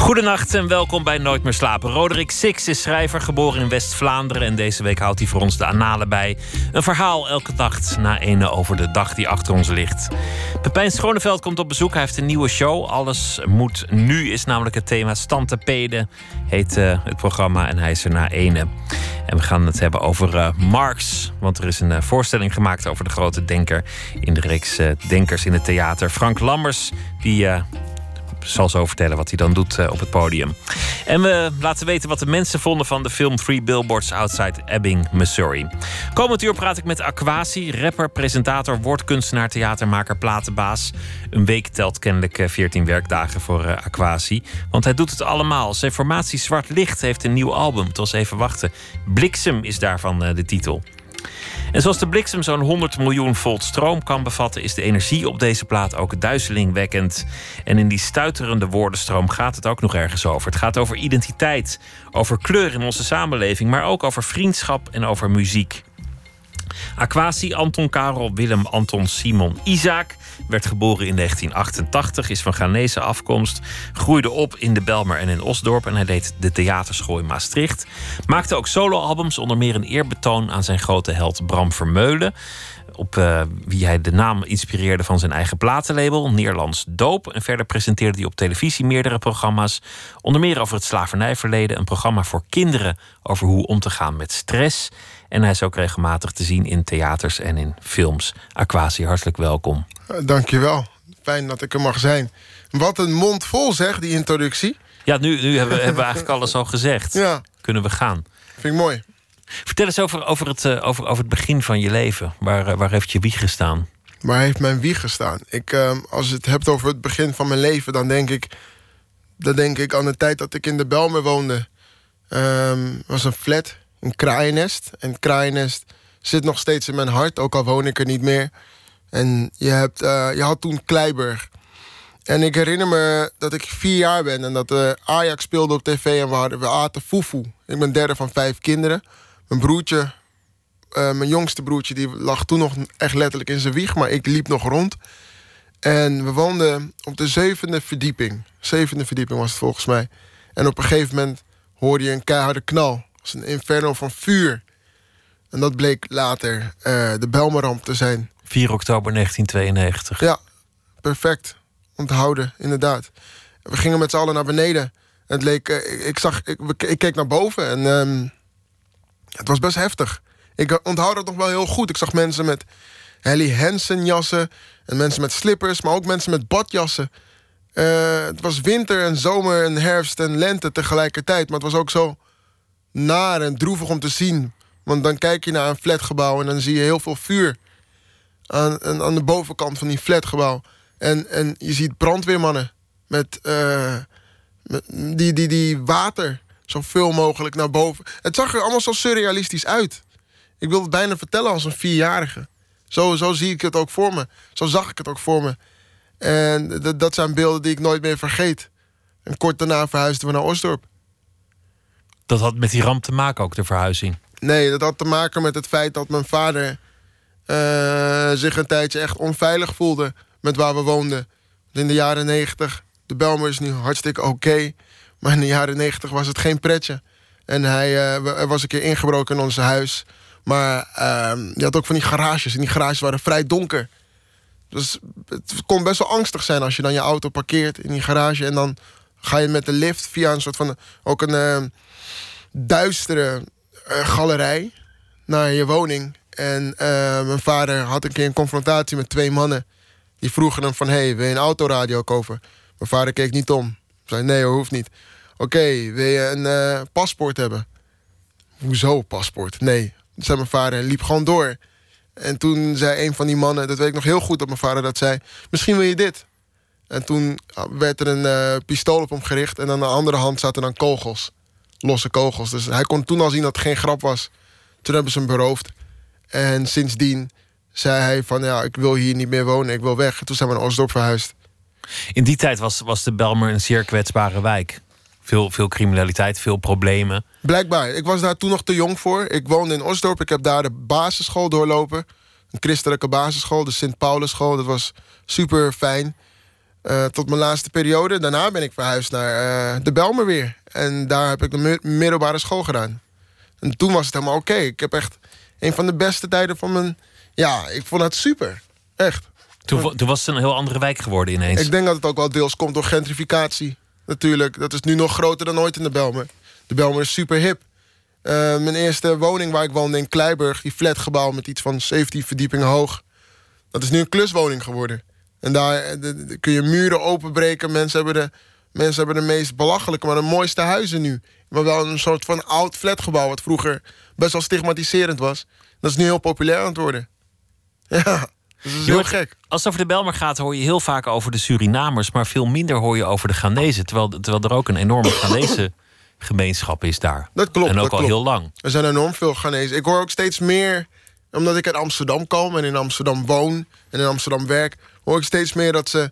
Goedenacht en welkom bij Nooit meer slapen. Roderick Six is schrijver, geboren in West-Vlaanderen. En deze week houdt hij voor ons de analen bij. Een verhaal elke nacht na ene over de dag die achter ons ligt. Pepijn Schoneveld komt op bezoek. Hij heeft een nieuwe show. Alles moet nu is namelijk het thema. Stantepeden heet uh, het programma en hij is er na ene. En we gaan het hebben over uh, Marx. Want er is een uh, voorstelling gemaakt over de grote denker in de reeks Denkers in het Theater. Frank Lammers, die zal zo vertellen wat hij dan doet eh, op het podium. En we laten weten wat de mensen vonden van de film Three Billboards Outside Ebbing, Missouri. Komend uur praat ik met Aquasi, rapper, presentator, woordkunstenaar, theatermaker, platenbaas. Een week telt kennelijk 14 eh, werkdagen voor uh, Aquasi. Want hij doet het allemaal. Zijn formatie Zwart Licht heeft een nieuw album. Het was even wachten. Bliksem is daarvan de titel. En zoals de bliksem zo'n 100 miljoen volt stroom kan bevatten, is de energie op deze plaat ook duizelingwekkend. En in die stuiterende woordenstroom gaat het ook nog ergens over. Het gaat over identiteit, over kleur in onze samenleving, maar ook over vriendschap en over muziek. Aquasi, Anton Karel, Willem, Anton, Simon, Isaac werd geboren in 1988, is van Ghanese afkomst, groeide op in de Belmer en in Osdorp en hij deed de theaterschool in Maastricht. Maakte ook soloalbums, onder meer een eerbetoon aan zijn grote held Bram Vermeulen op uh, wie hij de naam inspireerde van zijn eigen platenlabel, Nederlands Doop. En verder presenteerde hij op televisie meerdere programma's. Onder meer over het slavernijverleden, een programma voor kinderen over hoe om te gaan met stress. En hij is ook regelmatig te zien in theaters en in films. Aquasi, hartelijk welkom. Uh, dankjewel. Fijn dat ik er mag zijn. Wat een mond vol zeg, die introductie. Ja, nu, nu hebben, we, hebben we eigenlijk alles al gezegd. Ja. Kunnen we gaan. Vind ik mooi. Vertel eens over, over, het, uh, over, over het begin van je leven. Waar, uh, waar heeft je wieg gestaan? Waar heeft mijn wieg gestaan? Ik, uh, als je het hebt over het begin van mijn leven, dan denk ik, dan denk ik aan de tijd dat ik in de Belmer woonde. Um, was een flat, een kraaiennest. En het kraaiennest zit nog steeds in mijn hart, ook al woon ik er niet meer. En je, hebt, uh, je had toen Kleiburg. En ik herinner me dat ik vier jaar ben en dat uh, Ajax speelde op tv en we, hadden, we aten fufu. Ik ben derde van vijf kinderen. Mijn broertje, uh, mijn jongste broertje, die lag toen nog echt letterlijk in zijn wieg, maar ik liep nog rond. En we woonden op de zevende verdieping. Zevende verdieping was het volgens mij. En op een gegeven moment hoorde je een keiharde knal. Het was een inferno van vuur. En dat bleek later uh, de Belmeramp te zijn. 4 oktober 1992. Ja, perfect. Onthouden, inderdaad. We gingen met z'n allen naar beneden. Het leek, uh, ik, zag, ik, ik, keek naar boven en um, het was best heftig. Ik onthoud dat nog wel heel goed. Ik zag mensen met Helly Hansen jassen. En mensen met slippers, maar ook mensen met badjassen. Uh, het was winter en zomer en herfst en lente tegelijkertijd. Maar het was ook zo naar en droevig om te zien. Want dan kijk je naar een flatgebouw en dan zie je heel veel vuur. Aan, aan de bovenkant van die flatgebouw. En, en je ziet brandweermannen met, uh, met die, die, die water zoveel mogelijk naar boven. Het zag er allemaal zo surrealistisch uit. Ik wil het bijna vertellen als een vierjarige. Zo, zo zie ik het ook voor me. Zo zag ik het ook voor me. En dat zijn beelden die ik nooit meer vergeet. En kort daarna verhuisden we naar Osdorp. Dat had met die ramp te maken ook, de verhuizing? Nee, dat had te maken met het feit dat mijn vader... Uh, zich een tijdje echt onveilig voelde met waar we woonden. In de jaren negentig, de Belmer is nu hartstikke oké... Maar in de jaren negentig was het geen pretje. En hij, uh, er was een keer ingebroken in ons huis. Maar uh, je had ook van die garages. En die garages waren vrij donker. Dus het kon best wel angstig zijn als je dan je auto parkeert in die garage. En dan ga je met de lift via een soort van... ook een uh, duistere uh, galerij naar je woning. En mijn vader had een keer een confrontatie met twee mannen. Die vroegen hem van, hey, wil je een autoradio kopen? Mijn vader keek niet om. Zei, nee hoor, hoeft niet. Oké, wil je een uh, paspoort hebben? Hoezo paspoort? Nee, zei mijn vader en liep gewoon door. En toen zei een van die mannen, dat weet ik nog heel goed dat mijn vader dat zei... misschien wil je dit. En toen werd er een pistool op hem gericht... en aan de andere hand zaten dan kogels. Losse kogels. Dus hij kon toen al zien dat het geen grap was. Toen hebben ze hem beroofd. En sindsdien zei hij van ja, ik wil hier niet meer wonen, ik wil weg. En toen zijn we naar Osdorp verhuisd. In die tijd was, was de Belmer een zeer kwetsbare wijk. Veel, veel criminaliteit, veel problemen. Blijkbaar. Ik was daar toen nog te jong voor. Ik woonde in Osdorp. Ik heb daar de basisschool doorlopen. Een christelijke basisschool, de Sint Paulusschool. Dat was super fijn. Uh, tot mijn laatste periode. Daarna ben ik verhuisd naar uh, de Belmer weer. En daar heb ik de middelbare school gedaan. En toen was het helemaal oké. Ik heb echt een van de beste tijden van mijn... Ja, ik vond het super. Echt. Toen, toen was het een heel andere wijk geworden ineens. Ik denk dat het ook wel deels komt door gentrificatie. Natuurlijk. Dat is nu nog groter dan ooit in de Belmer. De Belmer is super hip. Uh, mijn eerste woning waar ik woonde in Kleiburg... die flatgebouw met iets van 17 verdiepingen hoog... dat is nu een kluswoning geworden. En daar kun je muren openbreken. Mensen hebben, de, mensen hebben de meest belachelijke, maar de mooiste huizen nu. Maar wel een soort van oud flatgebouw... wat vroeger best wel stigmatiserend was. Dat is nu heel populair aan het worden. Ja, dat is heel gek. Als het over de Belmer gaat, hoor je heel vaak over de Surinamers... maar veel minder hoor je over de Ghanese. Terwijl, terwijl er ook een enorme Ghanese gemeenschap is daar. Dat klopt. En ook al heel lang. Er zijn enorm veel Ghanese. Ik hoor ook steeds meer, omdat ik uit Amsterdam kom... en in Amsterdam woon en in Amsterdam werk... hoor ik steeds meer dat ze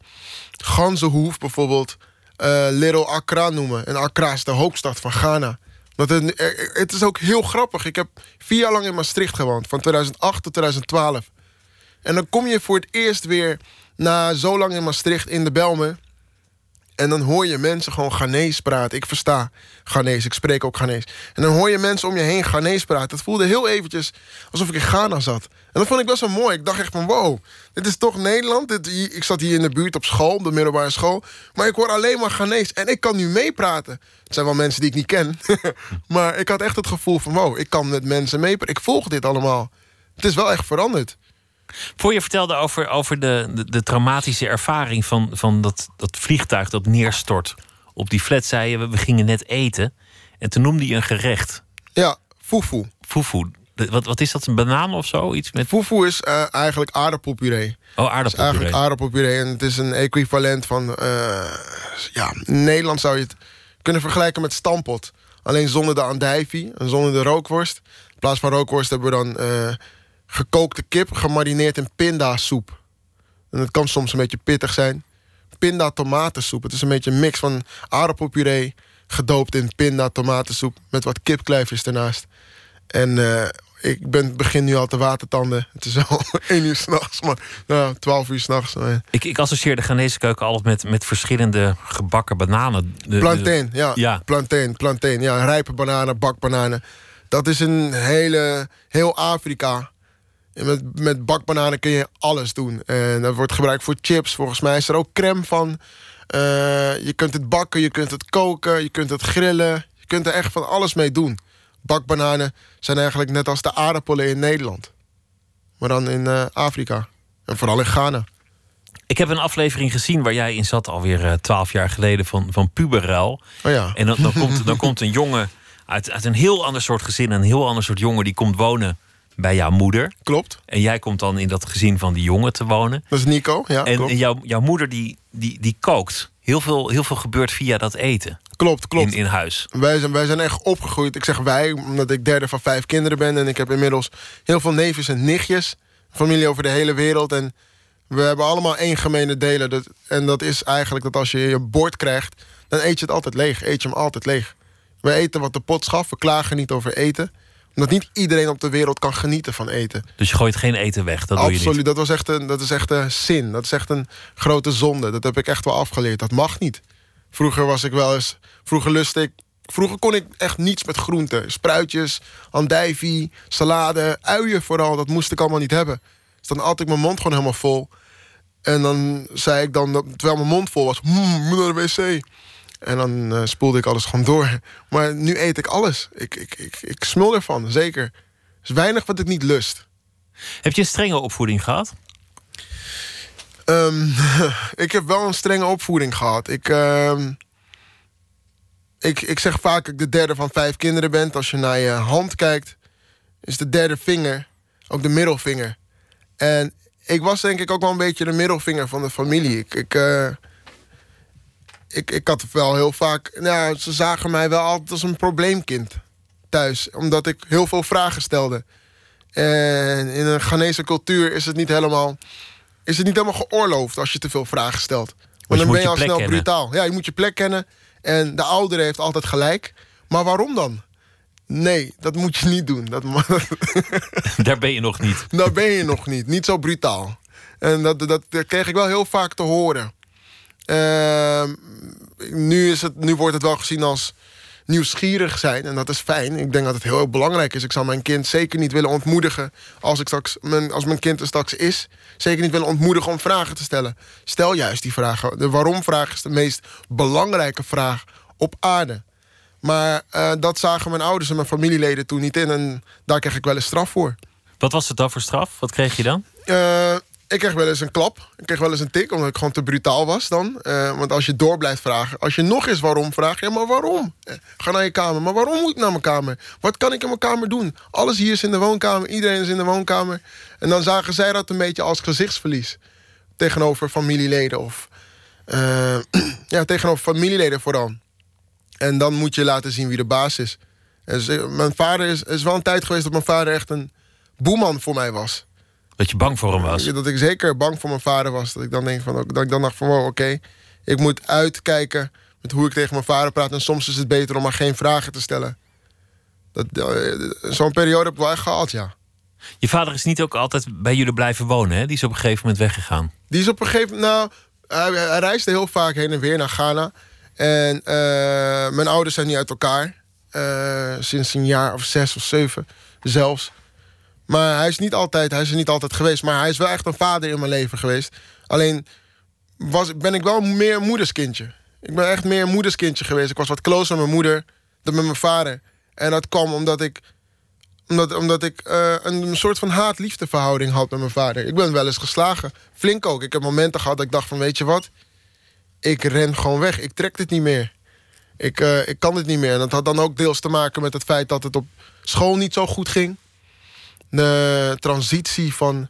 Ganzenhoef bijvoorbeeld... Uh, Little Accra noemen. En Accra is de hoofdstad van Ghana. Dat het, het is ook heel grappig. Ik heb vier jaar lang in Maastricht gewoond. Van 2008 tot 2012. En dan kom je voor het eerst weer na zo lang in Maastricht in de Belmen. En dan hoor je mensen gewoon Ghanese praten. Ik versta Ghanese, ik spreek ook Ghanese. En dan hoor je mensen om je heen Ghanese praten. Het voelde heel eventjes alsof ik in Ghana zat. En dat vond ik best wel mooi. Ik dacht echt van wow, dit is toch Nederland? Ik zat hier in de buurt op school, op de middelbare school. Maar ik hoor alleen maar Ghanese. En ik kan nu meepraten. Het zijn wel mensen die ik niet ken. maar ik had echt het gevoel van wow, ik kan met mensen meepraten. Ik volg dit allemaal. Het is wel echt veranderd. Voor je vertelde over, over de, de, de, traumatische ervaring van, van dat, dat vliegtuig dat neerstort op die flat, zei je, we gingen net eten. En toen noemde je een gerecht. Ja, fufu. Fufu. Wat, wat is dat, een banaan of zo? Iets met... Fufu is uh, eigenlijk aardappelpuree. Oh, aardappelpuree. eigenlijk aardappelpuree. En het is een equivalent van... Uh, ja, in Nederland zou je het kunnen vergelijken met stampot. Alleen zonder de andijvie en zonder de rookworst. In plaats van rookworst hebben we dan... Uh, gekookte kip gemarineerd in pindasoep. En het kan soms een beetje pittig zijn. Pinda tomatensoep. Het is een beetje een mix van aardappelpuree gedoopt in pinda tomatensoep met wat kipklijfjes ernaast. En uh, ik ben, begin nu al te watertanden. Het is al één uur s'nachts, maar nou, twaalf uur s'nachts. Ik, ik associeer de Ghanese keuken altijd met, met verschillende gebakken bananen. De, plantain, ja. ja. Plantain, plantain. Ja, rijpe bananen, bakbananen. Dat is een hele, heel Afrika met, met bakbananen kun je alles doen. En dat wordt gebruikt voor chips. Volgens mij is er ook crème van. Uh, je kunt het bakken, je kunt het koken, je kunt het grillen. Je kunt er echt van alles mee doen. Bakbananen zijn eigenlijk net als de aardappelen in Nederland. Maar dan in uh, Afrika. En vooral in Ghana. Ik heb een aflevering gezien waar jij in zat alweer eh, twaalf jaar geleden van, van Puberruil. Oh ja. En dan, dan, komt, dan komt een jongen uit, uit een heel ander soort gezin, een heel ander soort jongen, die komt wonen bij jouw moeder. Klopt. En jij komt dan in dat gezin van die jongen te wonen. Dat is Nico, ja. En, jouw, jouw moeder die, die, die kookt. Heel veel, heel veel gebeurt via dat eten. Klopt, klopt. In, in huis. Wij zijn, wij zijn echt opgegroeid. Ik zeg wij, omdat ik derde van vijf kinderen ben. En ik heb inmiddels heel veel neefjes en nichtjes. Familie over de hele wereld. En we hebben allemaal één gemene delen. Dat, en dat is eigenlijk dat als je je bord krijgt... dan eet je het altijd leeg. Eet je hem altijd leeg. We eten wat de pot schaft. We klagen niet over eten omdat niet iedereen op de wereld kan genieten van eten. Dus je gooit geen eten weg? Dat Absoluut, doe je niet. dat, was echt een, dat is echt een zin. Dat is echt een grote zonde. Dat heb ik echt wel afgeleerd. Dat mag niet. Vroeger was ik wel eens... Vroeger lustte ik... Vroeger kon ik echt niets met groenten. Spruitjes, andijvie, salade, uien vooral. Dat moest ik allemaal niet hebben. Dus dan had ik mijn mond gewoon helemaal vol. En dan zei ik dan, terwijl mijn mond vol was... Mmm, moet naar de wc. En dan uh, spoelde ik alles gewoon door. Maar nu eet ik alles. Ik, ik, ik, ik smul ervan, zeker. Er is weinig wat ik niet lust. Heb je een strenge opvoeding gehad? Um, ik heb wel een strenge opvoeding gehad. Ik, um, ik, ik zeg vaak dat ik de derde van vijf kinderen ben. Als je naar je hand kijkt, is de derde vinger ook de middelvinger. En ik was denk ik ook wel een beetje de middelvinger van de familie. Ik, ik, uh, ik, ik had wel heel vaak... Nou, ze zagen mij wel altijd als een probleemkind thuis. Omdat ik heel veel vragen stelde. En in een Ghanese cultuur is het niet helemaal, is het niet helemaal geoorloofd als je te veel vragen stelt. Want dan ben je al snel brutaal. Ja, je moet je plek kennen. En de oudere heeft altijd gelijk. Maar waarom dan? Nee, dat moet je niet doen. Dat, Daar ben je nog niet. Daar ben je nog niet. Niet zo brutaal. En dat, dat, dat kreeg ik wel heel vaak te horen. Uh, nu, is het, nu wordt het wel gezien als nieuwsgierig zijn. En dat is fijn. Ik denk dat het heel belangrijk is. Ik zal mijn kind zeker niet willen ontmoedigen als, ik straks, mijn, als mijn kind er straks is. Zeker niet willen ontmoedigen om vragen te stellen. Stel juist die vragen. De waarom-vraag is de meest belangrijke vraag op aarde. Maar uh, dat zagen mijn ouders en mijn familieleden toen niet in. En daar kreeg ik wel eens straf voor. Wat was het dan voor straf? Wat kreeg je dan? Uh, ik kreeg wel eens een klap. Ik kreeg wel eens een tik, omdat ik gewoon te brutaal was dan. Uh, want als je door blijft vragen, als je nog eens waarom vraagt, ja, maar waarom? Ga naar je kamer. Maar waarom moet ik naar mijn kamer? Wat kan ik in mijn kamer doen? Alles hier is in de woonkamer, iedereen is in de woonkamer. En dan zagen zij dat een beetje als gezichtsverlies. Tegenover familieleden of. Uh, ja, tegenover familieleden vooral. En dan moet je laten zien wie de baas is. En mijn vader is, is wel een tijd geweest dat mijn vader echt een boeman voor mij was. Dat je bang voor hem was? Dat ik zeker bang voor mijn vader was. Dat ik dan, denk van, dat ik dan dacht van, wow, oké, ik moet uitkijken met hoe ik tegen mijn vader praat. En soms is het beter om maar geen vragen te stellen. Dat, eh, Zo'n periode heb ik wel echt gehad, ja. Je vader is niet ook altijd bij jullie blijven wonen, hè? Die is op een gegeven moment weggegaan. Die is op een gegeven moment, nou, hij, hij reisde heel vaak heen en weer naar Ghana. En uh, mijn ouders zijn niet uit elkaar. Uh, sinds een jaar of zes of zeven zelfs. Maar hij is, niet altijd, hij is er niet altijd geweest. Maar hij is wel echt een vader in mijn leven geweest. Alleen was, ben ik wel meer moederskindje. Ik ben echt meer moederskindje geweest. Ik was wat closer met mijn moeder dan met mijn vader. En dat kwam omdat ik, omdat, omdat ik uh, een soort van haat-liefdeverhouding had met mijn vader. Ik ben wel eens geslagen. Flink ook. Ik heb momenten gehad dat ik dacht van weet je wat... ik ren gewoon weg. Ik trek dit niet meer. Ik, uh, ik kan dit niet meer. En dat had dan ook deels te maken met het feit dat het op school niet zo goed ging de transitie van uh,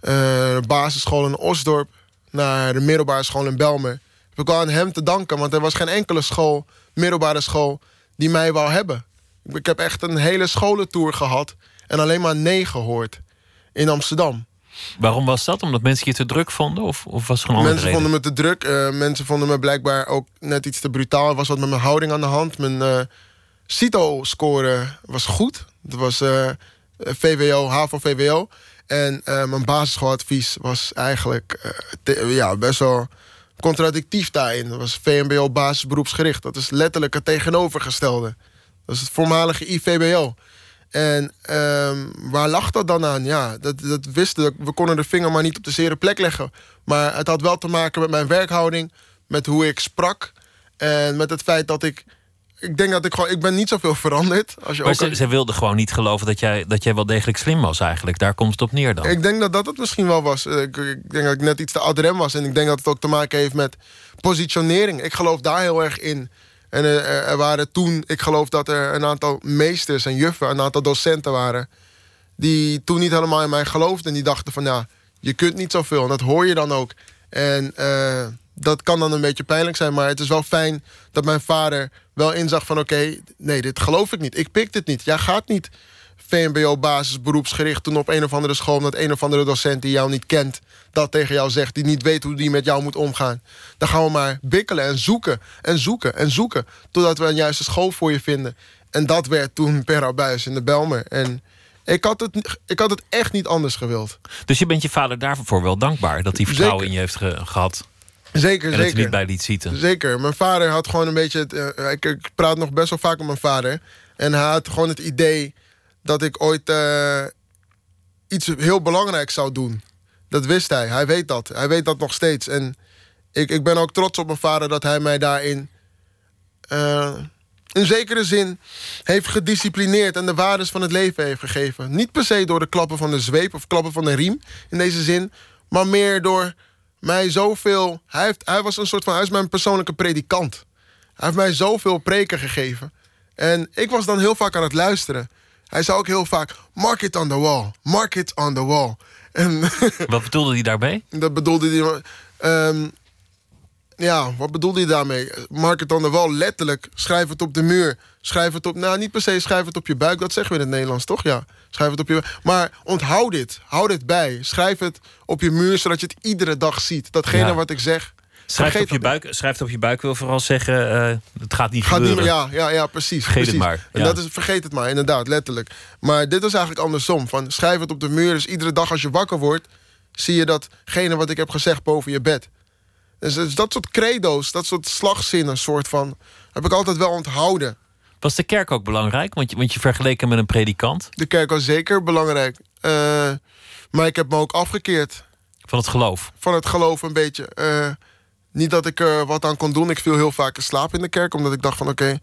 de basisschool in Osdorp naar de middelbare school in Belmer. Heb ik wel aan hem te danken, want er was geen enkele school, middelbare school, die mij wou hebben. Ik heb echt een hele scholentour gehad en alleen maar nee gehoord in Amsterdam. Waarom was dat? Omdat mensen je te druk vonden? Of, of was het gewoon Mensen vonden me te druk. Uh, mensen vonden me blijkbaar ook net iets te brutaal. Er was wat met mijn houding aan de hand. Mijn uh, CITO-score was goed. Het was eh, VWO, HAVO-VWO. En uh, mijn basisschooladvies was eigenlijk uh, ja, best wel contradictief daarin. Dat was VMBO basisberoepsgericht. Dat is letterlijk het tegenovergestelde. Dat is het voormalige IVBO. En um, waar lag dat dan aan? Ja, dat, dat wisten we. konden de vinger maar niet op de zere plek leggen. Maar het had wel te maken met mijn werkhouding, met hoe ik sprak. En met het feit dat ik ik denk dat ik gewoon, ik ben niet zoveel veranderd. Als je maar ook ze, wilde gewoon niet geloven dat jij, dat jij wel degelijk slim was eigenlijk. Daar komt het op neer dan. Ik denk dat dat het misschien wel was. Ik, ik denk dat ik net iets te adrem was. En ik denk dat het ook te maken heeft met positionering. Ik geloof daar heel erg in. En er, er waren toen, ik geloof dat er een aantal meesters en juffen, een aantal docenten waren. Die toen niet helemaal in mij geloofden. En die dachten van ja, je kunt niet zoveel. En dat hoor je dan ook. En uh, dat kan dan een beetje pijnlijk zijn. Maar het is wel fijn dat mijn vader wel inzag van... oké, nee, dit geloof ik niet. Ik pik dit niet. Jij gaat niet VMBO basisberoepsgericht toen op een of andere school... dat een of andere docent die jou niet kent... dat tegen jou zegt, die niet weet hoe die met jou moet omgaan. Dan gaan we maar bikkelen en zoeken en zoeken en zoeken... totdat we een juiste school voor je vinden. En dat werd toen per in de Belmer. En ik had, het, ik had het echt niet anders gewild. Dus je bent je vader daarvoor wel dankbaar... dat hij vertrouwen in je heeft gehad? Zeker, en zeker. niet bij liet zitten. Zeker. Mijn vader had gewoon een beetje... Het, uh, ik, ik, praat nog best wel vaak met mijn vader. En hij had gewoon het idee dat ik ooit uh, iets heel belangrijks zou doen. Dat wist hij. Hij weet dat. Hij weet dat nog steeds. En ik, ik ben ook trots op mijn vader dat hij mij daarin... Uh, in zekere zin heeft gedisciplineerd en de waarden van het leven heeft gegeven. Niet per se door de klappen van de zweep of klappen van de riem in deze zin, maar meer door mij zoveel. Hij, heeft, hij was een soort van. Hij is mijn persoonlijke predikant. Hij heeft mij zoveel preken gegeven. En ik was dan heel vaak aan het luisteren. Hij zei ook heel vaak: Mark it on the wall. Mark it on the wall. En Wat bedoelde hij daarbij? Dat bedoelde hij. Um, ja, wat bedoelde je daarmee? Mark het dan wel letterlijk. Schrijf het op de muur. Schrijf het op. Nou, niet per se schrijf het op je buik. Dat zeggen we in het Nederlands, toch? Ja. Schrijf het op je. Maar onthoud dit. Hou dit bij. Schrijf het op je muur, zodat je het iedere dag ziet. Datgene Ja. wat ik zeg. Schrijf het, op je buik, schrijf het op je buik wil vooral zeggen... eh, het gaat niet Gaat niet gebeuren. meer, ja, ja, ja, precies. Vergeet het precies. maar, En dat is, vergeet het maar, inderdaad, letterlijk. Maar dit was eigenlijk andersom. Van, schrijf het op de muur. Dus iedere dag als je wakker wordt, zie je datgene wat ik heb gezegd boven je bed. Dus, dus dat soort credo's, dat soort slagzinnen, soort van, heb ik altijd wel onthouden. Was de kerk ook belangrijk? Want je, want je vergeleek hem met een predikant De kerk was zeker belangrijk. Eh, maar ik heb me ook afgekeerd van het geloof. van het geloof een beetje. Eh, niet dat ik er wat aan kon doen. Ik viel heel vaak in slaap in de kerk. Omdat ik dacht van oké,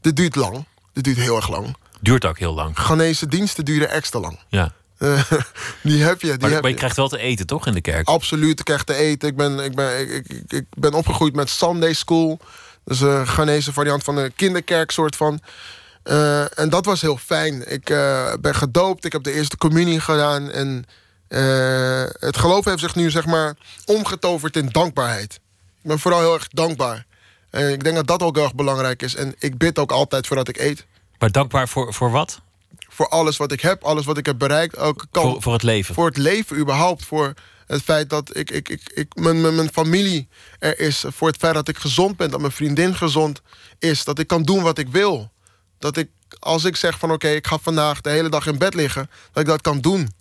dit duurt lang. Dit duurt heel erg lang. Duurt ook heel lang. Ghanese diensten duren extra lang. Ja. Eh, die heb je. Die Maar, heb maar je je. krijgt wel te eten, toch, in de kerk? Absoluut, ik krijg te eten. Ik ben, ik ben, ik, ik, ik ben opgegroeid met Sunday School. Dus een Ghanese variant van een kinderkerk soort van. Eh, en dat was heel fijn. Ik eh, ben gedoopt, ik heb de eerste communie gedaan. En het geloof heeft zich nu zeg maar omgetoverd in dankbaarheid. Ik ben vooral heel erg dankbaar. En ik denk dat dat ook heel erg belangrijk is. En ik bid ook altijd voordat ik eet. Maar dankbaar voor, voor wat? Voor alles wat ik heb, alles wat ik heb bereikt. Elke kant Voor, voor het leven. voor het leven überhaupt. Voor het feit dat ik, ik, ik, ik, mijn, mijn, mijn familie er is. Voor het feit dat ik gezond ben. Dat mijn vriendin gezond is. Dat ik kan doen wat ik wil. Dat ik, als ik zeg van oké, ik ga vandaag de hele dag in bed liggen. Dat ik dat kan doen.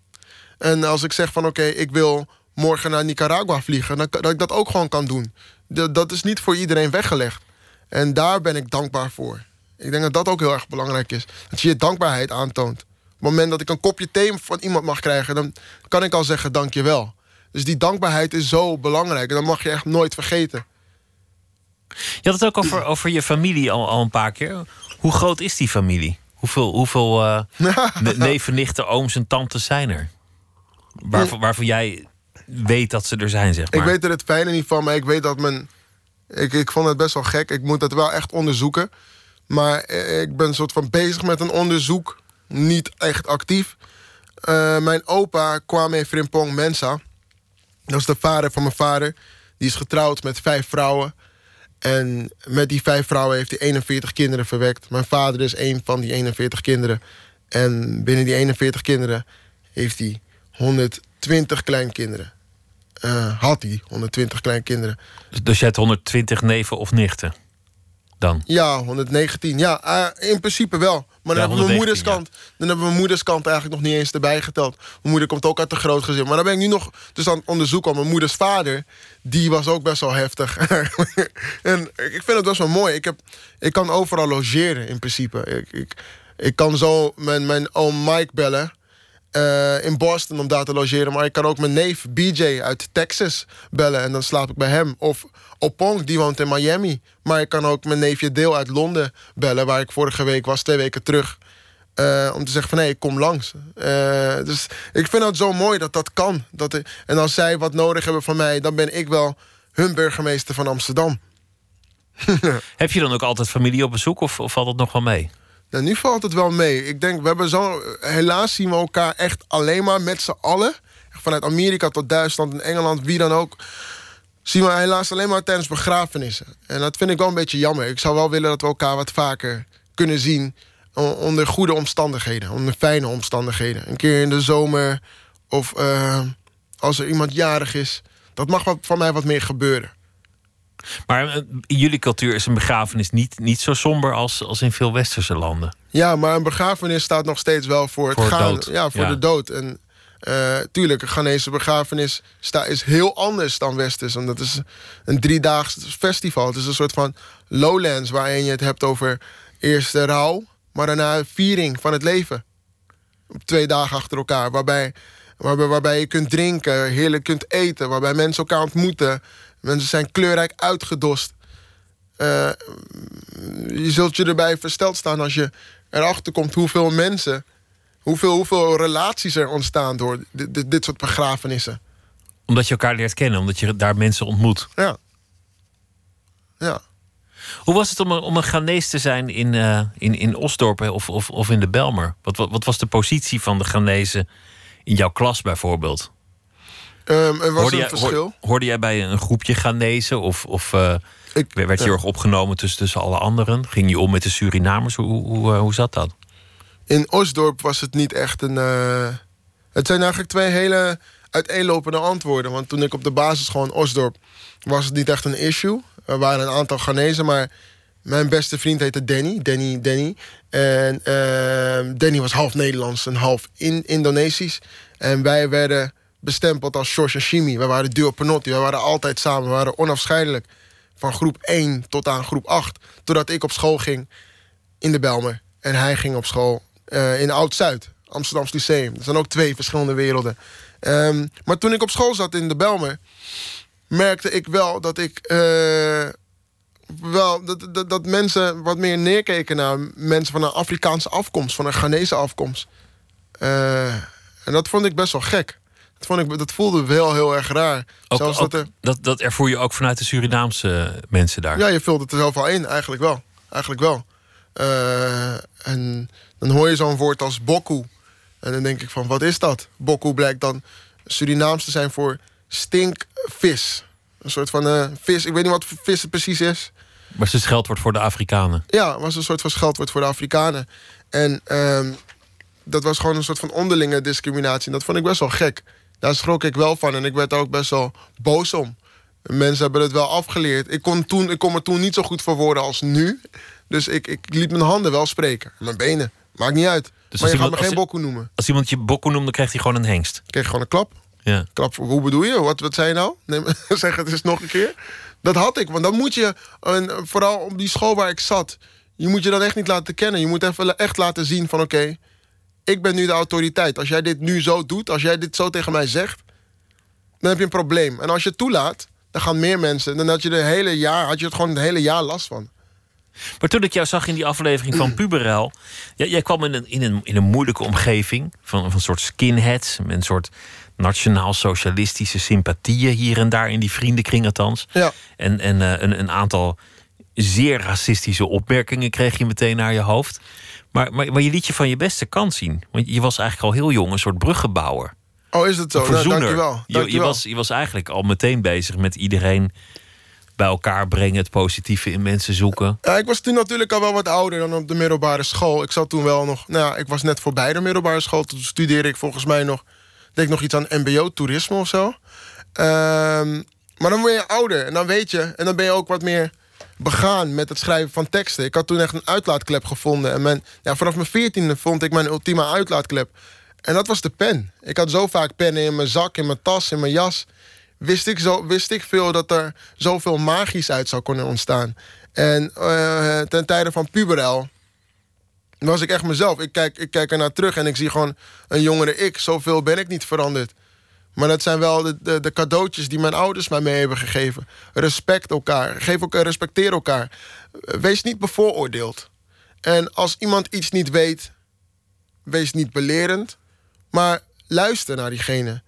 En als ik zeg van oké, ik wil morgen naar Nicaragua vliegen. Dan, dat ik dat ook gewoon kan doen. Dat, dat is niet voor iedereen weggelegd. En daar ben ik dankbaar voor. Ik denk dat dat ook heel erg belangrijk is. Dat je je dankbaarheid aantoont. Op het moment dat ik een kopje thee van iemand mag krijgen, dan kan ik al zeggen dankjewel. Dus die dankbaarheid is zo belangrijk. En dat mag je echt nooit vergeten. Je had het ook over, over je familie al, al een paar keer. Hoe groot is die familie? Hoeveel, hoeveel ne- neven, nichten, ooms en tantes zijn er? Waarvan, waarvan jij weet dat ze er zijn, zeg maar. Ik weet er het fijne niet van, maar ik weet dat mijn... Ik, ik vond het best wel gek. Ik moet het wel echt onderzoeken. Maar eh, ik ben soort van bezig met een onderzoek. Niet echt actief. Eh, mijn opa Kwame Frimpong Mensa. Dat is de vader van mijn vader. Die is getrouwd met vijf vrouwen. En met die vijf vrouwen heeft hij 41 kinderen verwekt. Mijn vader is een van die 41 kinderen. En binnen die 41 kinderen heeft hij 120 kleinkinderen. Eh, had hij 120 kleinkinderen. Dus je hebt 120 neven of nichten? Dan? Ja, 119. Ja, eh, in principe wel. Maar dan Ja, hebben we mijn 119, moederskant. Dan hebben we mijn moederskant eigenlijk nog niet eens erbij geteld. Mijn moeder komt ook uit een groot gezin. Maar dan ben ik nu nog dus aan het onderzoeken. Mijn moeders vader, die was ook best wel heftig. en ik vind het best wel mooi. Ik, heb, ik kan overal logeren in principe. Ik, ik, ik kan zo mijn, mijn oom Mike bellen. eh, in Boston om daar te logeren. Maar ik kan ook mijn neef BJ uit Texas bellen. En dan slaap ik bij hem. Of Opong, die woont in Miami. Maar ik kan ook mijn neefje Deel uit Londen bellen. Waar ik vorige week was, twee weken terug. eh, om te zeggen van nee, ik kom langs. Eh, dus ik vind het zo mooi dat dat kan. Dat en als zij wat nodig hebben van mij, dan ben ik wel hun burgemeester van Amsterdam. Heb je dan ook altijd familie op bezoek of, of valt dat nog wel mee? Nou, nu valt het wel mee. Ik denk, we hebben zo. Helaas zien we elkaar echt alleen maar met z'n allen. Vanuit Amerika tot Duitsland en Engeland, wie dan ook. Zien we helaas alleen maar tijdens begrafenissen. En dat vind ik wel een beetje jammer. Ik zou wel willen dat we elkaar wat vaker kunnen zien. Onder goede omstandigheden, onder fijne omstandigheden. Een keer in de zomer of eh, als er iemand jarig is. Dat mag wat, van mij wat meer gebeuren. Maar eh, in jullie cultuur is een begrafenis niet, niet zo somber als, als in veel westerse landen. Ja, maar een begrafenis staat nog steeds wel voor het Voor gaan. dood. Ja, voor Ja. de dood. En eh, tuurlijk, een Ghanese begrafenis is heel anders dan Westers. Want dat is een driedaags festival. Het is een soort van lowlands waarin je het hebt over eerst de rouw, maar daarna viering van het leven. Op twee dagen achter elkaar. Waarbij, waarbij, waarbij je kunt drinken, heerlijk kunt eten. Waarbij mensen elkaar ontmoeten. Mensen zijn kleurrijk uitgedost. Eh, je zult je erbij versteld staan als je erachter komt hoeveel mensen, hoeveel, hoeveel relaties er ontstaan door dit, dit, soort begrafenissen. Omdat je elkaar leert kennen, omdat je daar mensen ontmoet. Ja. Ja. Hoe was het om een, om een Ghanese te zijn in, eh, in, in Osdorp eh, of, of, of in de Belmer? Wat, wat, wat was de positie van de Ghanese in jouw klas bijvoorbeeld? Ehm, er was Hoorde een jij, verschil. hoor- hoorde jij bij een groepje Ghanese? Of, of eh, Ik- werd je ja. erg opgenomen tussen, tussen alle anderen? Ging je om met de Surinamers? Hoe, hoe, hoe, hoe zat dat? In Osdorp was het niet echt een. eh, Het zijn eigenlijk twee hele uiteenlopende antwoorden. Want toen ik op de basisschool in Osdorp was het niet echt een issue. Er waren een aantal Ghanese, maar mijn beste vriend heette Danny. Danny, Danny. En ehm, Danny was half Nederlands en half in Indonesisch. En wij werden bestempeld als George en Shimi. Wij waren duo. Wij waren altijd samen. We waren onafscheidelijk. Van groep 1 tot aan groep 8. Totdat ik op school ging in de Belmer. En hij ging op school eh, in Oud-Zuid, Amsterdams Lyceum. Dat zijn ook twee verschillende werelden. Ehm, maar toen ik op school zat in de Belmer, merkte ik wel dat ik. eh, wel, dat, dat, dat mensen wat meer neerkeken naar mensen van een Afrikaanse afkomst, van een Ghanese afkomst. Eh, en dat vond ik best wel gek. Dat, vond ik, dat voelde wel heel erg raar. Ook, Zelfs ook- dat er, dat, dat ervoer je ook vanuit de Surinaamse mensen daar. Ja, je vult het er zelf al in, eigenlijk wel. Eigenlijk wel. En dan hoor je zo'n woord als bokku. En dan denk ik van, wat is dat? Bokku blijkt dan Surinaams te zijn voor stinkvis. Een soort van eh, vis, ik weet niet wat voor vis het precies is. Maar het is scheldwoord voor de Afrikanen. Ja, het was een soort van scheldwoord voor de Afrikanen. En ehm, dat was gewoon een soort van onderlinge discriminatie. En dat vond ik best wel gek. Daar schrok ik wel van en ik werd daar ook best wel boos om. Mensen hebben het wel afgeleerd. Ik kon, toen, ik kon me toen niet zo goed verwoorden als nu. Dus ik, ik liet mijn handen wel spreken. Mijn benen. Maakt niet uit. Dus maar je gaat me geen bokkoe noemen. Als iemand je bokko noemt, dan krijgt hij gewoon een hengst. Kreeg gewoon een klap. Ja. Klap, hoe bedoel je? Wat, wat zei je nou? Nee, zeg het eens nog een keer. Dat had ik, want dan moet je, en vooral op die school waar ik zat, je moet je dan echt niet laten kennen. Je moet even echt laten zien van oké, ik ben nu de autoriteit. Als jij dit nu zo doet, als jij dit zo tegen mij zegt, dan heb je een probleem. En als je het toelaat, dan gaan meer mensen. Dan had je, de hele jaar, had je het gewoon het hele jaar last van. Maar toen ik jou zag in die aflevering van Puberel... Jij kwam in een, in, een, in een moeilijke omgeving van, van een soort skinheads... met een soort nationaal-socialistische sympathieën hier en daar... in die vriendenkring althans. Ja. En, en eh, een, een aantal zeer racistische opmerkingen kreeg je meteen naar je hoofd. Maar, maar, maar je liet je van je beste kant zien. Want je was eigenlijk al heel jong een soort bruggenbouwer. Oh, is het zo? Een Nou, verzoener. dankjewel. je, je, dankjewel. was, je was eigenlijk al meteen bezig met iedereen bij elkaar brengen... het positieve in mensen zoeken. Ja, ik was toen natuurlijk al wel wat ouder dan op de middelbare school. Ik zat toen wel nog... Nou ja, ik was net voorbij de middelbare school. Toen studeerde ik volgens mij nog... Deed ik nog iets aan mbo-toerisme of zo. Ehm, maar dan word je ouder en dan weet je... En dan ben je ook wat meer begaan met het schrijven van teksten. Ik had toen echt een uitlaatklep gevonden. En mijn, ja, vanaf mijn veertiende vond ik mijn ultieme uitlaatklep. En dat was de pen. Ik had zo vaak pennen in mijn zak, in mijn tas, in mijn jas wist ik, zo, wist ik veel dat er zoveel magisch uit zou kunnen ontstaan. En eh, ten tijde van puberel was ik echt mezelf. Ik kijk, ik kijk er naar terug en ik zie gewoon een jongere ik. Zoveel ben ik niet veranderd. Maar dat zijn wel de, de, de cadeautjes die mijn ouders mij mee hebben gegeven. Respect elkaar. Geef elkaar, respecteer elkaar. Wees niet bevooroordeeld. En als iemand iets niet weet, wees niet belerend. Maar luister naar diegene.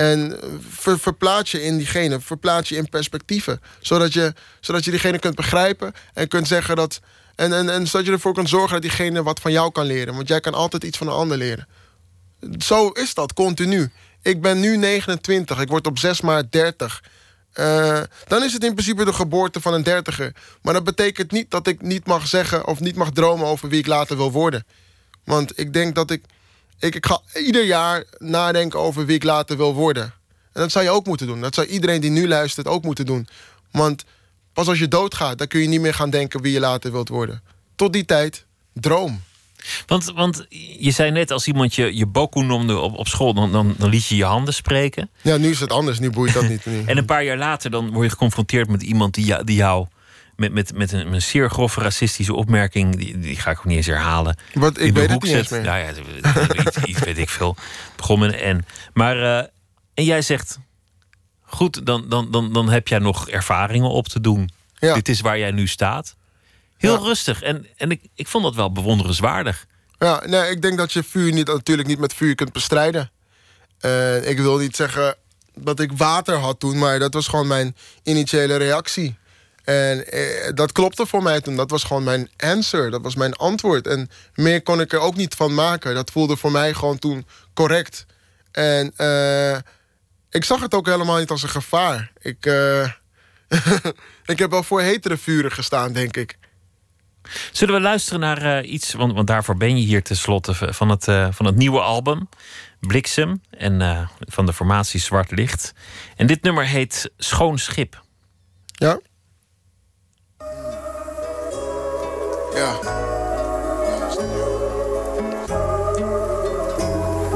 En ver, verplaats je in diegene, verplaats je in perspectieven. Zodat je, zodat je diegene kunt begrijpen en kunt zeggen dat. En, en, en zodat je ervoor kunt zorgen dat diegene wat van jou kan leren. Want jij kan altijd iets van een ander leren. Zo is dat continu. Ik ben nu 29, ik word op 6 maart 30. Eh, dan is het in principe de geboorte van een dertiger. Maar dat betekent niet dat ik niet mag zeggen of niet mag dromen over wie ik later wil worden. Want ik denk dat ik. Ik, ik ga ieder jaar nadenken over wie ik later wil worden. En dat zou je ook moeten doen. Dat zou iedereen die nu luistert ook moeten doen. Want pas als je doodgaat, dan kun je niet meer gaan denken wie je later wilt worden. Tot die tijd, droom. Want, want je zei net, als iemand je, je boku noemde op, op school, dan, dan, dan liet je je handen spreken. Ja, nu is het anders. Nu boeit dat niet. En een paar jaar later dan word je geconfronteerd met iemand die, die jou met, met, met een, een zeer grove racistische opmerking, die, die ga ik ook niet eens herhalen. Wat, ik in de weet het niet zet. Nou ja, iets, weet ik veel. Begon met een N. Maar, eh, en jij zegt, goed, dan, dan, dan, dan heb jij nog ervaringen op te doen. Ja. Dit is waar jij nu staat. Heel Ja. rustig. En, en ik, ik vond dat wel bewonderenswaardig. Ja, nee, ik denk dat je vuur niet, natuurlijk niet met vuur kunt bestrijden. En ik wil niet zeggen dat ik water had toen, maar dat was gewoon mijn initiële reactie. En eh, dat klopte voor mij toen. Dat was gewoon mijn answer. Dat was mijn antwoord. En meer kon ik er ook niet van maken. Dat voelde voor mij gewoon toen correct. En eh, ik zag het ook helemaal niet als een gevaar. Ik, eh, ik heb wel voor hetere vuren gestaan, denk ik. Zullen we luisteren naar iets, want, want daarvoor ben je hier tenslotte van het, van het nieuwe album Bliksem en van de formatie Zwart Licht. En dit nummer heet Schoon Schip. Ja. Ja.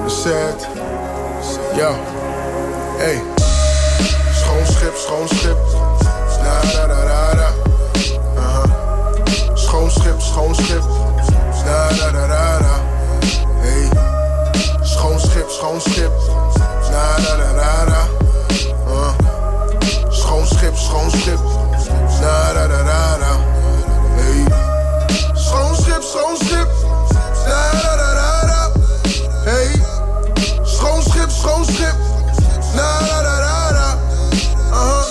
Set. Ja. Hey. Schoon schip, schoon schip. Da da da da. Schoon schip, schoon schip. Da da da da da. Hey. Schoon schip, schoon schip. Da da da da da. Schoon schip, schoon schip. Da da da da da. Hey. Schoon schip. Da da da da. Hey. Schoon schip, schoon schip. Da da da da. Uh huh.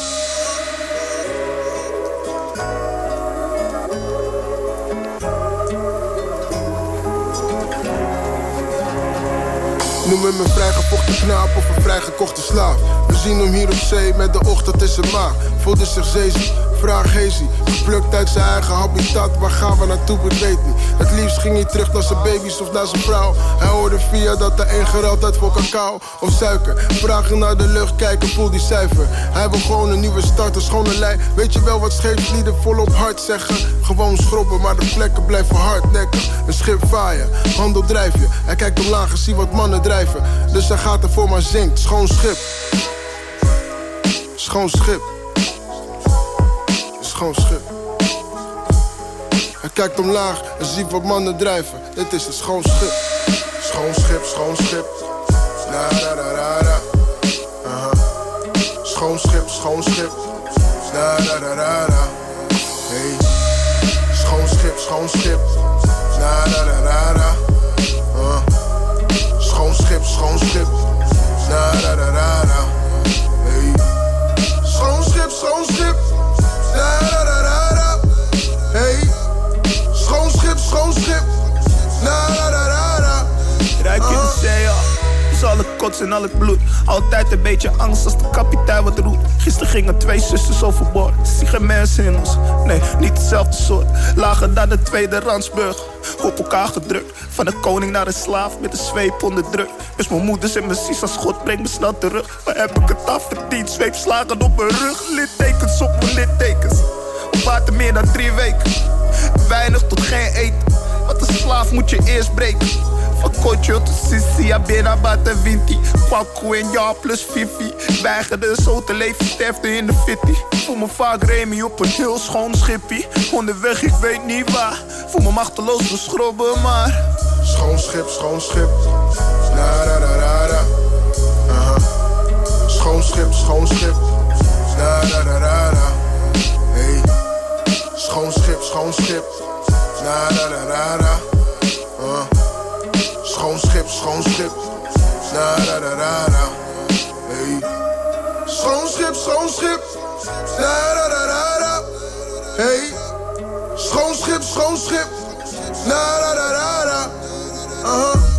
Noem hem een vrijgevochten knaap of een vrijgekochte slaaf. We zien hem hier op zee met de ochtend in zijn maag. Voelde zich zeeziek, vraag Hazy. Geplukt uit zijn eigen habitat, waar gaan we naartoe, ik weet niet. Het liefst ging hij terug naar zijn baby's of naar zijn vrouw. Hij hoorde via dat een gereld uit voor cacao of suiker. Vragen naar de lucht, kijken, voel die cijfer. Hij wil gewoon een nieuwe start, een schone lijn. Weet je wel wat scheepslieden volop hard zeggen? Gewoon schrobben, maar de vlekken blijven hardnekkig. Een schip vaaien, handel drijf je. Hij kijkt omlaag en ziet wat mannen drijven. Dus hij gaat ervoor maar zinkt, schoon schip. Schoon schip. Schoon schip. Hij kijkt omlaag en ziet wat mannen drijven. Dit is een schoon schip. Schoon schip, schoon schip. Da da. Uh -huh. Schoon schip, schoon schip. Da da da da. Hey. Schoon schip, schoon schip. Da da da. Uh. Schoon schip, schoon schip. Da. Hey. Schoon schip, schoon schip. Da da da da da. Hey. Schoon schip, schoon schip. Da da da da da. Ruik je de zee al? Is al het kots en al het bloed. Altijd een beetje angst als de kapitein wat roept. Gisteren gingen twee zusters overboord. Zie geen mensen in ons. Nee, niet hetzelfde soort. Lager dan de tweede Ransburg. Op elkaar gedrukt. Van de koning naar de slaaf met de zweep onder druk. Dus mijn moeders en mijn zus als God brengt me snel terug. Maar heb ik het afverdiend? Zweepslagen op mijn rug. Littekens op mijn littekens. Op water meer dan drie weken. Weinig tot geen eten. Want een slaaf moet je eerst breken. Kocho tot Sissi, Abena, Bata, Vinti. Kwaku en ja plus Fifi. Weigerde zo te leven, sterfte in de fitty. Voel me vaak Remy op een heel schoon schippie. Onderweg, ik weet niet waar. Voel me machteloos, dus schrobben maar. Schoon schip, schoon schip. Da da da da. Uh -huh. Schoon schip, schoon schip. Da da da da da. Hey. Schoon schip, schoon schip. Da da da da da. Uh. Schoon schip, schoon schip. Da da da da da. Hey. Schoon schip, schoon schip. Da da da da da. Hey. Schoon schip, schoon schip. Da da da da da. Uh-huh.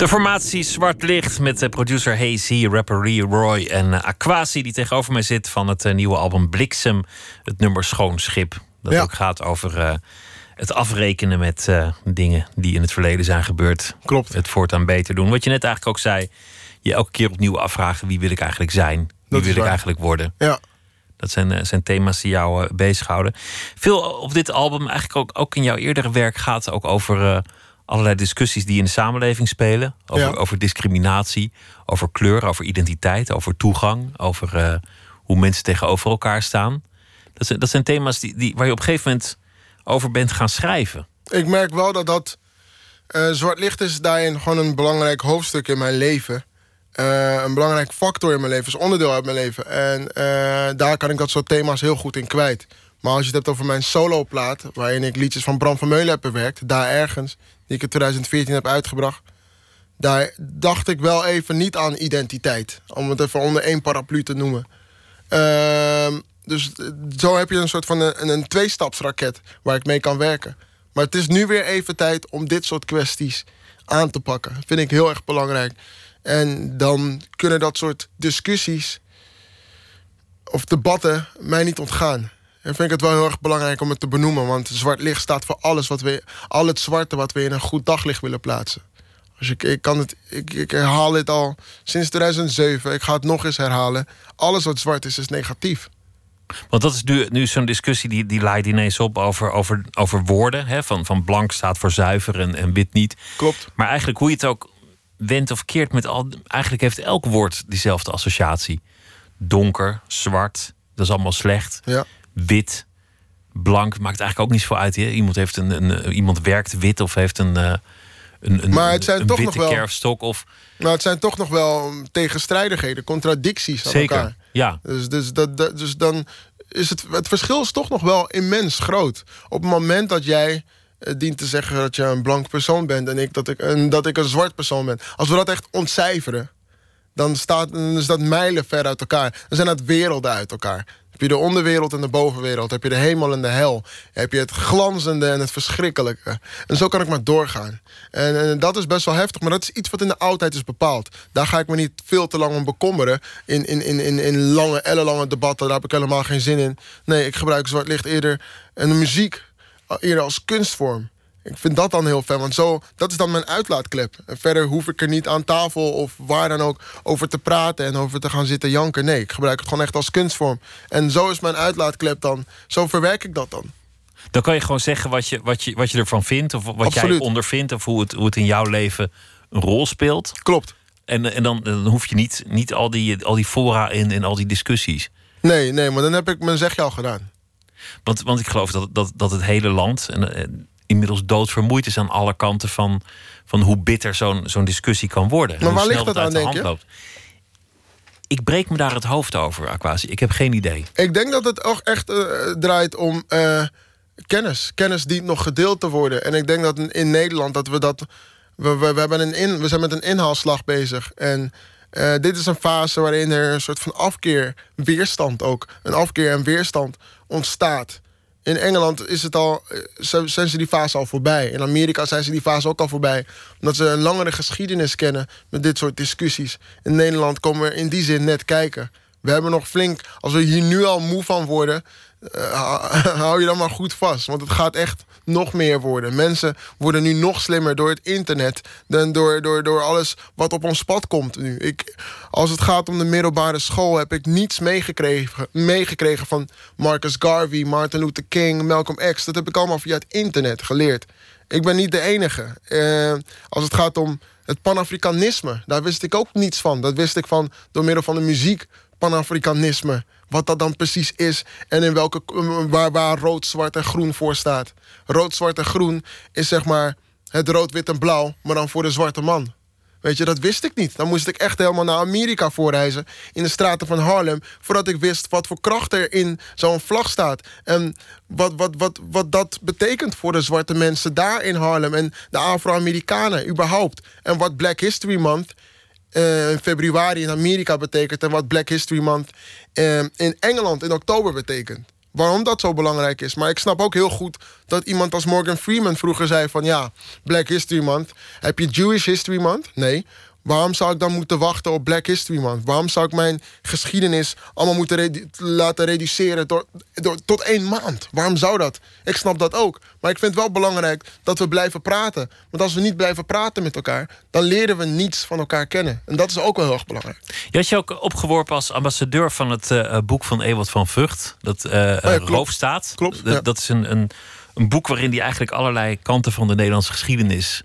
De formatie Zwart Licht met de producer Hazy, rapper Roy en uh, Aquasi... die tegenover mij zit van het uh, nieuwe album Bliksem. Het nummer Schoon Schip. Dat Ja. ook gaat over uh, het afrekenen met dingen die in het verleden zijn gebeurd. Klopt. Het voortaan beter doen. Wat je net eigenlijk ook zei. Je elke keer opnieuw afvragen wie wil ik eigenlijk zijn? Wie Dat wil ik waar. eigenlijk worden? Ja. Dat zijn, eh, zijn thema's die jou eh, bezighouden. Veel op dit album, eigenlijk ook, ook in jouw eerdere werk, gaat het ook over eh, allerlei discussies die in de samenleving spelen. Over, Ja. over discriminatie, over kleur, over identiteit, over toegang, over eh, hoe mensen tegenover elkaar staan. Dat zijn, dat zijn thema's die, die, waar je op een gegeven moment over bent gaan schrijven. ik merk wel dat dat Eh, zwart licht is daarin gewoon een belangrijk hoofdstuk in mijn leven. Eh, een belangrijk factor in mijn leven, is onderdeel uit mijn leven. En daar kan ik dat soort thema's heel goed in kwijt. Maar als je het hebt over mijn soloplaat... waarin ik liedjes van Bram van Meulen heb bewerkt... daar ergens, die ik in 2014 heb uitgebracht... daar dacht ik wel even niet aan identiteit. Om het even onder één paraplu te noemen. Ehm, dus zo heb je een soort van een, een tweestapsraket... waar ik mee kan werken. Maar het is nu weer even tijd om dit soort kwesties aan te pakken. Vind ik heel erg belangrijk. En dan kunnen dat soort discussies of debatten mij niet ontgaan. En vind ik het wel heel erg belangrijk om het te benoemen. Want zwart licht staat voor alles wat we, al het zwarte wat we in een goed daglicht willen plaatsen. Dus ik, ik, kan het, ik, ik herhaal dit al sinds 2007. Ik ga het nog eens herhalen. Alles wat zwart is, is negatief. Want dat is nu, nu zo'n discussie die, die leidt ineens op over, over, over woorden. Hè? Van, van blank staat voor zuiver en, en wit niet. Klopt. Maar eigenlijk hoe je het ook wendt of keert met al. Eigenlijk heeft elk woord diezelfde associatie. Donker, zwart, dat is allemaal slecht. Ja. Wit, blank, maakt eigenlijk ook niet zoveel uit. Hè? Iemand, heeft een, een, iemand werkt wit of heeft een, uh, een, een, maar het zijn een toch witte nog wel, kerfstok. Of... Nou, het zijn toch nog wel tegenstrijdigheden, contradicties aan Zeker, elkaar. ja. Dus, dus, dat, dat, dus dan is het, het verschil is toch nog wel immens groot. Op het moment dat jij uh, dient te zeggen dat je een blank persoon bent en ik dat ik, en dat ik een zwart persoon ben. Als we dat echt ontcijferen, dan, staat, dan is dat mijlen ver uit elkaar. Dan zijn dat werelden uit elkaar. Heb je de onderwereld en de bovenwereld. Heb je de hemel en de hel. Heb je het glanzende en het verschrikkelijke. En zo kan ik maar doorgaan. En, en, dat is best wel heftig. Maar dat is iets wat in de oudheid is bepaald. Daar ga ik me niet veel te lang om bekommeren. In, in, in, in, in lange, ellenlange debatten. Daar heb ik helemaal geen zin in. Nee, ik gebruik zwart licht eerder. En de muziek eerder als kunstvorm. Ik vind dat dan heel fijn, want zo, dat is dan mijn uitlaatklep. En verder hoef ik er niet aan tafel of waar dan ook over te praten en over te gaan zitten janken. Nee, ik gebruik het gewoon echt als kunstvorm. En zo is mijn uitlaatklep dan. Zo verwerk ik dat dan. Dan kan je gewoon zeggen wat je, wat je, wat je ervan vindt, of wat Absoluut. jij ondervindt, of hoe het, hoe het in jouw leven een rol speelt. Klopt. En, en dan, dan hoef je niet, niet al, die, al die fora in en al die discussies. Nee, nee, maar dan heb ik mijn zegje al gedaan. Want, want ik geloof dat, dat, dat het hele land en, en inmiddels doodvermoeid is aan alle kanten van, van hoe bitter zo'n zo'n discussie kan worden. Maar waar ligt dat aan, de denk je? loopt. Ik breek me daar het hoofd over, Aquasi. Ik heb geen idee. Ik denk dat het ook echt eh, draait om eh, kennis. Kennis dient nog gedeeld te worden. En ik denk dat in, Nederland dat we dat. We, we, we, hebben een in, we zijn met een inhaalslag bezig. En eh, dit is een fase waarin er een soort van afkeer, weerstand ook. Een afkeer en weerstand ontstaat. In Engeland is het al, eh, zijn ze die fase al voorbij. In Amerika zijn ze die fase ook al voorbij. Omdat ze een langere geschiedenis kennen met dit soort discussies. In Nederland komen we in die zin net kijken. We hebben nog flink, als we hier nu al moe van worden, eh, hou je dan maar goed vast. Want het gaat echt nog meer worden. Mensen worden nu nog slimmer door het internet dan door, door, door alles wat op ons pad komt nu. Ik, als het gaat om de middelbare school heb ik niets meegekregen, meegekregen van Marcus Garvey, Martin Luther King, Malcolm X. Dat heb ik allemaal via het internet geleerd. Ik ben niet de enige. Eh, als het gaat om het Panafricanisme, daar wist ik ook niets van. Dat wist ik van door middel van de muziek. Panafricanisme. Wat dat dan precies is en in welke, waar, waar rood, zwart en groen voor staat. Rood, zwart en groen is zeg maar het rood, wit en blauw, maar dan voor de zwarte man. Weet je, dat wist ik niet. Dan moest ik echt helemaal naar Amerika voorreizen. In de straten van Harlem. Voordat ik wist wat voor kracht er in zo'n vlag staat. En wat, wat, wat, wat dat betekent voor de zwarte mensen daar in Harlem. En de Afro-Amerikanen überhaupt. En wat Black History Month in februari in Amerika betekent. En wat Black History Month uh, in Engeland in oktober betekent. Waarom dat zo belangrijk is. Maar ik snap ook heel goed dat iemand als Morgan Freeman vroeger zei van... ja, Black History Month. Heb je Jewish History Month? Nee. Waarom zou ik dan moeten wachten op Black History Month? Waarom zou ik mijn geschiedenis allemaal moeten redu laten reduceren door, door, tot één maand? Waarom zou dat? Ik snap dat ook. Maar ik vind het wel belangrijk dat we blijven praten. Want als we niet blijven praten met elkaar... dan leren we niets van elkaar kennen. En dat is ook wel heel erg belangrijk. Je had je ook opgeworpen als ambassadeur van het uh, boek van Ewald van Vught. Dat uh, oh ja, klopt. Roofstaat. Klopt, ja. Dat is een, een, een boek waarin hij eigenlijk allerlei kanten van de Nederlandse geschiedenis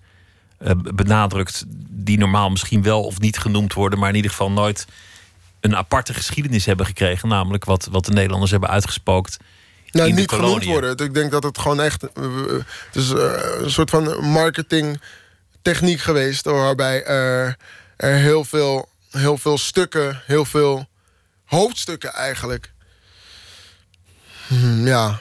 benadrukt. Die normaal misschien wel of niet genoemd worden, maar in ieder geval nooit een aparte geschiedenis hebben gekregen. Namelijk wat, wat de Nederlanders hebben uitgespookt. Nou, in niet de genoemd worden. Ik denk dat het gewoon echt. Het is een soort van marketing techniek geweest... waarbij er, er heel, veel, heel veel stukken, heel veel hoofdstukken eigenlijk... Hmm, ja,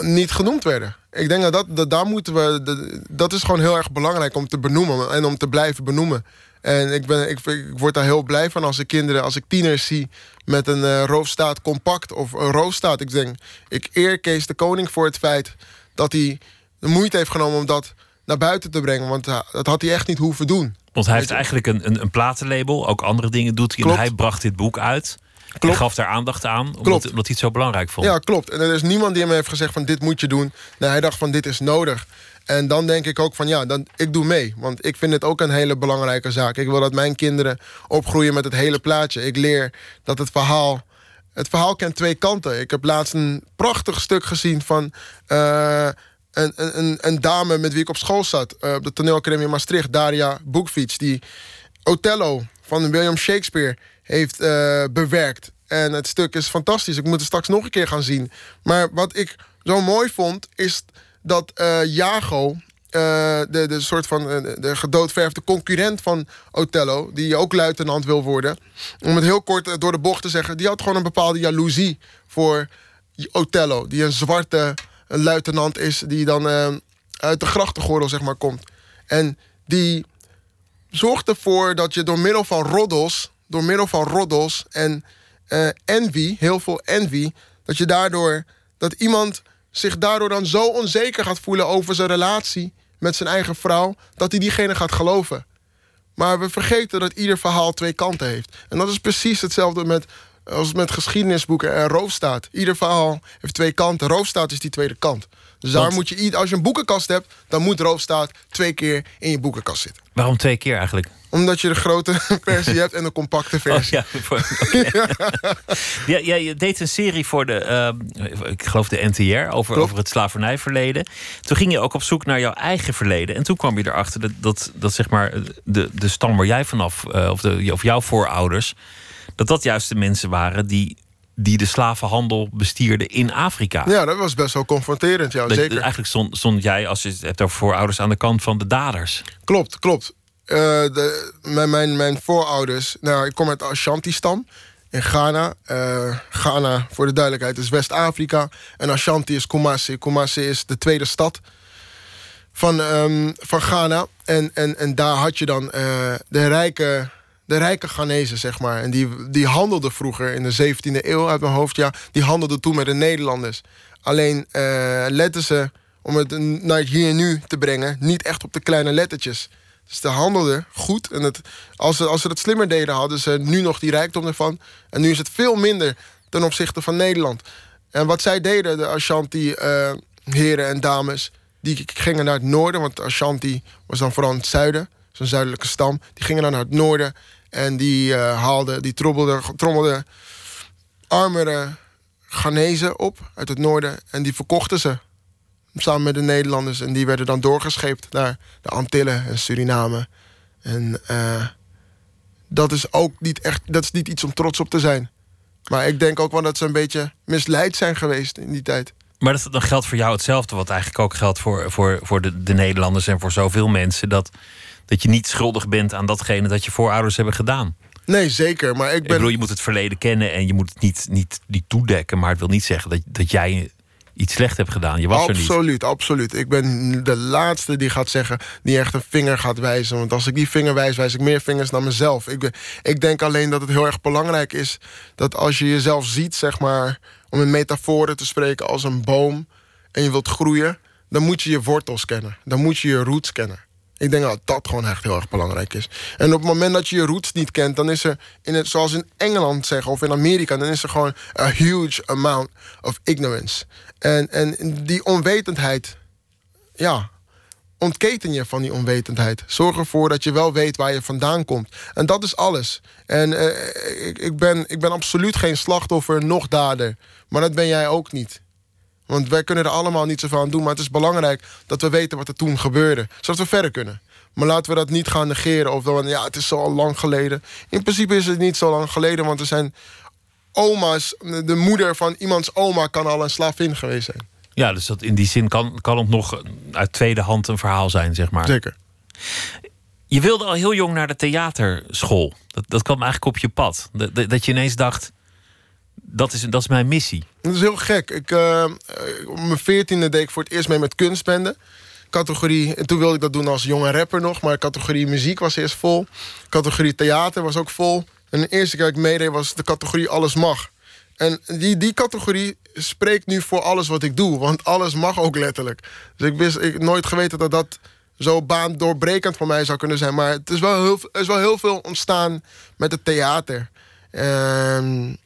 niet genoemd werden. Ik denk dat, dat, dat daar moeten we. Dat, dat is gewoon heel erg belangrijk om te benoemen en om te blijven benoemen. En ik, ben, ik, ik word daar heel blij van als ik kinderen, als ik tieners zie met een uh, roofstaat compact of een roofstaat. Ik denk, ik eer Kees de Koning voor het feit dat hij de moeite heeft genomen om dat naar buiten te brengen. Want uh, dat had hij echt niet hoeven doen. Want hij heeft eigenlijk een, een, een platenlabel, ook andere dingen doet hij. En hij bracht dit boek uit. Klopt. gaf daar aandacht aan, omdat, omdat, hij het zo belangrijk vond. Ja, klopt. En er is niemand die hem heeft gezegd van dit moet je doen. Nee, hij dacht van dit is nodig. En dan denk ik ook van ja, dan, ik doe mee. Want ik vind het ook een hele belangrijke zaak. Ik wil dat mijn kinderen opgroeien met het hele plaatje. Ik leer dat het verhaal... Het verhaal kent twee kanten. Ik heb laatst een prachtig stuk gezien van... Uh, een, een, een, dame met wie ik op school zat. Uh, op de toneelacademie in Maastricht. Daria Boekfiets. Die Othello van William Shakespeare heeft uh, bewerkt. En het stuk is fantastisch. Ik moet het straks nog een keer gaan zien. Maar wat ik zo mooi vond, is dat uh, Jago, uh, de, de soort van de gedoodverfde concurrent van Othello, die ook luitenant wil worden, om het heel kort door de bocht te zeggen, die had gewoon een bepaalde jaloezie voor Othello, die een zwarte luitenant is, die dan uit de grachtengordel zeg maar komt. En die zorgt ervoor dat je door middel van roddels door middel van roddels en uh, envy, heel veel envy, dat je daardoor, dat iemand zich daardoor dan zo onzeker gaat voelen over zijn relatie met zijn eigen vrouw, dat hij diegene gaat geloven. Maar we vergeten dat ieder verhaal twee kanten heeft. En dat is precies hetzelfde met, als met geschiedenisboeken en roofstaat. Ieder verhaal heeft twee kanten. Roofstaat is die tweede kant. Dus daar moet je, als je een boekenkast hebt, dan moet roofstaat twee keer in je boekenkast zitten. Waarom twee keer eigenlijk? Omdat je de grote versie hebt en de compacte oh, versie. Oh, ja, ja, je deed een serie voor de, uh, ik geloof de NTR, over, over het slavernijverleden. Toen ging je ook op zoek naar jouw eigen verleden. En toen kwam je erachter dat, dat, dat zeg maar de, de stam waar jij vanaf, uh, of, de, of jouw voorouders, dat dat juist de mensen waren die die de slavenhandel bestierden in Afrika. Ja, dat was best wel confronterend, ja, zeker. Eigenlijk stond, stond jij, als je het hebt over voorouders, aan de kant van de daders. Klopt, klopt. Uh, de, mijn, mijn, mijn voorouders, nou, ik kom uit de Ashanti-stam in Ghana. Uh, Ghana, voor de duidelijkheid, is West-Afrika. En Ashanti is Kumasi. Kumasi is de tweede stad van, um, van Ghana. En, en, en daar had je dan uh, de rijke de rijke Ghanese, zeg maar. En die, die handelden vroeger in de 17e eeuw uit mijn hoofd. Ja, die handelden toen met de Nederlanders. Alleen uh, letten ze, om het naar hier en nu te brengen, niet echt op de kleine lettertjes. Dus ze handelden goed. En het, als, ze, als ze het slimmer deden, hadden ze nu nog die rijkdom ervan. En nu is het veel minder ten opzichte van Nederland. En wat zij deden, de Ashanti-heren eh, en dames, die gingen naar het noorden. Want Ashanti was dan vooral in het zuiden, zo'n zuidelijke stam. Die gingen dan naar het noorden en die uh, haalde, die trommelde, trommelde armere Ghanese op uit het noorden. En die verkochten ze samen met de Nederlanders. En die werden dan doorgescheept naar de Antillen en Suriname. En uh, dat is ook niet echt, dat is niet iets om trots op te zijn. Maar ik denk ook wel dat ze een beetje misleid zijn geweest in die tijd. Maar dat, dan geldt voor jou hetzelfde, wat eigenlijk ook geldt voor, voor, voor de, de Nederlanders en voor zoveel mensen. Dat dat je niet schuldig bent aan datgene dat je voorouders hebben gedaan. Nee, zeker. Maar ik ben. Ik bedoel, je moet het verleden kennen en je moet het niet, niet, niet toedekken. Maar het wil niet zeggen dat, dat jij iets slecht hebt gedaan. Je was absoluut, er niet. absoluut. Ik ben de laatste die gaat zeggen, die echt een vinger gaat wijzen. Want als ik die vinger wijs, wijs ik meer vingers dan mezelf. Ik, ik denk alleen dat het heel erg belangrijk is dat als je jezelf ziet, zeg maar, om in metaforen te spreken als een boom en je wilt groeien, dan moet je je wortels kennen. Dan moet je je roots kennen. Ik denk dat dat gewoon echt heel erg belangrijk is. En op het moment dat je je roots niet kent, dan is er, in het, zoals in Engeland zeggen of in Amerika, dan is er gewoon a huge amount of ignorance. En, en die onwetendheid, ja, ontketen je van die onwetendheid. Zorg ervoor dat je wel weet waar je vandaan komt. En dat is alles. En uh, ik, ik, ben, ik ben absoluut geen slachtoffer, nog dader. Maar dat ben jij ook niet. Want wij kunnen er allemaal niet zoveel aan doen. Maar het is belangrijk dat we weten wat er toen gebeurde. Zodat we verder kunnen. Maar laten we dat niet gaan negeren. Of dan, ja, het is zo lang geleden. In principe is het niet zo lang geleden. Want er zijn oma's. De moeder van iemands oma kan al een slavin geweest zijn. Ja, dus dat in die zin kan, kan het nog uit tweede hand een verhaal zijn, zeg maar. Zeker. Je wilde al heel jong naar de theaterschool. Dat, dat kwam eigenlijk op je pad. Dat, dat, je ineens dacht, dat is, dat is mijn missie. Dat is heel gek. Ik, uh, op mijn veertiende deed ik voor het eerst mee met kunstbenden. Categorie, en toen wilde ik dat doen als jonge rapper nog. Maar categorie muziek was eerst vol. Categorie theater was ook vol. En de eerste keer ik meedeed was de categorie alles mag. En die, die categorie spreekt nu voor alles wat ik doe. Want alles mag ook letterlijk. Dus ik wist ik nooit geweten dat dat zo baandoorbrekend voor mij zou kunnen zijn. Maar het is wel heel, er is wel heel veel ontstaan met het theater. En,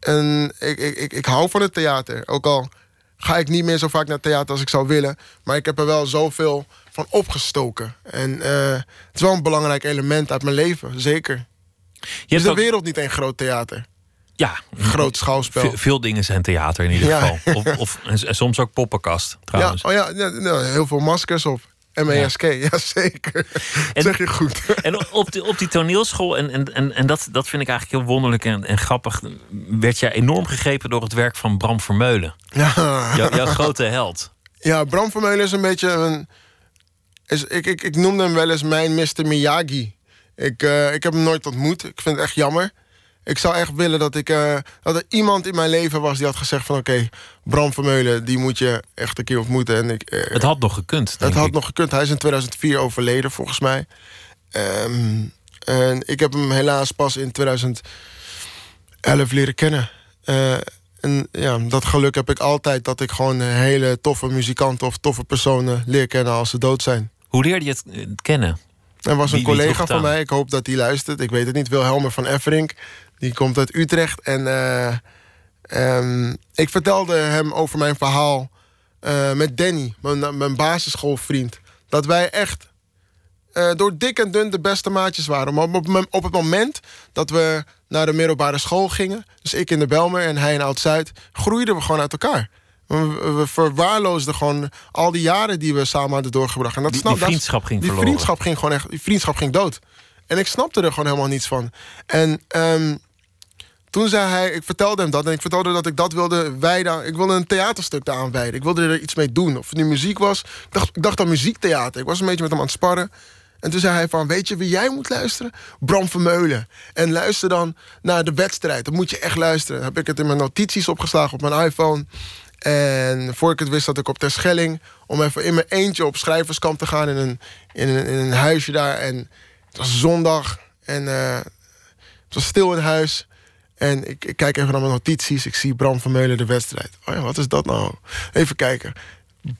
en ik, ik, ik, ik hou van het theater. Ook al ga ik niet meer zo vaak naar theater als ik zou willen. Maar ik heb er wel zoveel van opgestoken. En uh, het is wel een belangrijk element uit mijn leven, zeker. Je is de wereld niet een groot theater? Ja. Groot schouwspel. veel dingen zijn theater in ieder geval. Of, of, en, soms ook poppenkast, trouwens. Ja, oh ja, ja, heel veel maskers op. M-E-S-K, ja. zeker. En, zeg je goed. En op die, op die toneelschool, en, en, en dat, dat vind ik eigenlijk heel wonderlijk en, en grappig... werd jij enorm gegrepen door het werk van Bram Vermeulen. Ja. jouw grote held. Ja, Bram Vermeulen is een beetje een... Is, ik, ik, ik noemde hem wel eens mijn Mr. Miyagi. Ik, uh, ik heb hem nooit ontmoet. Ik vind het echt jammer ik zou echt willen dat, ik, uh, dat er iemand in mijn leven was die had gezegd van... oké, Bram Vermeulen, die moet je echt een keer ontmoeten. En ik, uh, het had nog gekund, Het had nog gekund. Hij is in 2004 overleden, volgens mij. Um, en ik heb hem helaas pas in 2011 leren kennen. Uh, en ja, dat geluk heb ik altijd... dat ik gewoon hele toffe muzikanten of toffe personen leer kennen als ze dood zijn. Hoe leerde je het kennen? Er was een collega van mij, ik hoop dat hij luistert. Ik weet het niet, Wilhelmer van Efferink. Die komt uit Utrecht. En uh, um, ik vertelde hem over mijn verhaal uh, met Danny, mijn, mijn basisschoolvriend. Dat wij echt uh, door dik en dun de beste maatjes waren. Maar op, op, het moment dat we naar de middelbare school gingen... dus ik in de Belmer en hij in Oud-Zuid... groeiden we gewoon uit elkaar. We, verwaarloosden gewoon al die jaren die we samen hadden doorgebracht. En dat die, snap, die vriendschap ging die verloren. vriendschap ging gewoon echt, die vriendschap ging dood. En ik snapte er gewoon helemaal niets van. En um, toen zei hij, ik vertelde hem dat en ik vertelde dat ik dat wilde wijden. Ik wilde een theaterstuk aan wijden. Ik wilde er iets mee doen. Of het nu muziek was. Ik dacht, ik dacht aan muziektheater. Ik was een beetje met hem aan het sparren. En toen zei hij van, weet je wie jij moet luisteren? Bram Vermeulen. En luister dan naar de wedstrijd. Dan moet je echt luisteren. Dan heb ik het in mijn notities opgeslagen op mijn iPhone. En voor ik het wist, zat ik op Terschelling... om even in mijn eentje op schrijverskamp te gaan... in een, in een, in een huisje daar. En het was zondag. En uh, het was stil in huis. En ik, ik, kijk even naar mijn notities. Ik zie Bram Vermeulen de wedstrijd. Oh ja, wat is dat nou? Even kijken.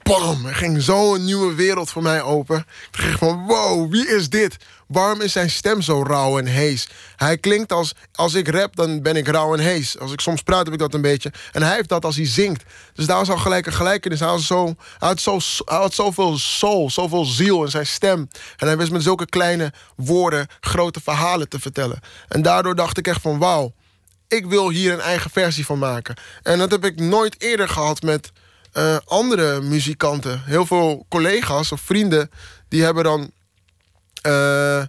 Bam! Er ging zo'n nieuwe wereld voor mij open. Ik dacht van, wow, wie is dit? Waarom is zijn stem zo rauw en hees? Hij klinkt als, als ik rap, dan ben ik rauw en hees. Als ik soms praat, heb ik dat een beetje. En hij heeft dat als hij zingt. Dus daar was al gelijk een gelijkenis. Hij, zo, hij, had zo, hij had zoveel soul, zoveel ziel in zijn stem. En hij wist met zulke kleine woorden grote verhalen te vertellen. En daardoor dacht ik echt van, wauw ik wil hier een eigen versie van maken. En dat heb ik nooit eerder gehad met uh, andere muzikanten. Heel veel collega's of vrienden die hebben dan uh,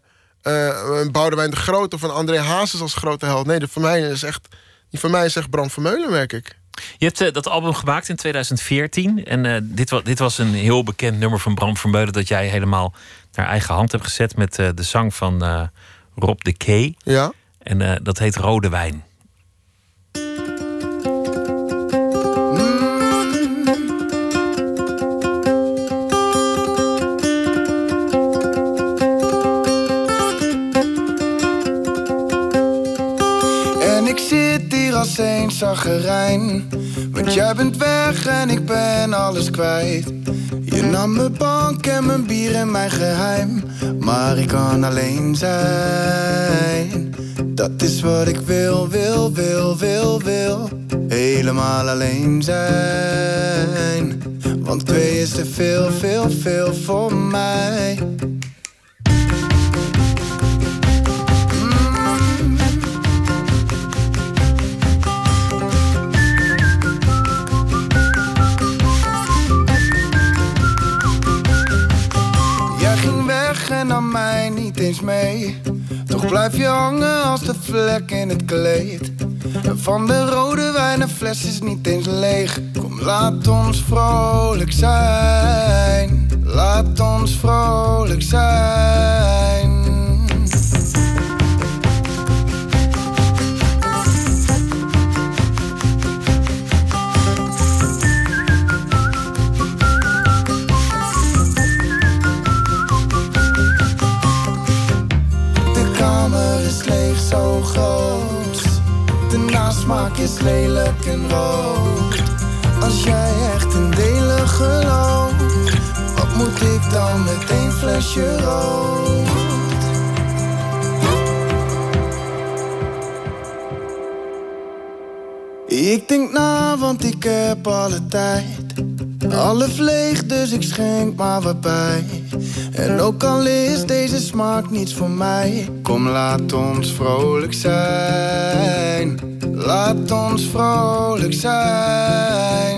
uh, Boudewijn de Groot of een André Hazes als grote held. Nee, de, voor mij is echt, die voor mij is echt Bram Vermeulen, merk ik. Je hebt uh, dat album gemaakt in 2014. En uh, dit, was, dit was een heel bekend nummer van Bram Vermeulen... dat jij helemaal naar eigen hand hebt gezet... met uh, de zang van Rob de K. Ja. En dat heet Rode Wijn. Als een zagerijn. Want jij bent weg en ik ben alles kwijt. Je nam mijn bank en mijn bier en mijn geheim. Maar ik kan alleen zijn. Dat is wat ik wil, wil, wil, wil, wil. Helemaal alleen zijn. Want twee is te veel, veel, veel voor mij. Eens mee. Toch blijf je hangen als de vlek in het kleed. En van de rode wijn een fles is niet eens leeg. Kom, laat ons vrolijk zijn. Laat ons vrolijk zijn. Groot. De nasmaak is lelijk en rood. Als jij echt in delen gelooft, wat moet ik dan met één flesje rood? Ik denk na, want ik heb alle tijd. Alles leeg, dus ik schenk maar wat bij. En ook al is deze smaak niets voor mij, kom laat ons vrolijk zijn. Laat ons vrolijk zijn.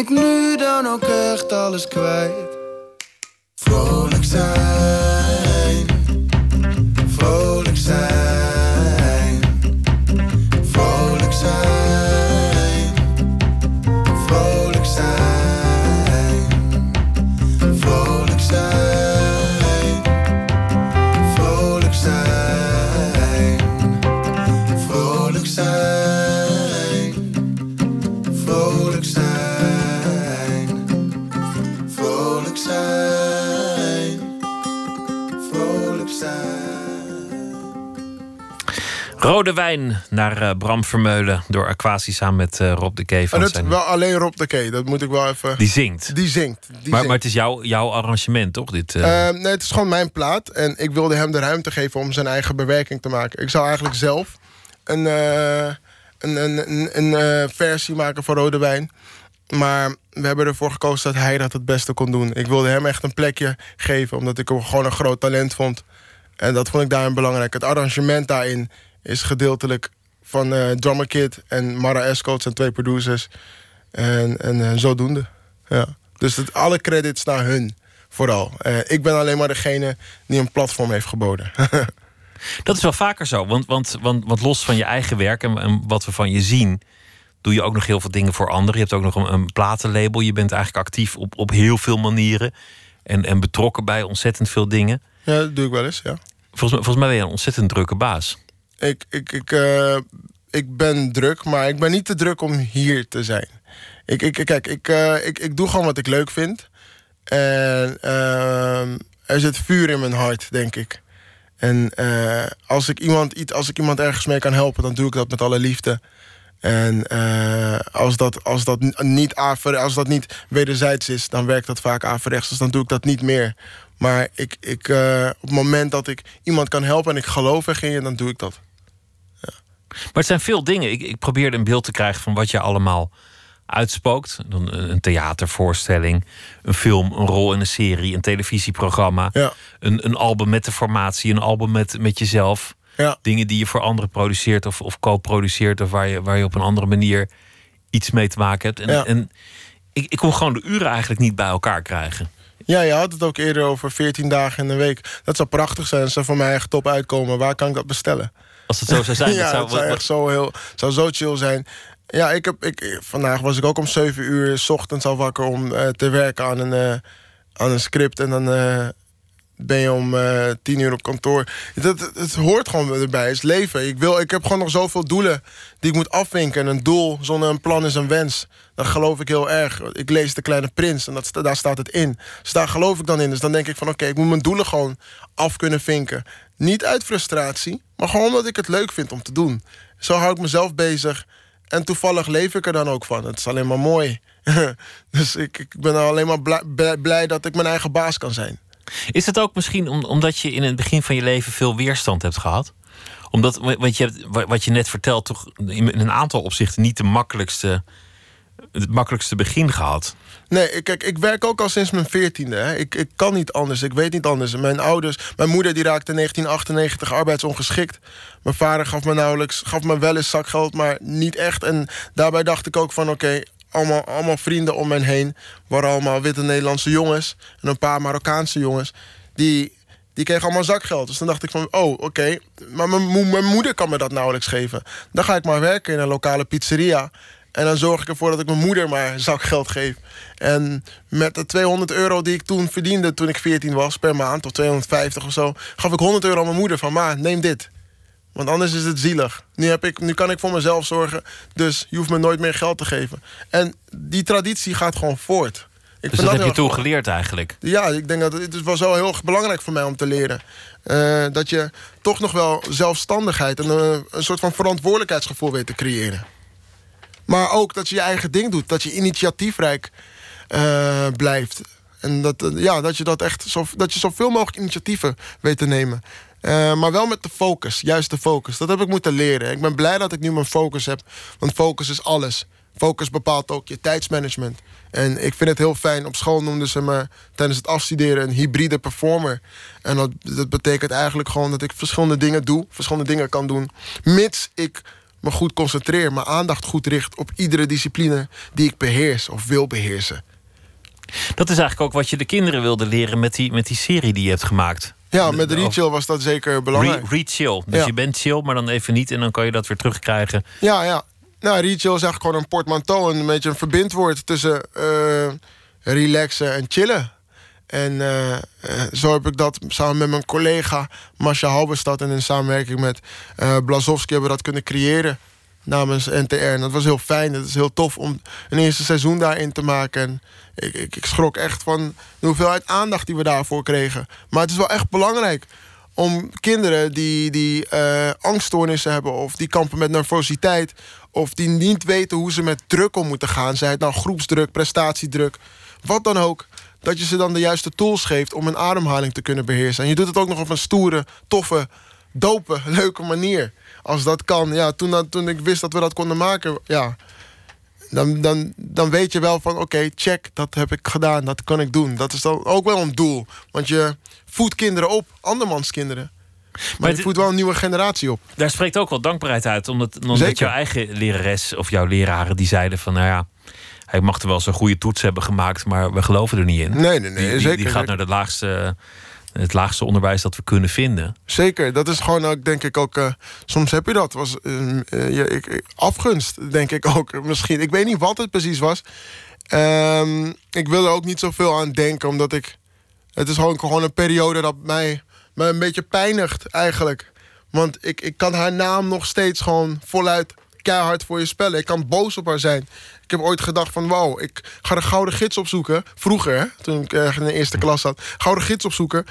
Ik nu dan ook echt alles kwijt? Vrolijk zijn, Rode wijn naar eh, Bram Vermeulen door Aquasi samen met eh, Rob de Kee. En Van dat zijn, wel alleen Rob de Kee, dat moet ik wel even... Die zingt. Die zingt. Die maar, zingt. maar het is jouw, jouw arrangement, toch? Dit, eh, nee, het is gewoon mijn plaat. En ik wilde hem de ruimte geven om zijn eigen bewerking te maken. Ik zou eigenlijk zelf een, een, een, een, een versie maken van Rode Wijn. Maar we hebben ervoor gekozen dat hij dat het beste kon doen. Ik wilde hem echt een plekje geven, omdat ik hem gewoon een groot talent vond. En dat vond ik daarin belangrijk. Het arrangement daarin is gedeeltelijk van Drummer Kid en Mara Escoot, zijn twee producers. En, en eh, zodoende. Ja. Dus het, alle credits naar hun, vooral. Eh, ik ben alleen maar degene die een platform heeft geboden. Dat is wel vaker zo. Want, want, want, want los van je eigen werk en, en wat we van je zien, doe je ook nog heel veel dingen voor anderen. Je hebt ook nog een, een platenlabel. Je bent eigenlijk actief op, op heel veel manieren. En, en betrokken bij ontzettend veel dingen. ja, dat doe ik wel eens, ja. Volgens, mij- volgens mij ben je een ontzettend drukke baas. Ik, ik, ik, eh, ik ben druk, maar ik ben niet te druk om hier te zijn. Ik, ik, kijk, ik, eh, ik, ik doe gewoon wat ik leuk vind. En ehm, er zit vuur in mijn hart, denk ik. En eh, als, ik iemand, als ik iemand ergens mee kan helpen, dan doe ik dat met alle liefde. En eh, als, dat, als, dat niet als dat niet wederzijds is, dan werkt dat vaak averechts. Dus dan doe ik dat niet meer. Maar ik, ik, eh, op het moment dat ik iemand kan helpen en ik geloof erin dan doe ik dat. Maar het zijn veel dingen. Ik, ik probeerde een beeld te krijgen van wat je allemaal uitspookt. Dan een een theatervoorstelling, een film, een rol in een serie, een televisieprogramma, Ja. een, een album met de formatie, een album met, met jezelf. Ja. Dingen die je voor anderen produceert of, of co-produceert, of waar je, waar je op een andere manier iets mee te maken hebt. En, Ja. en ik, ik kon gewoon de uren eigenlijk niet bij elkaar krijgen. Ja, je had het ook eerder over 14 dagen in een week. Dat zou prachtig zijn als ze voor mij echt top uitkomen. Waar kan ik dat bestellen? Als het zo zou zijn. ja, dat zou, het zou echt zo, heel, zou zo chill zijn. Ja, ik heb, ik, vandaag was ik ook om 7 uur s ochtends al wakker om eh, te werken aan een, eh, aan een script. En dan eh, ben je om 10 uur op kantoor. Dat, het, hoort gewoon erbij, het is leven. Ik, wil, ik heb gewoon nog zoveel doelen die ik moet afvinken. En een doel zonder een plan is een wens. Dat geloof ik heel erg. Ik lees De Kleine Prins en dat, daar staat het in. Dus daar geloof ik dan in. Dus dan denk ik van oké, ik moet mijn doelen gewoon af kunnen vinken. Niet uit frustratie, maar gewoon omdat ik het leuk vind om te doen. Zo hou ik mezelf bezig. En toevallig leef ik er dan ook van. Het is alleen maar mooi. dus ik, ik ben alleen maar blij, dat ik mijn eigen baas kan zijn. Is het ook misschien om- omdat je in het begin van je leven veel weerstand hebt gehad? Omdat, want je hebt, wa- wat je net vertelt, toch in een aantal opzichten niet de makkelijkste, het makkelijkste begin gehad. Nee, kijk, ik werk ook al sinds mijn veertiende. Ik, ik kan niet anders, ik weet niet anders. Mijn ouders, mijn moeder die raakte in 1998 arbeidsongeschikt. Mijn vader gaf me nauwelijks, gaf me wel eens zakgeld, maar niet echt. En daarbij dacht ik ook van, oké, allemaal, allemaal vrienden om me heen. waren allemaal witte Nederlandse jongens. En een paar Marokkaanse jongens. Die, die kregen allemaal zakgeld. Dus dan dacht ik van, oh, oké. Maar mijn, mijn moeder kan me dat nauwelijks geven. Dan ga ik maar werken in een lokale pizzeria. En dan zorg ik ervoor dat ik mijn moeder maar zakgeld geef. En met de 200 euro die ik toen verdiende toen ik 14 was per maand, of 250 of zo, gaf ik 100 euro aan mijn moeder van ma, neem dit. Want anders is het zielig. Nu, heb ik, nu kan ik voor mezelf zorgen, dus je hoeft me nooit meer geld te geven. En die traditie gaat gewoon voort. Ik dus dat, heb je toen geleerd eigenlijk? Ja, ik denk dat het, het was wel heel erg belangrijk voor mij om te leren. Uh, dat je toch nog wel zelfstandigheid en een, een soort van verantwoordelijkheidsgevoel weet te creëren. Maar ook dat je je eigen ding doet. Dat je initiatiefrijk uh, blijft. En dat, uh, ja, dat je dat echt zo, dat je zoveel mogelijk initiatieven weet te nemen. Uh, maar wel met de focus, juist de focus. Dat heb ik moeten leren. Ik ben blij dat ik nu mijn focus heb. Want focus is alles. Focus bepaalt ook je tijdsmanagement. En ik vind het heel fijn. Op school noemden ze me tijdens het afstuderen een hybride performer. En dat, dat betekent eigenlijk gewoon dat ik verschillende dingen doe. Verschillende dingen kan doen. Mits ik me goed concentreer, mijn aandacht goed richt op iedere discipline die ik beheers of wil beheersen. Dat is eigenlijk ook wat je de kinderen wilde leren met die, met die serie die je hebt gemaakt. Ja, met Rechill was dat zeker belangrijk. Re-chill. Dus je bent chill, maar dan even niet en dan kan je dat weer terugkrijgen. Ja, ja. Nou, Rechill is eigenlijk gewoon een portmanteau. Een beetje een verbindwoord tussen uh, relaxen en chillen. En uh, zo heb ik dat samen met mijn collega Masha Halberstad... en in samenwerking met uh, Blazowski hebben we dat kunnen creëren namens NTR. En dat was heel fijn. Het is heel tof om een eerste seizoen daarin te maken. En ik, ik, ik schrok echt van de hoeveelheid aandacht die we daarvoor kregen. Maar het is wel echt belangrijk om kinderen die, die angststoornissen hebben... of die kampen met nervositeit... of die niet weten hoe ze met druk om moeten gaan... zij het nou groepsdruk, prestatiedruk, wat dan ook dat je ze dan de juiste tools geeft om een ademhaling te kunnen beheersen. En je doet het ook nog op een stoere, toffe, dope, leuke manier. Als dat kan. Ja, toen, toen ik wist dat we dat konden maken, ja, dan, dan, dan weet je wel van oké, check, dat heb ik gedaan, dat kan ik doen. Dat is dan ook wel een doel. Want je voedt kinderen op, andermans kinderen. Maar, maar je voedt wel een nieuwe generatie op. Daar spreekt ook wel dankbaarheid uit. Omdat, omdat jouw eigen lerares of jouw leraren die zeiden van nou ja hij mag er wel zo'n goede toets hebben gemaakt, maar we geloven er niet in. Nee, nee, nee. Die, zeker, die gaat naar de laagste, het laagste onderwijs dat we kunnen vinden. Zeker, dat is gewoon ook, denk ik ook. Uh, soms heb je dat. Was, uh, ja, ik, afgunst, denk ik ook. Misschien. Ik weet niet wat het precies was. Um, ik wil er ook niet zoveel aan denken, omdat ik. Het is gewoon, gewoon een periode dat mij, mij een beetje pijnigt, eigenlijk. Want ik, ik kan haar naam nog steeds gewoon voluit keihard voor je spellen. Ik kan boos op haar zijn. Ik heb ooit gedacht van, wow, ik ga de gouden gids opzoeken. Vroeger, hè, toen ik in de eerste klas zat. Gouden gids opzoeken.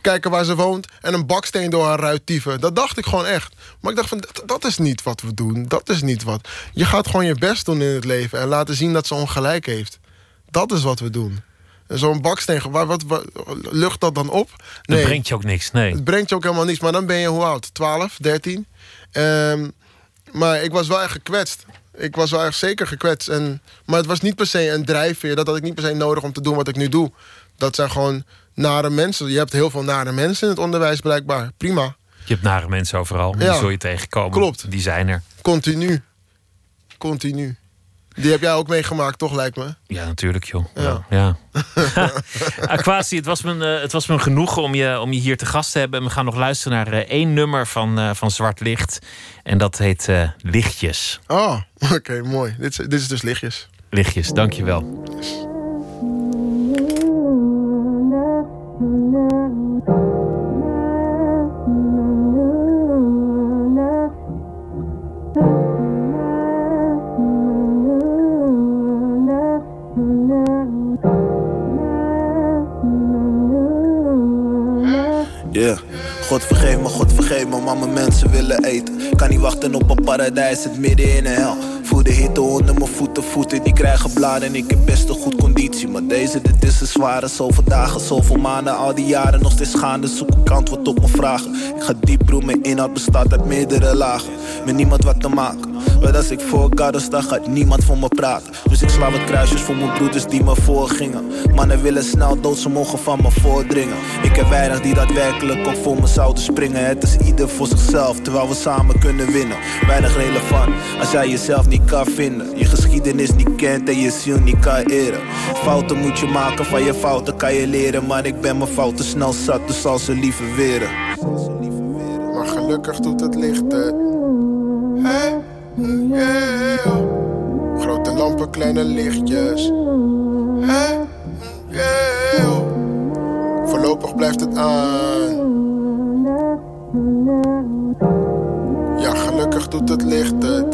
Kijken waar ze woont. En een baksteen door haar ruit tieven. Dat dacht ik gewoon echt. Maar ik dacht van, dat, is niet wat we doen. Dat is niet wat. Je gaat gewoon je best doen in het leven. En laten zien dat ze ongelijk heeft. Dat is wat we doen. Zo'n baksteen, waar, wat, wat, lucht dat dan op? Nee. Dat brengt je ook niks, nee. Het brengt je ook helemaal niks. Maar dan ben je hoe oud? 12, 13? Um, maar ik was wel echt gekwetst. Ik was wel echt zeker gekwetst. En, maar het was niet per se een drijfveer. Dat had ik niet per se nodig om te doen wat ik nu doe. Dat zijn gewoon nare mensen. Je hebt heel veel nare mensen in het onderwijs blijkbaar. Prima. Je hebt nare mensen overal. Die zul je tegenkomen. Klopt. Die zijn er. Continu. Continu. Die heb jij ook meegemaakt, toch, lijkt me? Ja, natuurlijk, joh. Ja. ja. Aquasi, het was, me, uh, het was me genoegen om je, om je hier te gast te hebben. we gaan nog luisteren naar uh, één nummer van, uh, van Zwart Licht. En dat heet Lichtjes. Oh, oké, mooi. Dit is, dit is dus Lichtjes. Lichtjes, dankjewel. Yes. God vergeef me, God vergeef me, maar mijn mensen willen eten. Kan niet wachten op een paradijs, het midden in een hel. Voel de hitte onder mijn voeten, voeten die krijgen bladen. Ik heb best een goed conditie, maar deze, dit is een zware. Zoveel dagen, zoveel maanden, al die jaren nog steeds gaande. Zoek ik antwoord op mijn vragen. Ik ga diep broer, mijn inhoud bestaat uit meerdere lagen. Met niemand wat te maken Want als ik voor God sta, gaat niemand voor me praten. Dus ik sla wat kruisjes voor mijn broeders die me voorgingen. Mannen willen snel dood, ze mogen van me voordringen. Ik heb weinig die daadwerkelijk ook voor me zouden springen. Het is ieder voor zichzelf, terwijl we samen kunnen winnen. Weinig relevant als jij jezelf niet kan vinden. Je geschiedenis niet kent en je ziel niet kan eren. Fouten moet je maken, van je fouten kan je leren. Maar ik ben mijn fouten snel zat, dus zal ze liever weren. Maar gelukkig doet het licht Grote lampen, kleine lichtjes. Voorlopig blijft het aan. Ja, gelukkig doet het licht het.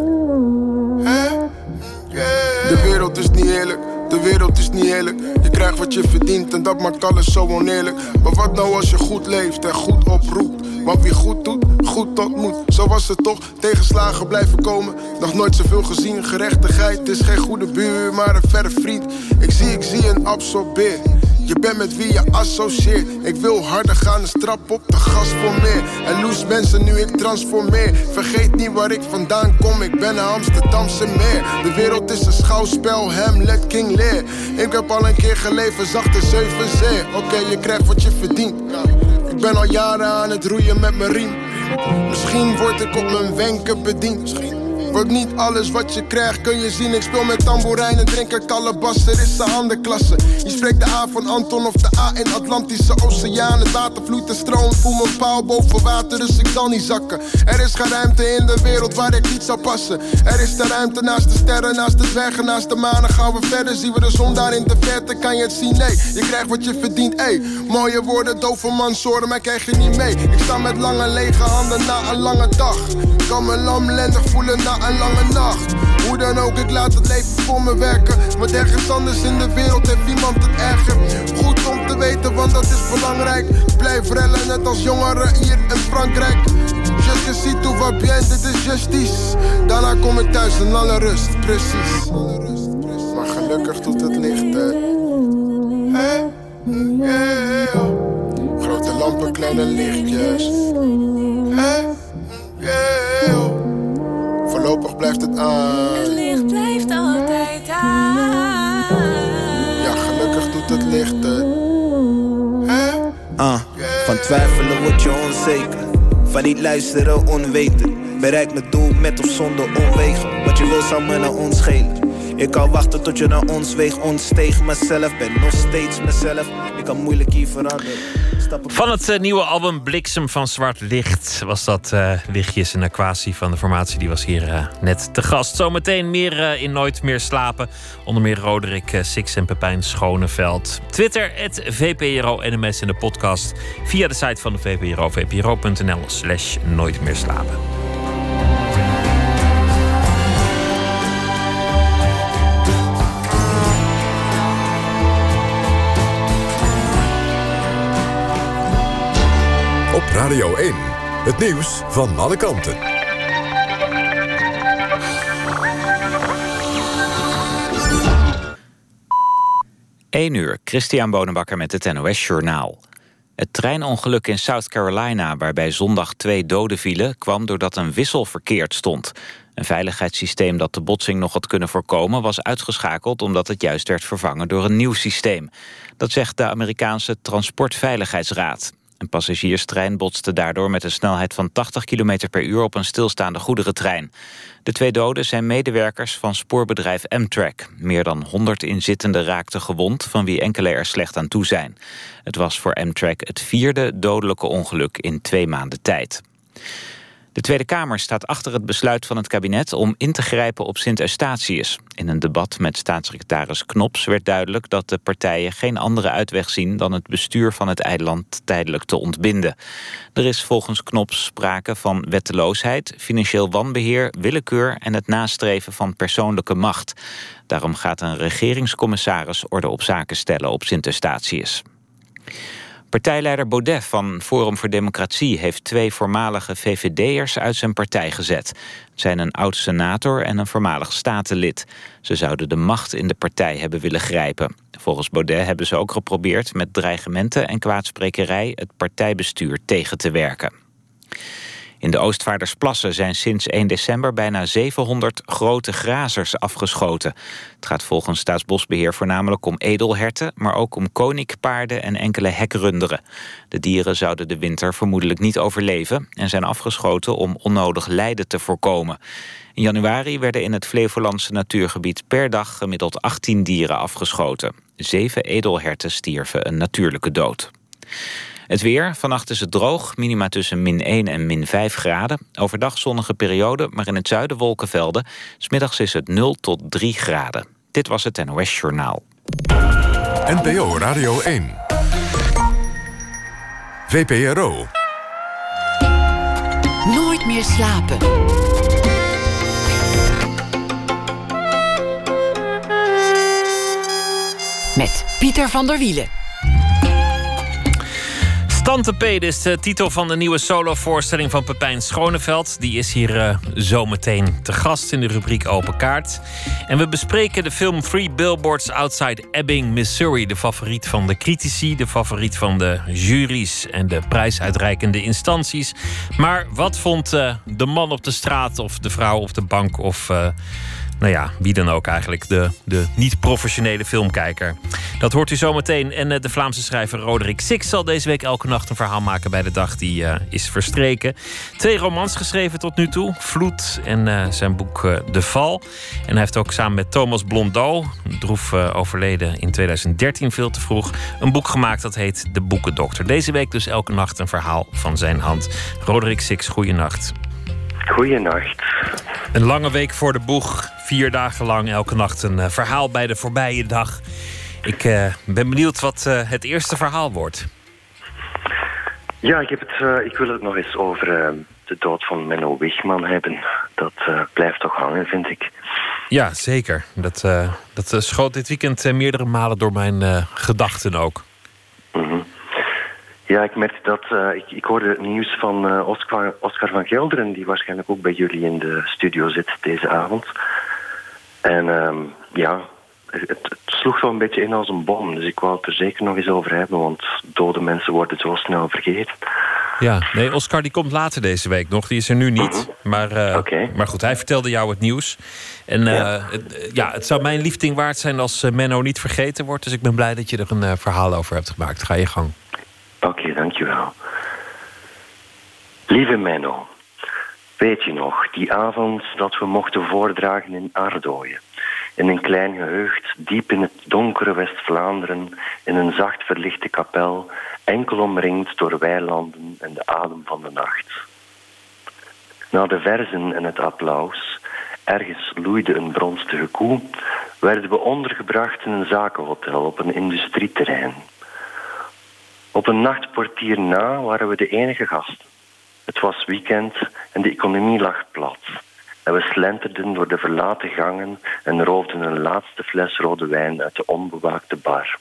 De wereld is niet eerlijk. De wereld is niet eerlijk. Je krijgt wat je verdient en dat maakt alles zo oneerlijk. Maar wat nou als je goed leeft en goed oproept? Want wie goed doet, goed ontmoet. Zo was het toch, tegenslagen blijven komen. Nog nooit zoveel gezien, gerechtigheid is geen goede buur, maar een verre vriend. Ik zie, ik zie en absorbeer. Je bent met wie je associeert. Ik wil harder gaan, strap op de gas voor meer. En loes mensen nu ik transformeer. Vergeet niet waar ik vandaan kom, ik ben een Amsterdamse meer. De wereld is een schouwspel, Hamlet, King Lear. Ik heb al een keer geleefd, zachte zeven zeer. Oké, je krijgt wat je verdient. Ik ben al jaren aan het roeien met mijn riem. Misschien word ik op mijn wenken bediend. Want niet alles wat je krijgt kun je zien. Ik speel met tamboerijn en drink een kalebas. Er is een handenklasse. Je spreekt de A van Anton of de A in Atlantische Oceaan. Het water vloeit en stroom. Voel mijn pauw boven water, dus ik zal niet zakken. Er is geen ruimte in de wereld waar ik niet zou passen. Er is de ruimte naast de sterren, naast de dwergen, naast de manen. Gaan we verder, zien we de zon daar in de verte. Kan je het zien? Nee, je krijgt wat je verdient. Ey, mooie woorden, dove man, zoren, maar krijg je niet mee. Ik sta met lange lege handen na een lange dag. Kan me lamlendig voelen na een lange nacht. Hoe dan ook, ik laat het leven voor me werken. Want ergens anders in de wereld heeft iemand het erger. Goed om te weten, want dat is belangrijk. Blijf rellen, net als jongeren hier in Frankrijk. Je si tout va bien, dit is justice. Daarna kom ik thuis in alle rust, precies. Maar gelukkig doet het licht, hè. Hey, yeah. Grote lampen, kleine lichtjes. Voorlopig blijft het aan. Het licht blijft altijd aan. Ja, gelukkig doet het licht het. Hè? Ah, van twijfelen word je onzeker. Van niet luisteren onweten. Bereik mijn doel met of zonder omwegen. Wat je wil zou me naar ons schelen. Ik kan wachten tot je naar ons weegt. Ontsteeg mezelf, ben nog steeds mezelf. Ik kan moeilijk hier veranderen. Van het eh, nieuwe album Bliksem van Zwart Licht was dat eh Lichtjes en Aquasi van de formatie. Die was hier eh, net te gast. Zometeen meer in Nooit meer slapen. Onder meer Roderick Six en Pepijn Schoneveld. Twitter, het VPRO NMS in de podcast. Via de site van de VPRO, vpro.nl slash Nooit meer slapen. Radio 1. Het nieuws van alle kanten. 1 uur, Christian Bonenbakker met het NOS Journaal. Het treinongeluk in South Carolina, waarbij zondag twee doden vielen... kwam doordat een wissel verkeerd stond. Een veiligheidssysteem dat de botsing nog had kunnen voorkomen... was uitgeschakeld omdat het juist werd vervangen door een nieuw systeem. Dat zegt de Amerikaanse Transportveiligheidsraad. Een passagierstrein botste daardoor met een snelheid van 80 km per uur... op een stilstaande goederentrein. De twee doden zijn medewerkers van spoorbedrijf Amtrak. Meer dan 100 inzittenden raakten gewond, van wie enkele er slecht aan toe zijn. Het was voor Amtrak het vierde dodelijke ongeluk in twee maanden tijd. De Tweede Kamer staat achter het besluit van het kabinet om in te grijpen op Sint-Eustatius. In een debat met staatssecretaris Knops werd duidelijk dat de partijen geen andere uitweg zien dan het bestuur van het eiland tijdelijk te ontbinden. Er is volgens Knops sprake van wetteloosheid, financieel wanbeheer, willekeur en het nastreven van persoonlijke macht. Daarom gaat een regeringscommissaris orde op zaken stellen op Sint-Eustatius. Partijleider Baudet van Forum voor Democratie heeft twee voormalige VVD'ers uit zijn partij gezet. Het zijn een oud-senator en een voormalig statenlid. Ze zouden de macht in de partij hebben willen grijpen. Volgens Baudet hebben ze ook geprobeerd met dreigementen en kwaadsprekerij het partijbestuur tegen te werken. In de Oostvaardersplassen zijn sinds 1 december bijna 700 grote grazers afgeschoten. Het gaat volgens Staatsbosbeheer voornamelijk om edelherten... maar ook om koninkpaarden en enkele hekrunderen. De dieren zouden de winter vermoedelijk niet overleven... en zijn afgeschoten om onnodig lijden te voorkomen. In januari werden in het Flevolandse natuurgebied per dag gemiddeld 18 dieren afgeschoten. Zeven edelherten stierven een natuurlijke dood. Het weer, vannacht is het droog, minima tussen min 1 en min 5 graden. Overdag zonnige periode, maar in het zuiden wolkenvelden. Smiddags is het 0 tot 3 graden. Dit was het NOS Journaal. NPO Radio 1. VPRO. Nooit meer slapen. Met Pieter van der Wielen. Tante is de titel van de nieuwe solovoorstelling van Pepijn Schoneveld. Die is hier uh, zometeen te gast in de rubriek Open Kaart. En we bespreken de film Three Billboards Outside Ebbing, Missouri. De favoriet van de critici, de favoriet van de juries en de prijsuitreikende instanties. Maar wat vond uh, de man op de straat of de vrouw op de bank of... Uh, nou ja, wie dan ook eigenlijk, de, de niet-professionele filmkijker. Dat hoort u zometeen. En uh, de Vlaamse schrijver Roderick Six zal deze week elke nacht een verhaal maken bij de dag die uh, is verstreken. Twee romans geschreven tot nu toe: Vloed en uh, zijn boek De Val. En hij heeft ook samen met Thomas Blondeau, droef overleden in 2013 veel te vroeg, een boek gemaakt dat heet De Boekendokter. Deze week dus elke nacht een verhaal van zijn hand. Roderick Six, goeienacht. Goeienacht. Een lange week voor de boeg. Vier dagen lang elke nacht een uh, verhaal bij de voorbije dag. Ik uh, ben benieuwd wat uh, het eerste verhaal wordt. Ja, ik, heb het, ik wil het nog eens over de dood van Menno Wigman hebben. Dat blijft toch hangen, vind ik. Ja, zeker. Dat, dat schoot dit weekend meerdere malen door mijn gedachten ook. Mm -hmm. Ja, ik merkte dat. Uh, ik, ik, hoorde het nieuws van uh, Oscar, Oscar van Gelderen, die waarschijnlijk ook bij jullie in de studio zit deze avond. En um, ja, het, het, sloeg wel een beetje in als een bom. Dus ik wou het er zeker nog eens over hebben, want dode mensen worden zo snel vergeten. Ja, nee, Oscar die komt later deze week nog. Die is er nu niet. -hmm. maar, okay. maar goed, hij vertelde jou het nieuws. En ja. Het, ja, het zou mijn liefding waard zijn als Menno niet vergeten wordt. Dus ik ben blij dat je er een verhaal over hebt gemaakt. Ga je gang. Oké, okay, dankjewel. Lieve Menno, weet je nog, die avond dat we mochten voordragen in Ardooien. In een klein geheugd, diep in het donkere West-Vlaanderen, in een zacht verlichte kapel, enkel omringd door weilanden en de adem van de nacht. Na de verzen en het applaus, ergens loeide een bronstige koe, werden we ondergebracht in een zakenhotel op een industrieterrein. Op een nachtportier na waren we de enige gasten. Het was weekend en de economie lag plat. En we slenterden door de verlaten gangen en roofden een laatste fles rode wijn uit de onbewaakte bar.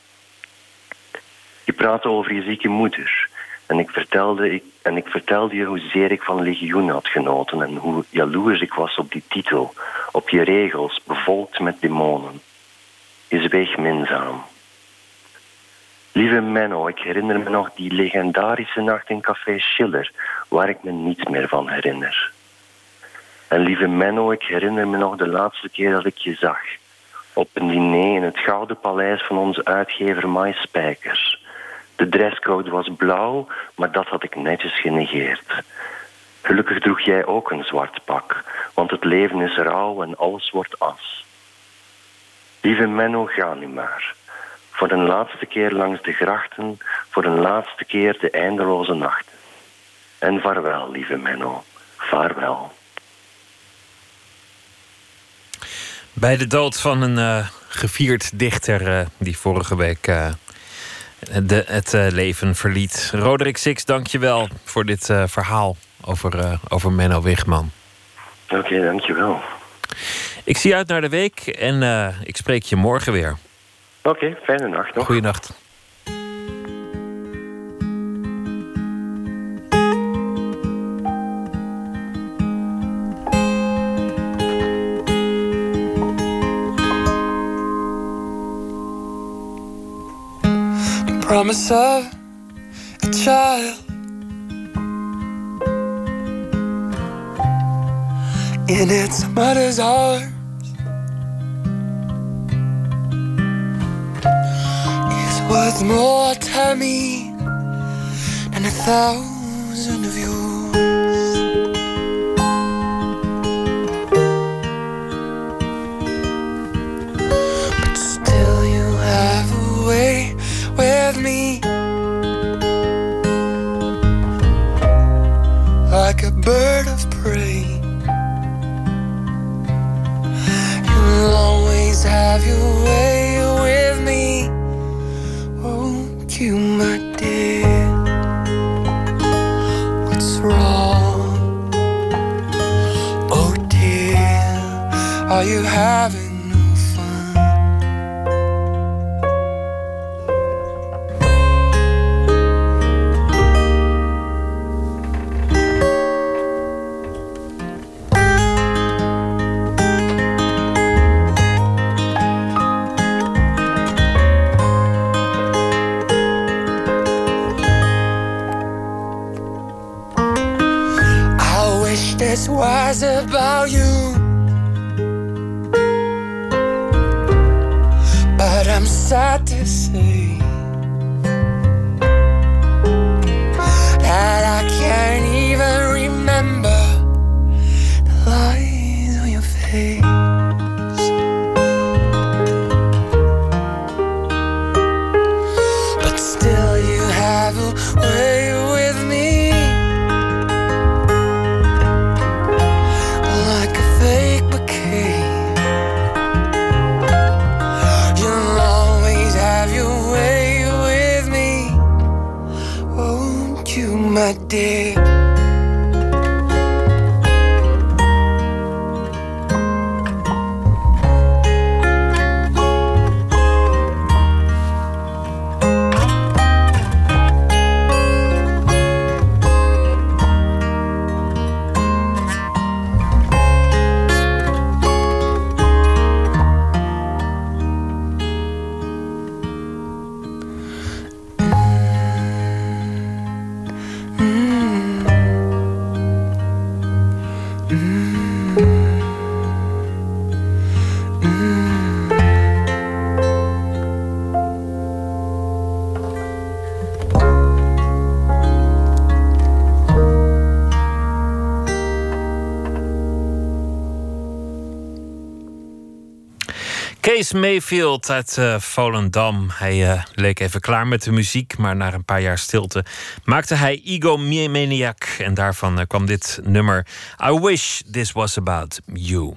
Je praatte over je zieke moeder. En ik, vertelde, ik, en ik vertelde je hoezeer ik van legioen had genoten en hoe jaloers ik was op die titel, op je regels, bevolkt met demonen. Je zweeg minzaam. Lieve Menno, ik herinner me nog die legendarische nacht in Café Schiller, waar ik me niets meer van herinner. En lieve Menno, ik herinner me nog de laatste keer dat ik je zag. Op een diner in het Gouden Paleis van onze uitgever Mai Spijkers. De dresscode was blauw, maar dat had ik netjes genegeerd. Gelukkig droeg jij ook een zwart pak, want het leven is rauw en alles wordt as. Lieve Menno, ga nu maar. Voor een laatste keer langs de grachten, voor een laatste keer de eindeloze nachten. En vaarwel, lieve Menno, vaarwel. Bij de dood van een uh, gevierd dichter uh, die vorige week uh, de, het leven verliet. Roderick Six, dank je wel voor dit verhaal over, over Menno Wigman. Oké, okay, dank je wel. Ik zie uit naar de week en ik spreek je morgen weer. Oké, okay, fijne nacht nog. Goeienacht. promise of a child in its mother's arms. Worth more to me than a thousand of yours. But still, you have a way with me. Was about you. But I'm sad Mayfield uit eh, Volendam. Hij eh, leek even klaar met de muziek, maar na een paar jaar stilte maakte hij Ego Maniac. En daarvan eh, kwam dit nummer I Wish This Was About You.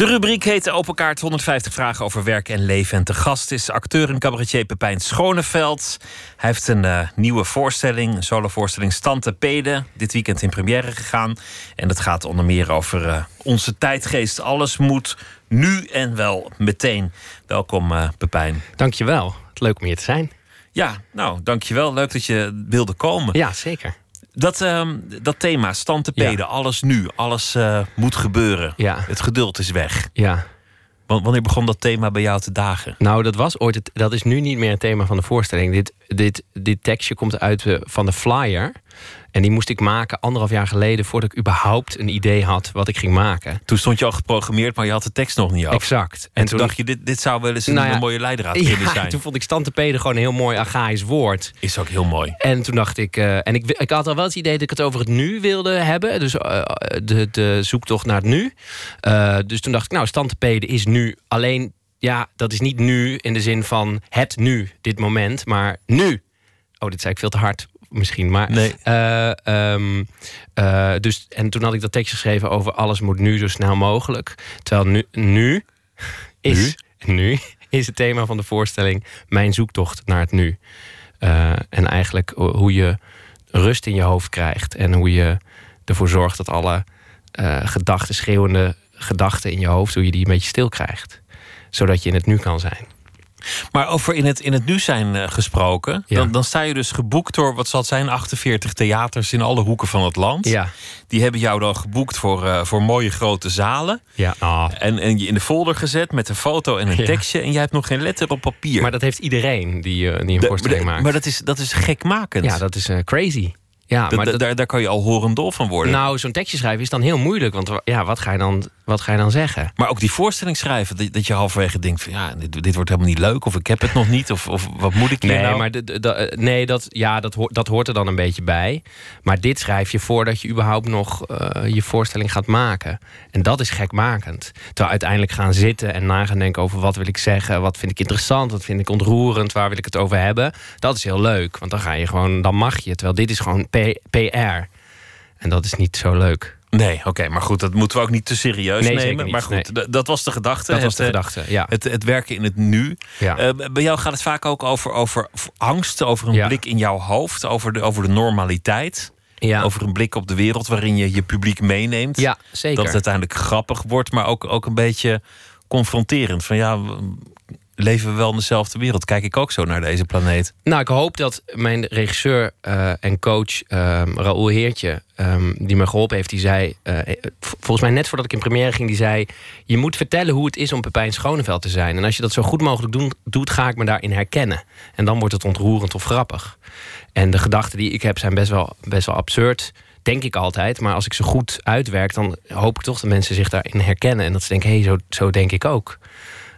De rubriek heet Open Kaart 150 vragen over werk en leven. En te gast is acteur en cabaretier Pepijn Schoneveld. Hij heeft een eh, nieuwe voorstelling, een solovoorstelling Stante Pede. Dit weekend in première gegaan. En dat gaat onder meer over eh, onze tijdgeest. Alles moet nu en wel meteen. Welkom uh, Pepijn. Dankjewel. Leuk om hier te zijn. Ja, nou, dankjewel. Leuk dat je wilde komen. Ja, zeker. Dat, uh, dat thema, stand te peden, ja. alles nu, alles uh, moet gebeuren. Ja. Het geduld is weg. Ja. Wanneer begon dat thema bij jou te dagen? Nou, dat was ooit. Het, dat is nu niet meer het thema van de voorstelling. Dit, dit, dit tekstje komt uit uh, van de flyer. En die moest ik maken anderhalf jaar geleden voordat ik überhaupt een idee had wat ik ging maken. Toen stond je al geprogrammeerd, maar je had de tekst nog niet af. Exact. En, en toen, toen, dacht je, dit, dit zou wel eens een, nou ja, mooie leidraad ja, kunnen zijn. Toen vond ik stantepeden gewoon een heel mooi archaïs woord. Is ook heel mooi. En toen dacht ik, uh, en ik, ik had al wel het idee dat ik het over het nu wilde hebben. Dus uh, de, de zoektocht naar het nu. Uh, dus toen dacht ik, nou, stantepeden is nu alleen. Ja, dat is niet nu in de zin van het nu, dit moment, maar nu. Oh, dit zei ik veel te hard misschien. Maar, nee. uh, um, uh, dus, en toen had ik dat tekst geschreven over alles moet nu zo snel mogelijk. Terwijl nu, nu is, nu? nu is het thema van de voorstelling mijn zoektocht naar het nu. Uh, en eigenlijk hoe je rust in je hoofd krijgt. En hoe je ervoor zorgt dat alle gedachten, schreeuwende gedachten in je hoofd, hoe je die een beetje stil krijgt. Zodat je in het nu kan zijn. Maar over in het, in het nu zijn eh, gesproken, dan, dan sta je dus geboekt door, wat zal het zijn, 48 theaters in alle hoeken van het land. Ja. Die hebben jou dan geboekt voor, eh, voor mooie grote zalen. Ja. Ah. En, en je in de folder gezet met een foto en een Ja. tekstje. En jij hebt nog geen letter op papier. Maar dat heeft iedereen die, eh, die een De- voorstelling maakt. maar dat is, dat is gekmakend. Ja, dat is eh, crazy. Ja, maar dat- daar, daar kan je al horendol van worden. nou, zo'n tekstje schrijven is dan heel moeilijk. Want wa- ja, wat ga je dan, wat ga je dan zeggen? Maar ook die voorstelling schrijven, dat, dat je halverwege denkt van ja, dit, dit wordt helemaal niet leuk. Of ik heb het nog niet. Of, of wat moet ik hier Nee, nou? maar eh, nee, dat, ja, dat, hoort, dat hoort er dan een beetje bij. Maar dit schrijf je voordat je überhaupt nog eh, je voorstelling gaat maken. En dat is gekmakend. Terwijl uiteindelijk gaan zitten en na gaan denken over wat wil ik zeggen, wat vind ik interessant, wat vind ik ontroerend, waar wil ik het over hebben. Dat is heel leuk, want dan ga je gewoon, dan mag je. Terwijl dit is gewoon PR. En dat is niet zo leuk. Nee, oké, maar goed, dat moeten we ook niet te serieus Nee, nemen. niet, maar goed, nee. dat was de gedachte. Dat was de Het, eh, gedachte, ja. Het, het werken in het nu. Ja. Eh, bij jou gaat het vaak ook over, over angst, over een Ja. blik in jouw hoofd, over de, over de normaliteit. Ja. Over een blik op de wereld waarin je je publiek meeneemt. Ja, zeker. Dat het uiteindelijk grappig wordt, maar ook, ook een beetje confronterend. Van ja, leven we wel in dezelfde wereld? Kijk ik ook zo naar deze planeet? Nou, ik hoop dat mijn regisseur eh, en coach ehm Raoul Heertje, ehm, die me geholpen heeft, die zei, eh, volgens mij net voordat ik in première ging, die zei: Je moet vertellen hoe het is om Pepijn Schoneveld te zijn. En als je dat zo goed mogelijk doet, ga ik me daarin herkennen. En dan wordt het ontroerend of grappig. En de gedachten die ik heb zijn best wel, best wel absurd. Denk ik altijd. Maar als ik ze goed uitwerk, dan hoop ik toch dat mensen zich daarin herkennen. En dat ze denken: hé, hey, zo, zo denk ik ook.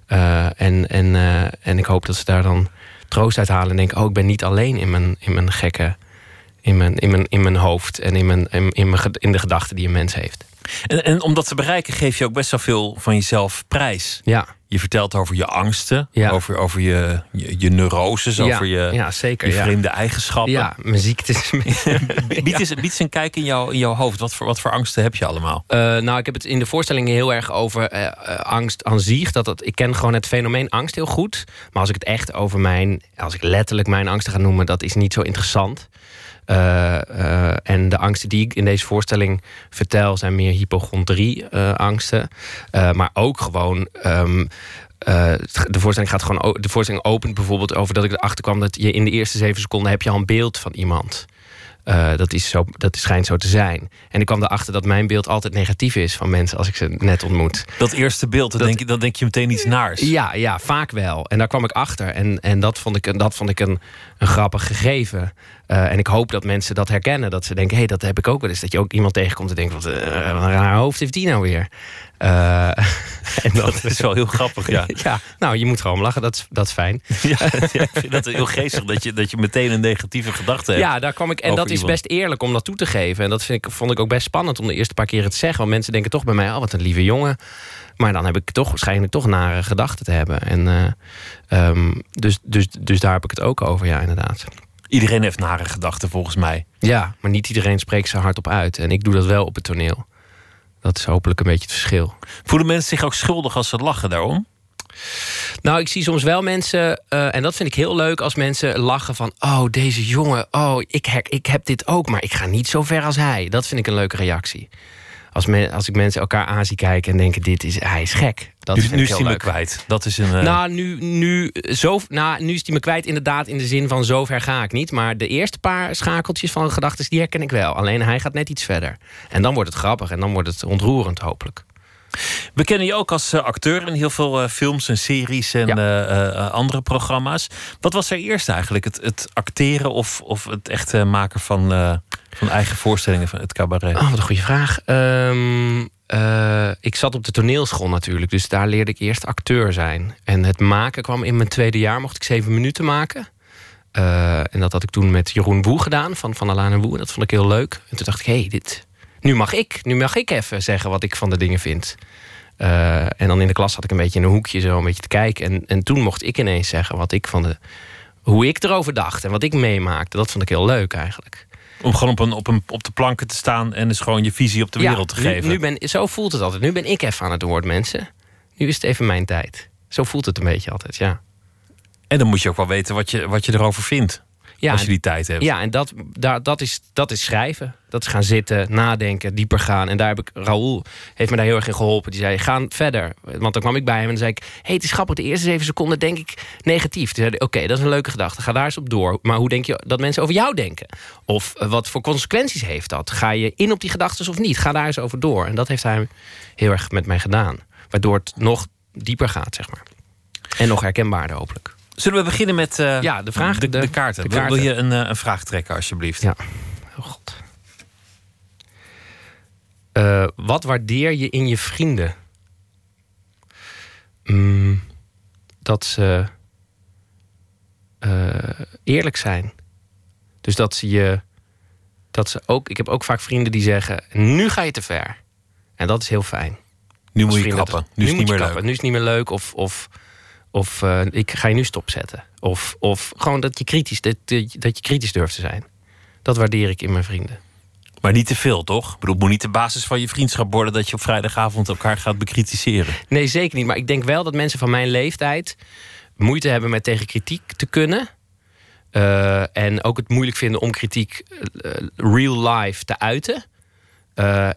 Eh, en, en, eh, en ik hoop dat ze daar dan troost uit halen en denken: oh, ik ben niet alleen in mijn, in mijn gekke. In mijn, in, mijn, in mijn hoofd en in, mijn, in, in, mijn, in de gedachten die een mens heeft. En, en om dat te bereiken geef je ook best wel veel van jezelf prijs. Ja. Je vertelt over je angsten, Ja. over, over je, je, je neuroses, Ja, over je, ja, zeker, je vreemde eigenschappen. Ja, mijn ziektes. Bied, eens, bied eens een kijk in, jou, in jouw hoofd. Wat voor, wat voor angsten heb je allemaal? Eh, nou, ik heb het in de voorstelling heel erg over eh, eh, angst aan zich. Dat dat, ik ken gewoon het fenomeen angst heel goed. Maar als ik het echt over mijn, als ik letterlijk mijn angsten ga noemen, dat is niet zo interessant. Eh, eh, en de angsten die ik in deze voorstelling vertel zijn meer hypochondrie-angsten. maar ook gewoon. ehm, eh, de voorstelling gaat gewoon. De voorstelling opent bijvoorbeeld over dat ik erachter kwam dat je in de eerste zeven seconden heb je al een beeld van iemand. Eh, dat, is zo, dat schijnt zo te zijn. En ik kwam erachter dat mijn beeld altijd negatief is van mensen als ik ze net ontmoet. Dat eerste beeld, dan, denk, je, dan denk je meteen iets naars. Ja, ja, vaak wel. En daar kwam ik achter. En, en dat vond ik, dat vond ik een, een grappig gegeven. Eh, en ik hoop dat mensen dat herkennen. Dat ze denken, hé, hey, dat heb ik ook wel eens. Dat je ook iemand tegenkomt en denkt, wat, wat een raar hoofd heeft die nou weer? Eh, en Dat is wel heel grappig, ja. ja, nou, je moet gewoon lachen. Dat is, dat is fijn. Ja, ja, ik vind dat heel geestig dat je, dat je meteen een negatieve gedachte hebt. Ja, daar kwam ik. En dat is best eerlijk om dat toe te geven. En dat vind ik, vond ik ook best spannend om de eerste paar keer het te zeggen. Want mensen denken toch bij mij, oh, wat een lieve jongen. Maar dan heb ik toch waarschijnlijk toch nare gedachten te hebben. En, eh, ehm, dus, dus, dus daar heb ik het ook over, ja, inderdaad. Iedereen heeft nare gedachten volgens mij. Ja, maar niet iedereen spreekt ze hardop uit. En ik doe dat wel op het toneel. Dat is hopelijk een beetje het verschil. Voelen mensen zich ook schuldig als ze lachen daarom? Nou, ik zie soms wel mensen, eh, en dat vind ik heel leuk, als mensen lachen van: Oh, deze jongen, oh, ik, ik heb dit ook, maar ik ga niet zo ver als hij. Dat vind ik een leuke reactie. Als, men, als ik mensen elkaar aan zie kijken en denken: dit is, Hij is gek. Dat nu nu is hij me kwijt. Dat is een. eh, Nou, nu, nu, zo, nou, nu is die me kwijt inderdaad in de zin van zover ga ik niet. Maar de eerste paar schakeltjes van gedachten, die herken ik wel. Alleen hij gaat net iets verder. En dan wordt het grappig en dan wordt het ontroerend hopelijk. We kennen je ook als eh, acteur in heel veel eh, films en series en andere programma's. Wat was er eerst eigenlijk? Het, het acteren of, of het echt maken van, van eigen voorstellingen van het cabaret? Oh, wat een goede vraag. Ehm, eh, ik zat op de toneelschool natuurlijk, dus daar leerde ik eerst acteur zijn. En het maken kwam in mijn tweede jaar, mocht ik zeven minuten maken. Eh, en dat had ik toen met Jeroen Woe gedaan, van Van Alaan en Woe. Dat vond ik heel leuk. En toen dacht ik, hé, hey, dit, nu mag ik. Nu mag ik even zeggen wat ik van de dingen vind. Eh, en dan in de klas had ik een beetje in een hoekje zo een beetje te kijken. En, en toen mocht ik ineens zeggen wat ik van de, hoe ik erover dacht en wat ik meemaakte. Dat vond ik heel leuk eigenlijk. Om gewoon op, een, op, een, op de planken te staan en dus gewoon je visie op de wereld te nu- geven. Nu, ben, zo voelt het altijd. Nu ben ik even aan het woord, mensen. Nu is het even mijn tijd. Zo voelt het een beetje altijd, ja. En dan moet je ook wel weten wat je, wat je erover vindt. Als je die tijd hebt. Ja, en dat, daar, dat, is, dat is schrijven. Dat is gaan zitten, nadenken, dieper gaan. En daar heb ik, Raoul heeft me daar heel erg in geholpen. Die zei, ga verder. Want dan kwam ik bij hem en dan zei ik... hey, het is grappig, de eerste zeven seconden denk ik negatief. Toen zei hij, oké, dat is een leuke gedachte. Ga daar eens op door. Maar hoe denk je dat mensen over jou denken? Of eh, wat voor consequenties heeft dat? Ga je in op die gedachten of niet? Ga daar eens over door. En dat heeft hij heel erg met mij gedaan. Waardoor het nog dieper gaat, zeg maar. En nog herkenbaarder, hopelijk. Zullen we beginnen met eh, Ja, de vraag- de, de de- kaarten. de Wil- kaarten. Wil je een, eh, een vraag trekken, alsjeblieft? Ja. Oh god. Eh, wat waardeer je in je vrienden? Mm, dat ze eh, eerlijk zijn. Dus dat ze je. Dat ze ook. Ik heb ook vaak vrienden die zeggen: nu ga je te ver. En dat is heel fijn. Nu Als moet je kappen. Nu is het niet meer kappen. leuk. Nu is het niet meer leuk. Of, of, of eh, ik ga je nu stopzetten. Of, of gewoon dat je, kritisch, dat, dat je kritisch durft te zijn. Dat waardeer ik in mijn vrienden. Maar niet te veel, toch? Ik bedoel, het moet niet de basis van je vriendschap worden... dat je op vrijdagavond elkaar gaat bekritiseren. Nee, zeker niet. Maar ik denk wel dat mensen van mijn leeftijd moeite hebben met tegen kritiek te kunnen. Eh, en ook het moeilijk vinden om kritiek eh, real life te uiten.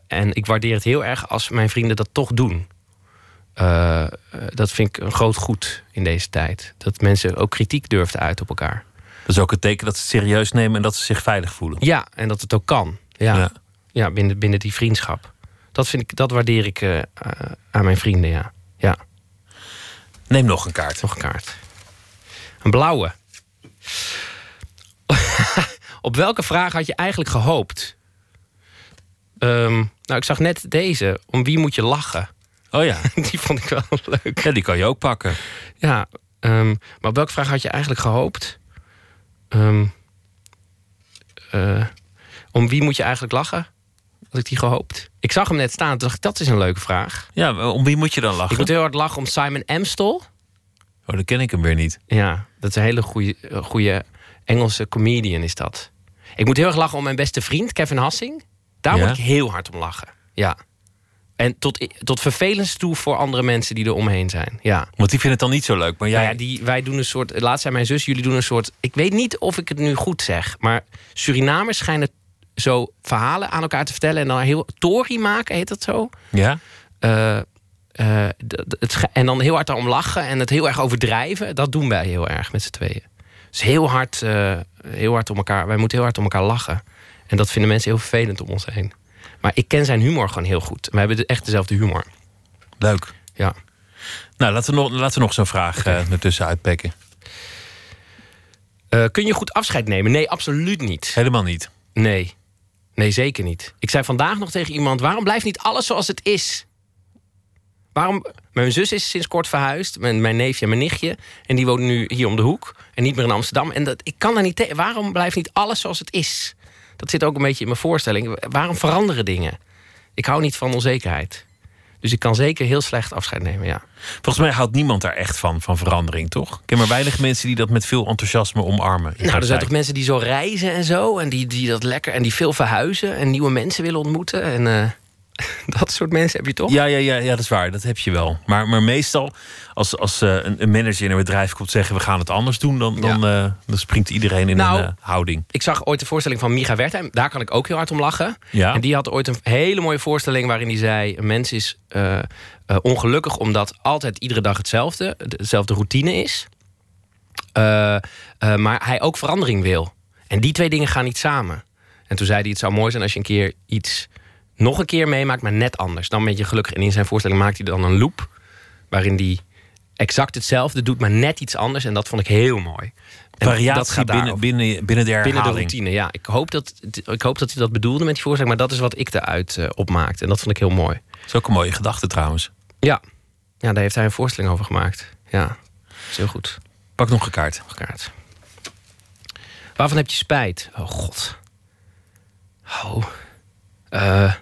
En ik waardeer het heel erg als mijn vrienden dat toch doen. Eh, dat vind ik een groot goed in deze tijd. Dat mensen ook kritiek durven uiten op elkaar. Dat is ook een teken dat ze het serieus nemen... en dat ze zich veilig voelen. Ja, en dat het ook kan. Ja, Ja. ja. binnen, binnen die vriendschap. Dat, vind ik, dat waardeer ik eh, eh, aan mijn vrienden, ja. ja. Neem nog een kaart. Nog een kaart. Een blauwe. Op welke vraag had je eigenlijk gehoopt? Ehm, nou, ik zag net deze. Om wie moet je lachen? Oh ja. Die vond ik wel leuk. Ja, die kan je ook pakken. Ja, ehm, maar op welke vraag had je eigenlijk gehoopt? Ehm, eh, om wie moet je eigenlijk lachen? Had ik die gehoopt? Ik zag hem net staan. Toen dacht ik, dat is een leuke vraag. Ja, om wie moet je dan Ik lachen? moet heel hard lachen om Simon Amstel. Oh, dan ken ik hem weer niet. Ja, dat is een hele goede, goede Engelse comedian is dat. Ik moet heel erg lachen om mijn beste vriend, Kevin Hassing. Daar Ja? moet ik heel hard om lachen. Ja. En tot, tot vervelens toe voor andere mensen die er omheen zijn. Ja. Want die vinden het dan niet zo leuk. Maar jij... Nou ja, die, wij doen een soort. Laatst zei mijn zus, jullie doen een soort. Ik weet niet of ik het nu goed zeg. Maar Surinamers schijnen zo verhalen aan elkaar te vertellen. En dan heel. Tory maken, heet dat zo? Ja? Eh, eh, het, en dan heel hard daarom lachen en het heel erg overdrijven. Dat doen wij heel erg met z'n tweeën. Dus heel hard, eh, heel hard om elkaar. Wij moeten heel hard om elkaar lachen. En dat vinden mensen heel vervelend om ons heen. Maar ik ken zijn humor gewoon heel goed. We hebben echt dezelfde humor. Leuk. Ja. Nou, laten we nog, laten we nog zo'n vraag eh ertussen uitpekken. Eh, kun je goed afscheid nemen? Nee, absoluut niet. Helemaal niet. Nee. Nee, zeker niet. Ik zei vandaag nog tegen iemand: waarom blijft niet alles zoals het is? Waarom? Mijn zus is sinds kort verhuisd. Mijn, mijn neefje en mijn nichtje. En die wonen nu hier om de hoek. En niet meer in Amsterdam. En dat, ik kan daar niet tegen. Waarom blijft niet alles zoals het is? Dat zit ook een beetje in mijn voorstelling. Waarom veranderen dingen? Ik hou niet van onzekerheid. Dus ik kan zeker heel slecht afscheid nemen, ja. Volgens mij houdt niemand daar echt van, van verandering, toch? Ik ken maar weinig mensen die dat met veel enthousiasme omarmen. Nou, er zijn toch mensen die zo reizen en zo. En die, die dat lekker. En die veel verhuizen. En nieuwe mensen willen ontmoeten. En eh, dat soort mensen heb je toch? Ja, ja, ja, ja, dat is waar. Dat heb je wel. Maar, maar meestal, als, als eh, een, een manager in een bedrijf komt zeggen... we gaan het anders doen, dan, dan, eh, dan springt iedereen in Nou, een eh, houding. Ik zag ooit de voorstelling van Micha Wertheim. Daar kan ik ook heel hard om lachen. Ja. En die had ooit een hele mooie voorstelling waarin hij zei... een mens is ongelukkig omdat altijd iedere dag hetzelfde... dezelfde routine is. Maar hij ook verandering wil. En die twee dingen gaan niet samen. En toen zei hij, het zou mooi zijn als je een keer iets... nog een keer meemaakt, maar net anders. Dan ben je gelukkig. En in zijn voorstelling maakt hij dan een loop... waarin hij exact hetzelfde doet, maar net iets anders. En dat vond ik heel mooi. En Variatie dat gaat binnen, binnen, binnen de herhaling. Binnen de routine, ja. Ik hoop, dat, ik hoop dat hij dat bedoelde met die voorstelling, maar dat is wat ik eruit eh, opmaakte. En dat vond ik heel mooi. Dat is ook een mooie gedachte trouwens. Ja. ja, daar heeft hij een voorstelling over gemaakt. Ja, dat is heel goed. Pak nog een kaart. Nog een kaart. Waarvan heb je spijt? Oh god. Oh. Eh,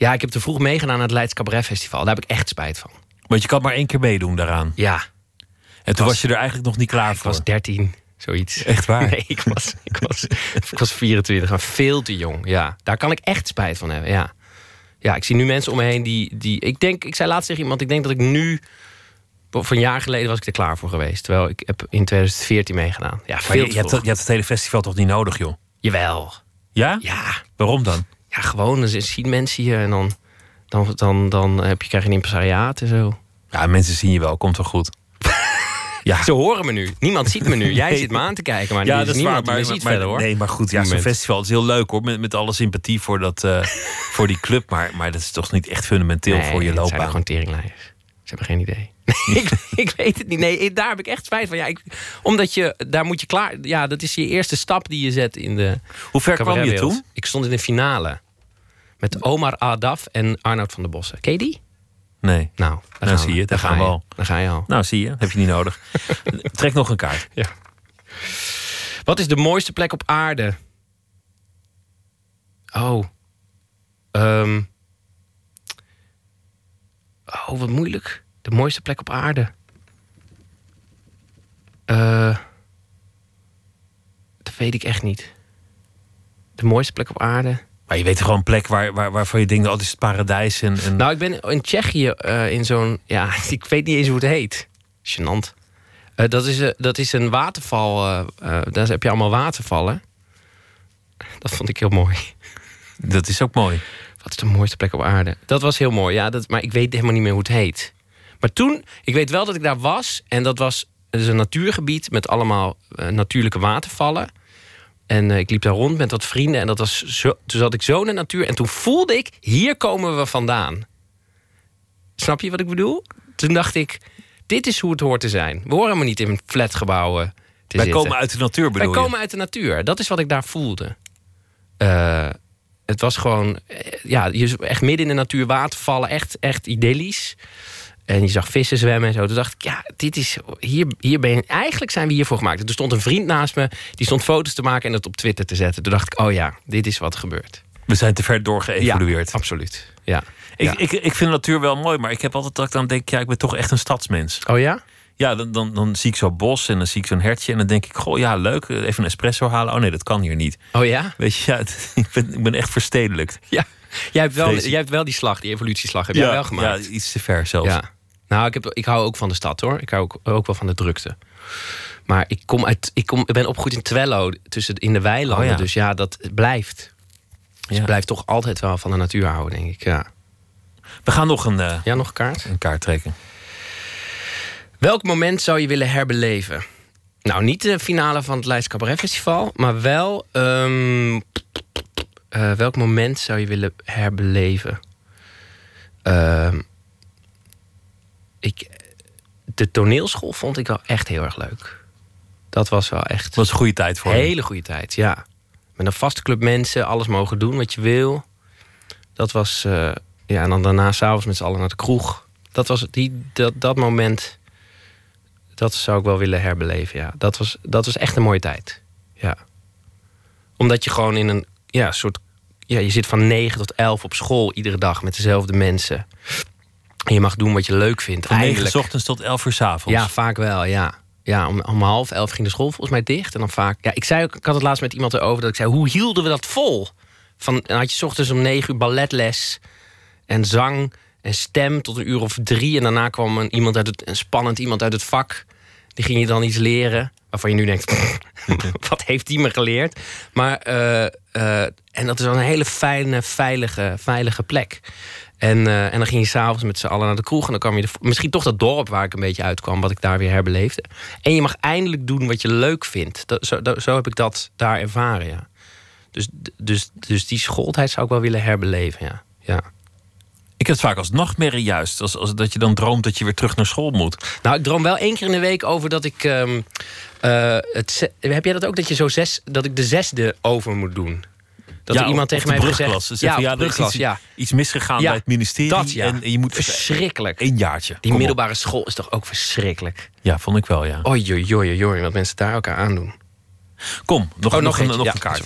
ja, ik heb te vroeg meegedaan aan het Leids Cabaret Festival. Daar heb ik echt spijt van. Want je kan maar één keer meedoen daaraan. Ja. En toen was- je er eigenlijk nog niet klaar Ik voor. was 13, zoiets. Echt waar? Nee, ik was, ik was, ik was 24, maar veel te jong. Ja, daar kan ik echt spijt van hebben. Ja, ja ik zie nu mensen om me heen die, die. Ik denk, ik zei laatst tegen iemand, ik denk dat ik nu Voor een jaar geleden was ik er klaar voor geweest. Terwijl ik heb in 2014 meegedaan. Ja, Maar veel je, te je, hebt, je hebt het hele festival toch niet nodig, joh? Jawel. Ja? Ja. Waarom dan? Ja, gewoon. Dan zien mensen je en dan, dan, dan, dan heb je, krijg je een impresariaat en zo. Ja, mensen zien je wel, komt wel goed. Ja. Ze horen me nu. Niemand ziet me nu. Jij Nee. zit me aan te kijken, maar ja, dat is niemand waar. Maar, ziet maar- verder, hoor. Nee, maar goed, ja, zo'n festival is heel leuk hoor. Met, met alle sympathie voor, dat, eh, voor die club. Maar, maar dat is toch niet echt fundamenteel Nee, voor je het zijn loopbaan. gewoon teringlijers. Ze hebben geen idee. ik, ik weet het niet. Nee, daar heb ik echt spijt van. Ja, ik, omdat je, daar moet je klaar... Ja, dat is je eerste stap die je zet in de Hoe ver kwam je toen? Ik stond in de finale. Met Omar Adaf en Arnoud van der Bossen. Ken je die? Nee. Nou, daar Nou, zie je, daar Daar gaan we ga al. Daar ga je al. Nou, zie je, heb je niet nodig. Trek nog een kaart. Ja. Wat is de mooiste plek op aarde? Oh. Ehm. Oh, wat moeilijk. De mooiste plek op aarde. Eh. dat weet ik echt niet. De mooiste plek op aarde. Maar je weet gewoon een plek waar, waar, waarvan je denkt, oh, dit is het paradijs. En, en... Nou, ik ben in Tsjechië eh, in zo'n... Ja, ik weet niet eens hoe het heet. Gênant. Eh, dat, is, dat is een waterval. daar heb je allemaal watervallen. Dat vond ik heel mooi. Dat is ook mooi. Wat is de mooiste plek op aarde? Dat was heel mooi, ja. Dat, maar ik weet helemaal niet meer hoe het heet. Maar toen, ik weet wel dat ik daar was. En dat was dus een natuurgebied met allemaal eh, natuurlijke watervallen. En eh, ik liep daar rond met wat vrienden. En dat was zo, toen zat ik zo in de natuur. En toen voelde ik, hier komen we vandaan. Snap je wat ik bedoel? Toen dacht ik, dit is hoe het hoort te zijn. We horen helemaal niet in flatgebouwen te Wij zitten. komen uit de natuur, bedoel Wij je? komen uit de natuur. Dat is wat ik daar voelde. Eh, het was gewoon, ja, echt midden in de natuur watervallen, echt, echt idyllisch. En je zag vissen zwemmen en zo. Toen dacht ik, ja, dit is, hier, hier ben je, eigenlijk zijn we hiervoor gemaakt. En er stond een vriend naast me, die stond foto's te maken en het op Twitter te zetten. Toen dacht ik, oh ja, dit is wat gebeurt. We zijn te ver doorgeëvolueerd. Ja, absoluut. Ja. Ik, Ja. ik, ik vind de natuur wel mooi, maar ik heb altijd dat ik dan denk, ja, ik ben toch echt een stadsmens. Oh ja? Ja, dan, dan, dan zie ik zo'n bos en dan zie ik zo'n hertje en dan denk ik, goh, ja, leuk, even een espresso halen. Oh nee, dat kan hier niet. Oh ja? Weet je, ja, ik, ben, ik ben echt verstedelijkt. Ja. Jij hebt, wel, Vreselijk. jij hebt wel die slag, die evolutieslag, heb jij ja, wel gemaakt. ja, iets te ver zelfs. Ja. Nou, ik, heb, ik hou ook van de stad hoor. Ik hou ook, ook wel van de drukte. Maar ik, kom uit, ik, kom, ik ben opgegroeid in Twello, tussen, in de weilanden. Oh ja. Dus ja, dat blijft. Dus Ja. ik blijf toch altijd wel van de natuur houden, denk ik. Ja, We gaan nog een, eh, ja nog een kaart? een kaart trekken. Welk moment zou je willen herbeleven? Nou, niet de finale van het Leids Cabaret Festival, maar wel. ehm, eh, welk moment zou je willen herbeleven? Ehm, ik, de toneelschool vond ik wel echt heel erg leuk. Dat was wel echt. Dat was een goede tijd voor je. Hele goede tijd, ja. Met een vaste club mensen, alles mogen doen wat je wil. Dat was. eh, ja, en dan daarna s'avonds met z'n allen naar de kroeg. Dat was die, dat, dat moment. Dat zou ik wel willen herbeleven, ja. Dat was, dat was echt een mooie tijd. Ja. Omdat je gewoon in een ja, soort. Ja, je zit van 9 tot 11 op school iedere dag met dezelfde mensen. En je mag doen wat je leuk vindt. Van 9 Eindelijk. s ochtends tot 11 uur s avonds. Ja, vaak wel, ja. Ja, om, om half elf ging de school volgens mij dicht. En dan vaak... Ja, ik, zei ook, ik had het laatst met iemand erover dat ik zei... hoe hielden we dat vol? Van, dan had je 's ochtends om negen uur balletles... en zang en stem tot een uur of drie. En daarna kwam een, iemand uit het, een spannend iemand uit het vak. Die ging je dan iets leren... waarvan je nu denkt... wat heeft die me geleerd? Maar... eh, eh, en dat is dan een hele fijne, veilige, veilige plek. En, eh, en dan ging je s'avonds met z'n allen naar de kroeg. En dan kwam je de, misschien toch dat dorp waar ik een beetje uitkwam, wat ik daar weer herbeleefde. En je mag eindelijk doen wat je leuk vindt. Dat, zo, dat- zo heb ik dat daar ervaren, ja. Dus, dus, dus die schooltijd zou ik wel willen herbeleven, ja. ja. Ik heb het vaak als nachtmerrie juist. Als, als dat je dan droomt dat je weer terug naar school moet. Nou, ik droom wel één keer in de week over dat ik. ehm, eh, het, heb jij dat ook? Dat, je zo zes, dat ik de zesde over moet doen? Dat Ja, er iemand tegen mij heeft gezegd... Ze ja, er is iets- ja. Iets misgegaan bij het ministerie. dat. En je moet Verschrikkelijk. Een jaartje. Die Kom op. middelbare school is toch ook verschrikkelijk? Ja, vond ik wel, ja. Oei, oei, oei, oei, wat mensen daar elkaar aandoen. Kom, nog, Oh, nog, een, nog een kaart.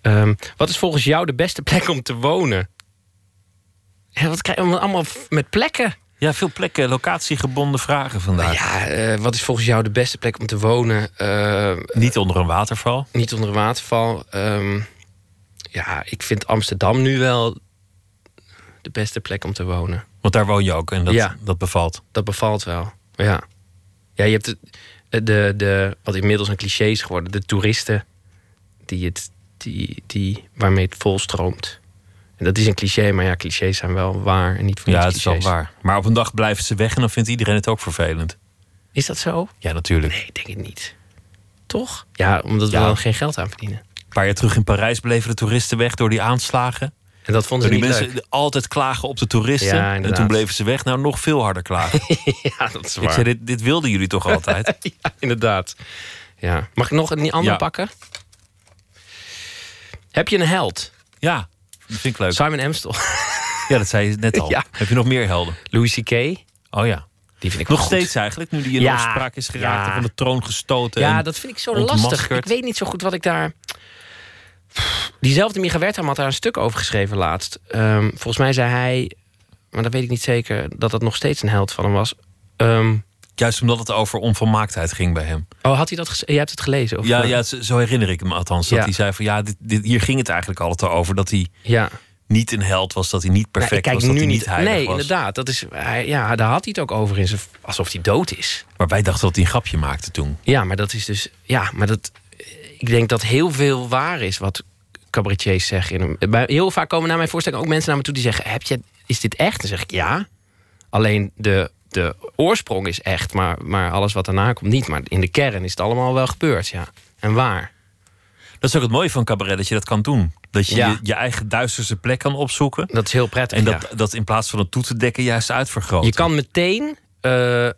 Ehm, wat is volgens jou de beste plek om te wonen? Ja, wat krijgen we allemaal met plekken? Ja, veel plekken, locatiegebonden vragen vandaag. Ja, eh, wat is volgens jou de beste plek om te wonen? Eh, Niet onder een waterval. niet onder een waterval. Ehm, ja, ik vind Amsterdam nu wel de beste plek om te wonen. Want daar woon je ook en dat, Ja. dat bevalt. Dat bevalt wel. Ja. Ja, je hebt de, de, de, wat inmiddels een cliché is geworden, de toeristen die het, die, die, waarmee het volstroomt. En dat is een cliché, maar ja, clichés zijn wel waar en niet voor Ja, het is wel waar. Maar op een dag blijven ze weg en dan vindt iedereen het ook vervelend. Is dat zo? Ja, natuurlijk. Nee, ik denk het niet. Toch? Ja, omdat we dan geen geld aan verdienen. Paar jaar terug in Parijs bleven de toeristen weg door die aanslagen. En dat vonden ze die niet mensen leuk. altijd klagen op de toeristen. Ja, en toen bleven ze weg. Nou, nog veel harder klagen. ja, dat is Ik waar. zei, dit, dit wilden jullie toch altijd? ja, inderdaad. Ja. Mag ik nog een ander Ja. pakken? Heb je een held? Ja, dat vind ik leuk. Simon Amstel. Ja, dat zei je net al. Ja. Heb je nog meer helden? Louis C.K. Oh ja. Die vind ik Nog goed. steeds eigenlijk, nu die in Ja, opspraak is geraakt en van de troon gestoten. Ja, dat vind ik zo lastig. Ik weet niet zo goed wat ik daar... Diezelfde Micha Wertham had daar een stuk over geschreven laatst. Ehm, volgens mij zei hij, maar dat weet ik niet zeker... dat het nog steeds een held van hem was. Ehm, Juist omdat het over onvolmaaktheid ging bij hem. oh, had hij dat... Jij hebt het gelezen? Of, Ja, ja, zo herinner ik me althans. Dat Ja. hij zei van ja, dit, dit, hier ging het eigenlijk altijd over. Dat hij ja. niet een held was, dat hij niet Nou, perfect was, dat nu hij niet. heilig nee, was. inderdaad. Dat is, hij- ja, daar had hij het ook over in zijn, alsof hij dood is. Maar wij dachten dat hij een grapje maakte toen. Ja, maar dat is dus. Ja, maar dat. Ik denk dat heel veel waar is wat cabaretiers zeggen. Heel vaak komen naar mijn voorstelling ook mensen naar me toe die zeggen: Heb je, Is dit echt? Dan zeg ik ja. Alleen de, de oorsprong is echt, maar, maar alles wat daarna komt niet. Maar in de kern is het allemaal wel gebeurd, ja. En waar. Dat is ook het mooie van cabaret, dat je dat kan doen. Dat je Ja. je, je eigen duisterste plek kan opzoeken. Dat is heel prettig. En dat, ja. dat in plaats van het toe te dekken juist uitvergroten. Je kan meteen. eh,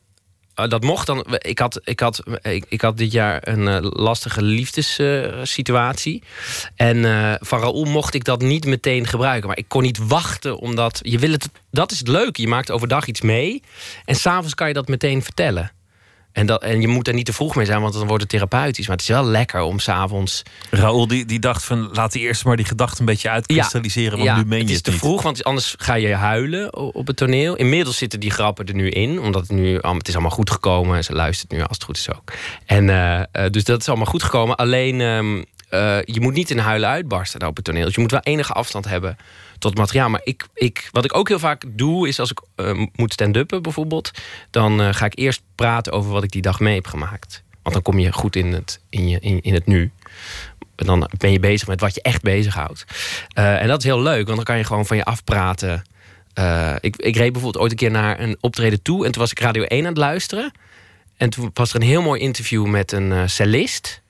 dat mocht dan. Ik had, ik had, ik, ik had dit jaar een eh, lastige liefdessituatie. en eh, van Raoul mocht ik dat niet meteen gebruiken. Maar ik kon niet wachten, omdat je wil het. Dat is het leuke. Je maakt overdag iets mee. En s'avonds kan je dat meteen vertellen. En, dat, en je moet er niet te vroeg mee zijn, want dan wordt het therapeutisch. Maar het is wel lekker om s'avonds. Raoul die, die dacht van laat hij eerst maar die gedachte een beetje uitkristalliseren. want nu meen het je is het te niet. vroeg, want anders ga je huilen op het toneel. Inmiddels zitten die grappen er nu in, omdat het nu het is allemaal goed gekomen. En ze luistert nu als het goed is ook. En eh, eh, dus dat is allemaal goed gekomen. Alleen ehm, eh, je moet niet in huilen uitbarsten op het toneel. Dus je moet wel enige afstand hebben tot materiaal. Maar ik, ik, wat ik ook heel vaak doe, is als ik eh, moet stand-uppen bijvoorbeeld, dan eh, ga ik eerst praten over wat ik die dag mee heb gemaakt. Want dan kom je goed in het, in je, in, in het nu. Dan ben je bezig met wat je echt bezighoudt. Eh en dat is heel leuk, want dan kan je gewoon van je afpraten. Ik, ik reed bijvoorbeeld ooit een keer naar een optreden toe... en toen was ik Radio 1 aan het luisteren. En toen was er een heel mooi interview met een cellist.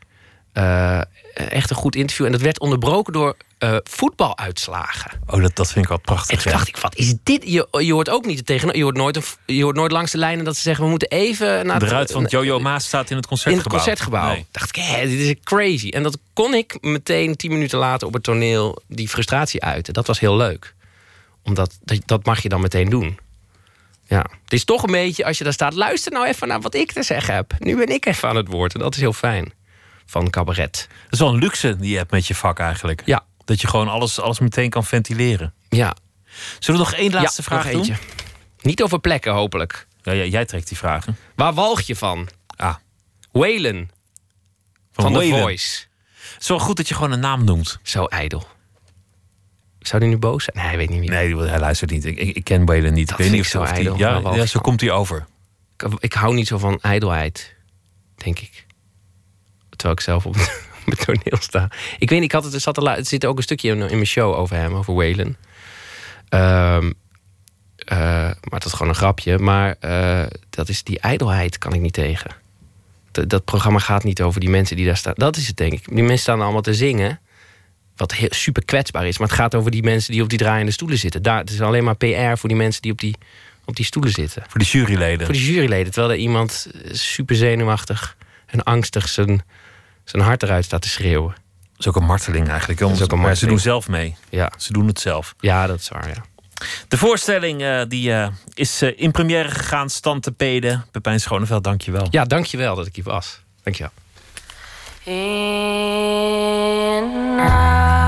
Echt een goed interview. En dat werd onderbroken door eh, voetbaluitslagen. Oh, dat, dat vind ik wel En prachtig. toen ja. dacht ik, wat is dit? Je, je hoort ook niet tegen. Je hoort, nooit een, je hoort nooit langs de lijnen dat ze zeggen... we moeten even naar ruit van Jojo Maas staat in het in concertgebouw. het concertgebouw. Nee. Dacht ik, hé, dit is crazy. En dat kon ik meteen tien minuten later op het toneel die frustratie uiten. Dat was heel leuk. Omdat dat, dat mag je dan meteen doen. Ja, het is toch een beetje als je daar staat. Luister nou even naar wat ik te zeggen heb. Nu ben ik even aan het woord. En dat is heel fijn van cabaret. Dat is wel een luxe die je hebt met je vak eigenlijk. Ja. Dat je gewoon alles, alles meteen kan ventileren. Ja. Zullen we nog één laatste ja, vraag doen? Niet over plekken, hopelijk. Ja, ja, jij trekt die vragen. Waar walg je van? Ah, Waylon van, The. Voice. Het is wel goed dat je gewoon een naam noemt. Zo ijdel. Zou die nu boos zijn? Nee, hij weet niet wie. Nee, hij luistert niet. Ik, ik, ik ken Waylon niet. Dat ik weet niet of zo of die- ijdel. Ja, walg ja, zo komt hij over. Ik, ik hou niet zo van ijdelheid, denk ik. Terwijl ik zelf op het, toneel sta. Ik weet niet, ik had het, er zat zit ook een stukje in, in mijn show over hem, over Waylon. Ehm, eh, maar dat is gewoon een grapje. Maar eh, dat is die ijdelheid kan ik niet tegen. Dat, dat programma gaat niet over die mensen die daar staan. Dat is het, denk ik. Die mensen staan allemaal te zingen. Wat heel, super kwetsbaar is. Maar het gaat over die mensen die op die draaiende stoelen zitten. Daar, het is alleen maar PR voor die mensen die op die, op die stoelen zitten. Voor de juryleden. Voor de juryleden. Terwijl er iemand eh, super zenuwachtig en angstig zijn, zijn hart eruit staat te schreeuwen. Dat is ook een marteling eigenlijk. Dat is ook een Maar ze doen zelf mee. Ja, Ze doen het zelf. ja dat is waar, ja. De voorstelling eh, die, eh, is eh, in première gegaan. Stand te peden. Pepijn Schoneveld, dank je wel. Ja, dankjewel dat ik hier was. Dankjewel. And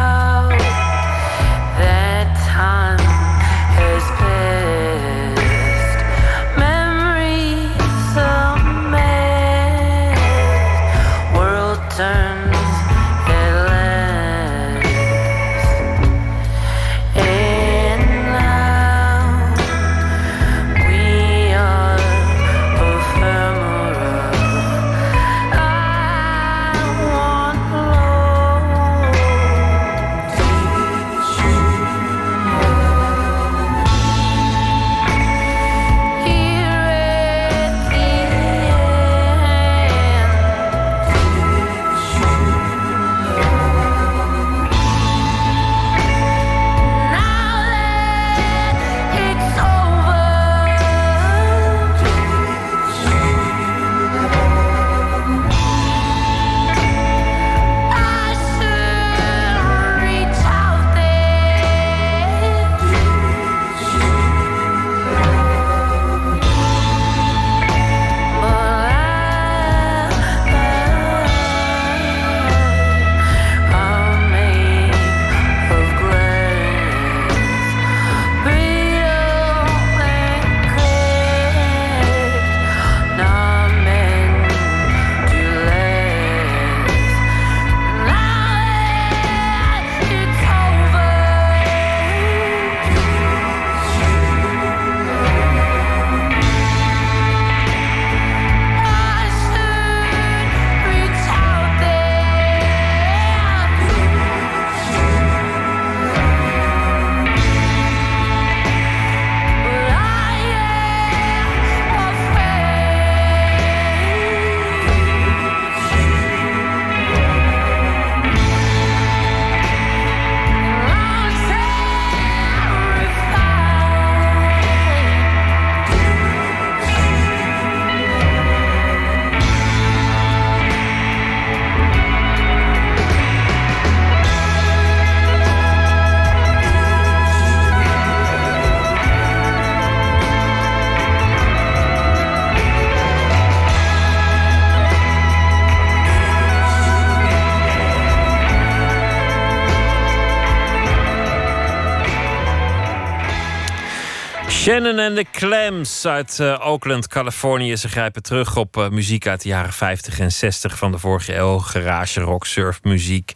Shannon en de Clams uit eh, Oakland, Californië. Ze grijpen terug op eh, muziek uit de jaren 50 en 60 van de vorige eeuw. Garage rock, surfmuziek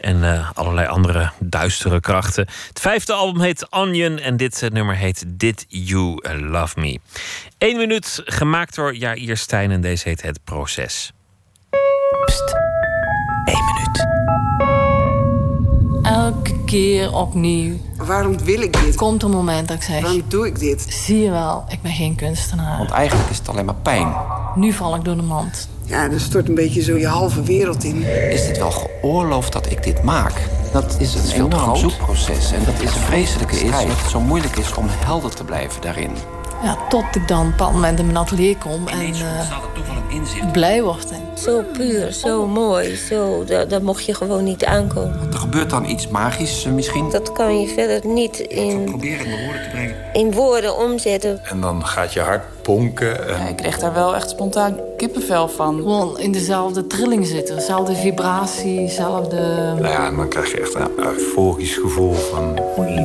en eh, allerlei andere duistere krachten. Het vijfde album heet Onion en dit nummer heet Did You Love Me. Eén minuut, gemaakt door Jair Stijn en deze heet Het Proces. Keer opnieuw. Waarom wil ik dit? Komt een moment dat ik zeg... Waarom doe ik dit? Zie je wel, ik ben geen kunstenaar. Want eigenlijk is het alleen maar pijn. Nu val ik door de mand. Ja, er stort een beetje zo je halve wereld in. Is het wel geoorloofd dat ik dit maak? Dat is een enorm groot. zoekproces. En dat is het vreselijke is dat het zo moeilijk is om helder te blijven daarin. Ja, tot ik dan op een bepaald moment in mijn atelier kom en eh, blij word. En Zo puur, zo mooi, zo, daar, daar mocht je gewoon niet aankomen. Er gebeurt dan iets magisch eh, misschien. Dat kan je verder niet in, Probeer het in woorden te brengen. in woorden omzetten. En dan gaat je hart bonken. En... Ik kreeg daar wel echt spontaan kippenvel van. gewoon in dezelfde trilling zitten. Dezelfde vibratie, dezelfde... Nou ja, en dan krijg je echt een euforisch gevoel van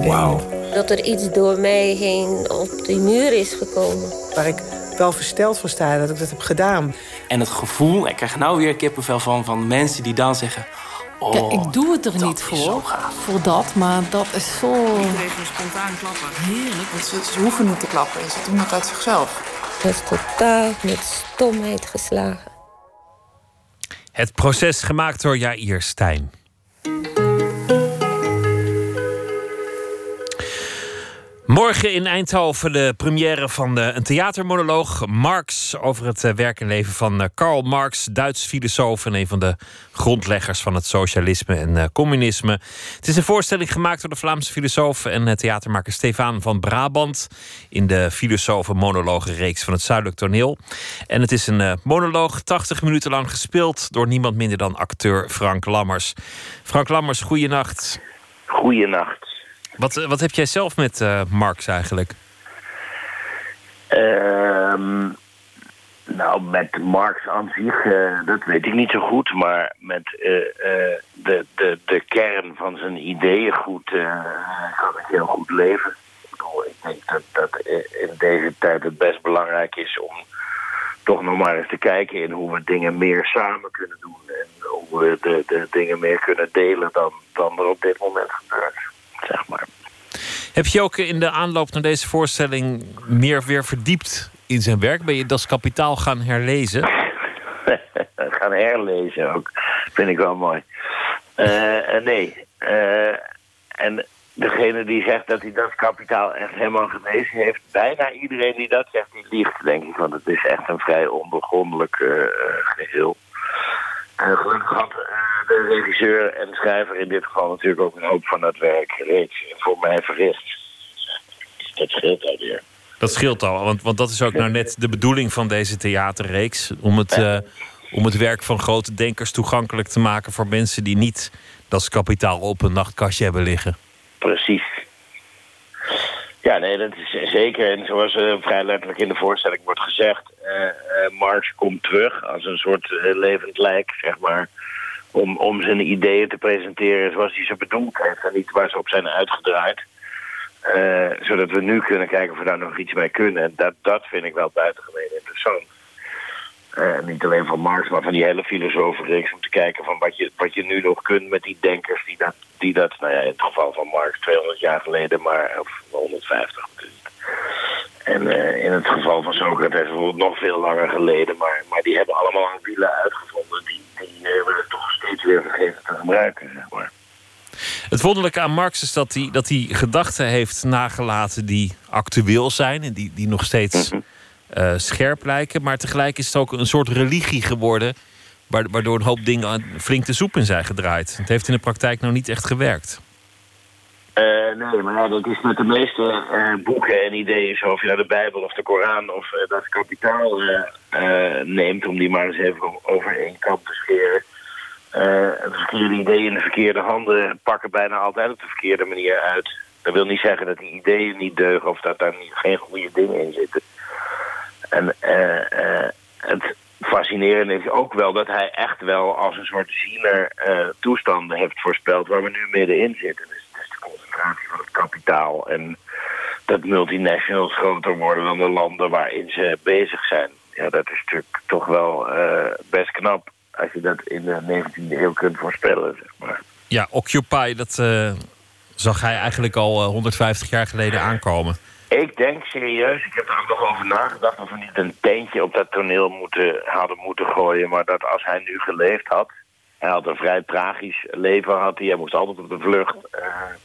wauw. Dat er iets door mij heen op die muur is gekomen. Waar ik wel versteld van sta dat ik dat heb gedaan. En het gevoel, ik krijg nou weer kippenvel van, van mensen die dan zeggen... Oh, Kijk, ik doe het er niet voor, voor dat, maar dat is zo... Iedereen spontaan klappen. Heerlijk. Want ze, ze hoeven niet te klappen. Ze doen dat uit zichzelf. Dat is totaal met stomheid geslagen. Het proces gemaakt door Jair Stijn. Morgen in Eindhoven de première van de, een theatermonoloog Marx over het eh, werk en leven van eh, Karl Marx, Duits filosoof en een van de grondleggers van het socialisme en eh, communisme. Het is een voorstelling gemaakt door de Vlaamse filosoof en eh, theatermaker Stefan van Brabant in de filosofen monologenreeks van het Zuidelijk Toneel. En het is een eh, monoloog 80 minuten lang gespeeld door niemand minder dan acteur Frank Lammers. Frank Lammers, goeienacht. Goeienacht. Wat, eh, wat heb jij zelf met eh, Marx eigenlijk? Ehm nou, met Marx aan zich, eh, dat weet ik niet zo goed. Maar met de, de, de kern van zijn ideeën goed kan ik heel goed leven. Ik bedoel, ik denk dat, dat in deze tijd het best belangrijk is om toch nog maar eens te kijken in hoe we dingen meer samen kunnen doen. En hoe we de, de dingen meer kunnen delen dan, dan er op dit moment gebeurt. Zeg maar. Heb je ook in de aanloop naar deze voorstelling meer weer verdiept in zijn werk? Ben je Das Kapitaal gaan herlezen? gaan herlezen ook. Vind ik wel mooi. Eh, nee. Eh, en degene die zegt dat hij dat kapitaal echt helemaal gelezen heeft... bijna iedereen die dat zegt, die liegt, denk ik. Want het is echt een vrij onbegrondelijk eh, eh, geheel. En gelukkig had eh, de regisseur en schrijver in dit geval natuurlijk ook een hoop van dat werk reeds voor mij verricht. Dat scheelt alweer. Dat scheelt al, want, want dat is ook nou net de bedoeling van deze theaterreeks. Om het, eh, om het werk van grote denkers toegankelijk te maken voor mensen die niet Das Kapitaal op een nachtkastje hebben liggen. Precies. Ja, nee, dat is zeker. En zoals eh, vrij letterlijk in de voorstelling wordt gezegd... eh, Marx komt terug als een soort levend lijk, zeg maar... Om, om zijn ideeën te presenteren zoals hij ze bedoeld heeft... en niet waar ze op zijn uitgedraaid. Zodat we nu kunnen kijken of we daar nog iets mee kunnen. En dat, dat vind ik wel buitengemeen interessant. Eh, niet alleen van Marx, maar van die hele filosofenreeks... om te kijken van wat je, wat je nu nog kunt met die denkers... die dat, die dat nou ja, in het geval van Marx 200 jaar geleden... maar of 150 natuurlijk. En eh, in het geval van Socrates bijvoorbeeld nog veel langer geleden... maar, maar die hebben allemaal een wielen uitgevonden... die, die eh, we toch steeds weer vergeten te gebruiken, zeg maar. Het wonderlijke aan Marx is dat hij, dat hij gedachten heeft nagelaten die actueel zijn en die, die nog steeds eh, scherp lijken. Maar tegelijk is het ook een soort religie geworden, wa- waardoor een hoop dingen flink de soep in zijn gedraaid. Het heeft in de praktijk nou niet echt gewerkt. Eh, nee, maar ja, dat is met de meeste eh, boeken en ideeën, zo of je nou de Bijbel of de Koran of dat kapitaal neemt, om die maar eens even over één kant te scheren. De verkeerde ideeën in de verkeerde handen pakken bijna altijd op de verkeerde manier uit. Dat wil niet zeggen dat die ideeën niet deugen of dat daar niet, geen goede dingen in zitten. En eh, eh, het fascinerende is ook wel dat hij echt wel als een soort ziener eh, toestanden heeft voorspeld waar we nu middenin zitten. Dus, dus de concentratie van het kapitaal en dat multinationals groter worden dan de landen waarin ze bezig zijn. Ja, dat is natuurlijk toch wel best knap als je dat in de 19e eeuw kunt voorspellen, zeg maar. Ja, Occupy, dat zag hij eigenlijk al eh, 150 jaar geleden aankomen. Ik denk serieus, ik heb er ook nog over nagedacht... of we niet een teentje op dat toneel moeten, hadden moeten gooien... maar dat als hij nu geleefd had... hij had een vrij tragisch leven, had hij, moest altijd op de vlucht... hij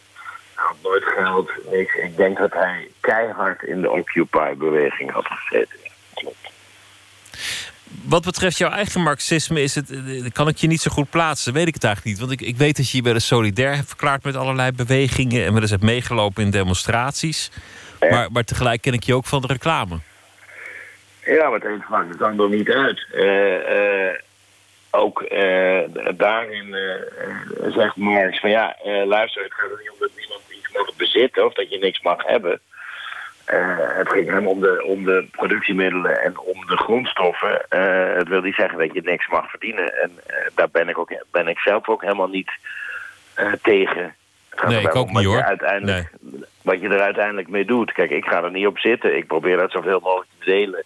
had nooit geld. Ik denk dat hij keihard in de Occupy-beweging had gezeten. Wat betreft jouw eigen marxisme is het, eh, kan ik je niet zo goed plaatsen. Weet ik het eigenlijk niet. Want ik, ik weet dat je je wel eens solidair hebt verklaard met allerlei bewegingen. En wel eens hebt meegelopen in demonstraties. Maar, maar tegelijk ken ik je ook van de reclame. Ja, maar het een maakt het ander niet uit. Eh, eh, ook eh, daarin zegt Marx van ja, luister, het gaat er niet om dat niemand iets mag bezitten of dat je niks mag hebben. Het ging hem om de, om de productiemiddelen en om de grondstoffen. Het wil niet zeggen dat je niks mag verdienen. En daar ben ik, ook, ben ik zelf ook helemaal niet tegen. Nee, ik ook niet, hoor. Uiteindelijk, Wat je er uiteindelijk mee doet. Kijk, ik ga er niet op zitten. Ik probeer dat zoveel mogelijk te delen.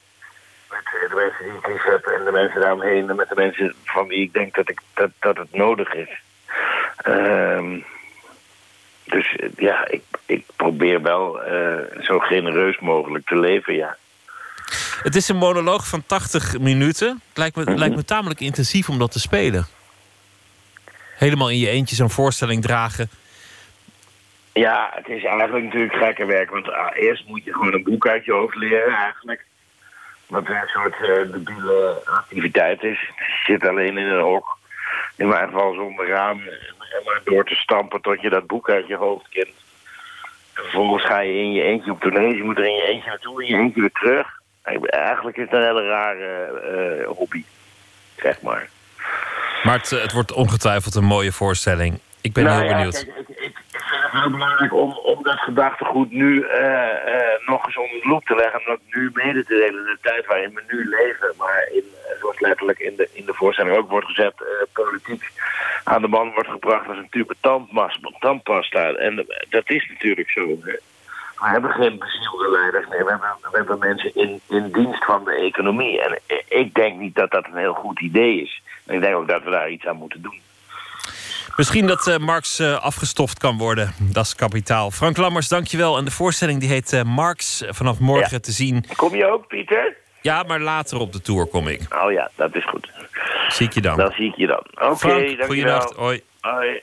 Met de mensen die ik lief heb en de mensen daaromheen. En met de mensen van wie ik denk dat, ik, dat, dat het nodig is. Ehm, dus eh, ja, ik, ik probeer wel eh, zo genereus mogelijk te leven, ja. Het is een monoloog van 80 minuten. Het lijkt me, lijkt me tamelijk intensief om dat te spelen. Helemaal in je eentje zo'n voorstelling dragen. Ja, het is eigenlijk natuurlijk gekke werk. Want ah, eerst moet je gewoon een boek uit je hoofd leren eigenlijk. Wat een soort eh debiele activiteit is. Je zit alleen in een hok. In mijn geval zonder raam. En, maar door te stampen tot je dat boek uit je hoofd kent. En vervolgens ga je in je eentje op tournee. Je moet er in je eentje naartoe, in je eentje weer terug. Eigenlijk is het een hele rare eh, hobby. Zeg maar. Maar het, eh, het wordt ongetwijfeld een mooie voorstelling. Ik ben Nou heel ja, benieuwd. kijk, ik, ik, ik vind het heel belangrijk om, om dat gedachtegoed nu eh, eh, nog eens onder de loep te leggen. En dat nu mede te delen in de tijd waarin we nu leven. Maar in, eh, zoals letterlijk in de, in de voorstelling ook wordt gezet, politiek aan de man wordt gebracht als een tube tandpasta. En dat is natuurlijk zo. We hebben geen bezielde leiders. Nee, we hebben, we hebben mensen in, in dienst van de economie. En ik denk niet dat dat een heel goed idee is. En ik denk ook dat we daar iets aan moeten doen. Misschien dat eh, Marx eh, afgestoft kan worden. Dat is kapitaal. Frank Lammers, dankjewel. En de voorstelling die heet eh, Marx. Vanaf morgen te zien. Kom je ook, Pieter? Ja, maar later op de tour kom ik. Oh ja, dat is goed. Zie ik je dan. Dan zie ik je dan. Oké, Frank, dankjewel. goeienacht. Hoi. Hoi.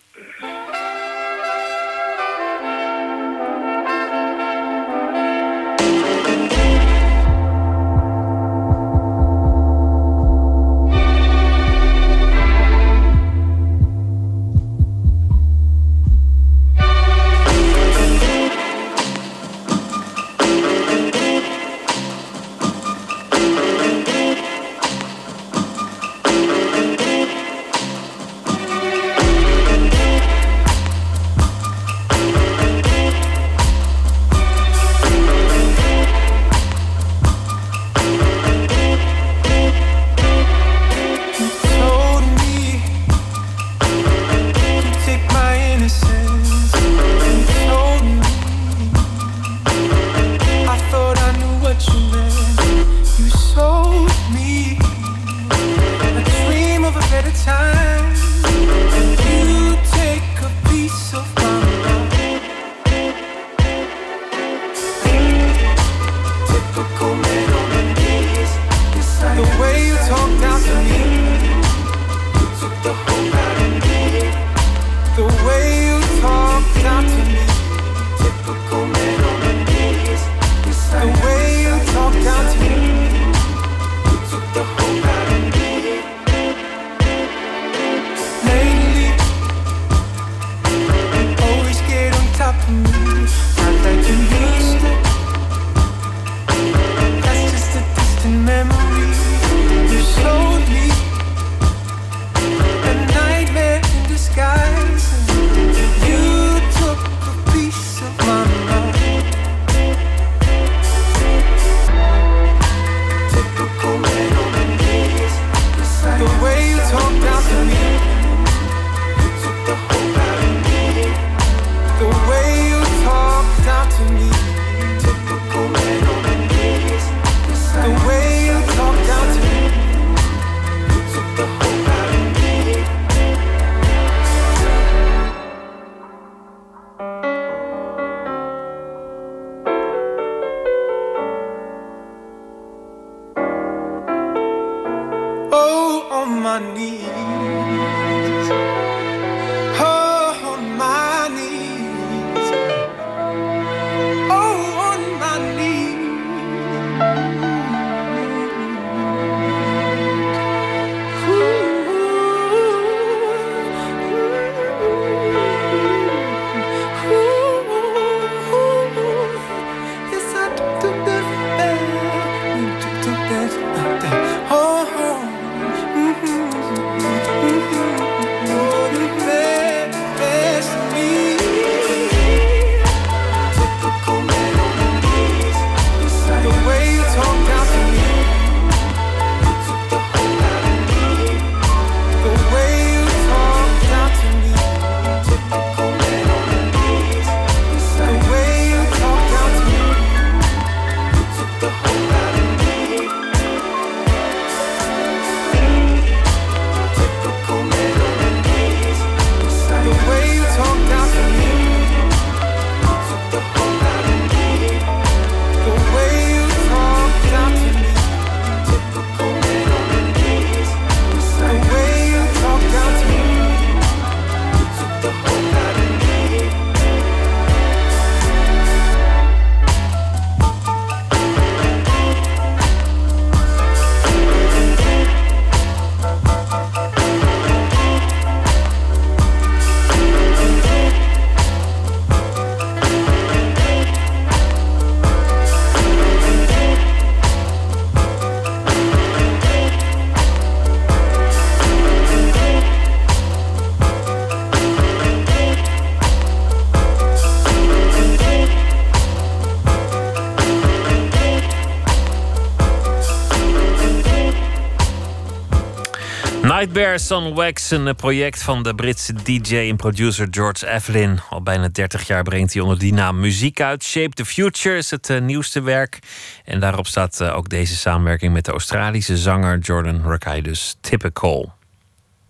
Nightbears on Wax, een project van de Britse DJ en producer George Evelyn. Al bijna 30 jaar brengt hij onder die naam muziek uit. Shape the Future is het eh, nieuwste werk. En daarop staat eh, ook deze samenwerking met de Australische zanger Jordan Rakei, dus Typical.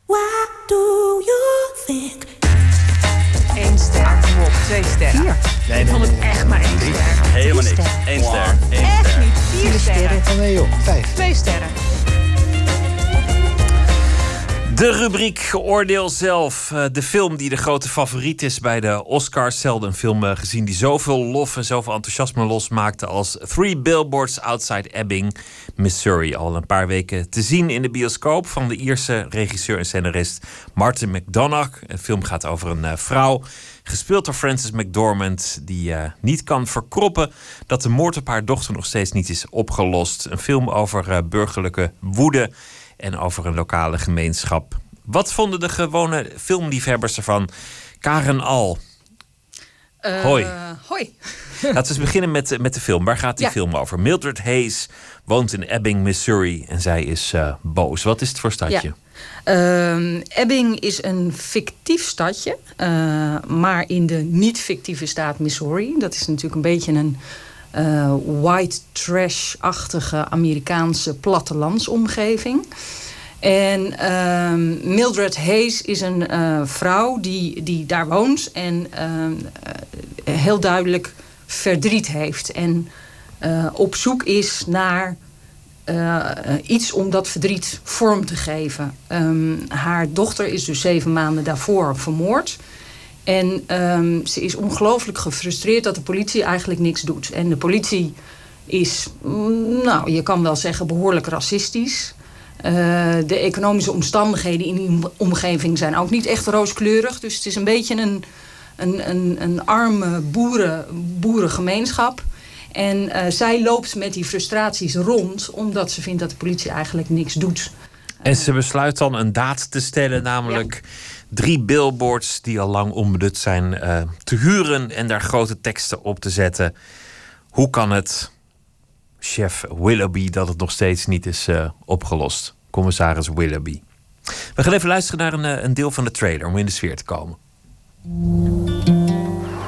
What do you think? Eén ster. Kom op, twee sterren. Nee, Ik vond het echt maar één ster. Helemaal niks. Eén ster. Eén Echt ster. niet. Vier sterren. nee joh, vijf. Twee sterren. De rubriek Oordeel zelf. Eh, De film die de grote favoriet is bij de Oscars. Zelden een film eh, gezien die zoveel lof en zoveel enthousiasme losmaakte als Three Billboards Outside Ebbing, Missouri. Al een paar weken te zien in de bioscoop van de Ierse regisseur en scenarist Martin McDonagh. De film gaat over een eh, vrouw, gespeeld door Frances McDormand, die niet kan verkroppen dat de moord op haar dochter nog steeds niet is opgelost. Een film over burgerlijke woede en over een lokale gemeenschap. Wat vonden de gewone filmliefhebbers ervan? Karen Al. Eh, Hoi. Hoi. Laten we eens beginnen met, met de film. Waar gaat die Ja. film over? Mildred Hayes woont in Ebbing, Missouri. En zij is eh, boos. Wat is het voor stadje? Ehm, Ebbing is een fictief stadje, eh, maar in de niet-fictieve staat Missouri. Dat is natuurlijk een beetje een eh, white trash-achtige Amerikaanse plattelandsomgeving. En ehm, Mildred Hayes is een eh, vrouw die, die daar woont en ehm, eh, heel duidelijk verdriet heeft. En op zoek is naar iets om dat verdriet vorm te geven. Ehm, haar dochter is dus zeven maanden daarvoor vermoord. En ehm, ze is ongelooflijk gefrustreerd dat de politie eigenlijk niks doet. En de politie is, mm, nou, je kan wel zeggen, behoorlijk racistisch. Eh, de economische omstandigheden in die omgeving zijn ook niet echt rooskleurig. Dus het is een beetje een, een, een, een arme boeren, boerengemeenschap. En eh, zij loopt met die frustraties rond, omdat ze vindt dat de politie eigenlijk niks doet. En ze besluit dan een daad te stellen, namelijk drie billboards die al lang onbenut zijn, eh, te huren en daar grote teksten op te zetten. Hoe kan het, chef Willoughby, dat het nog steeds niet is eh, opgelost? Commissaris Willoughby. We gaan even luisteren naar een, eh, een deel van de trailer om in de sfeer te komen.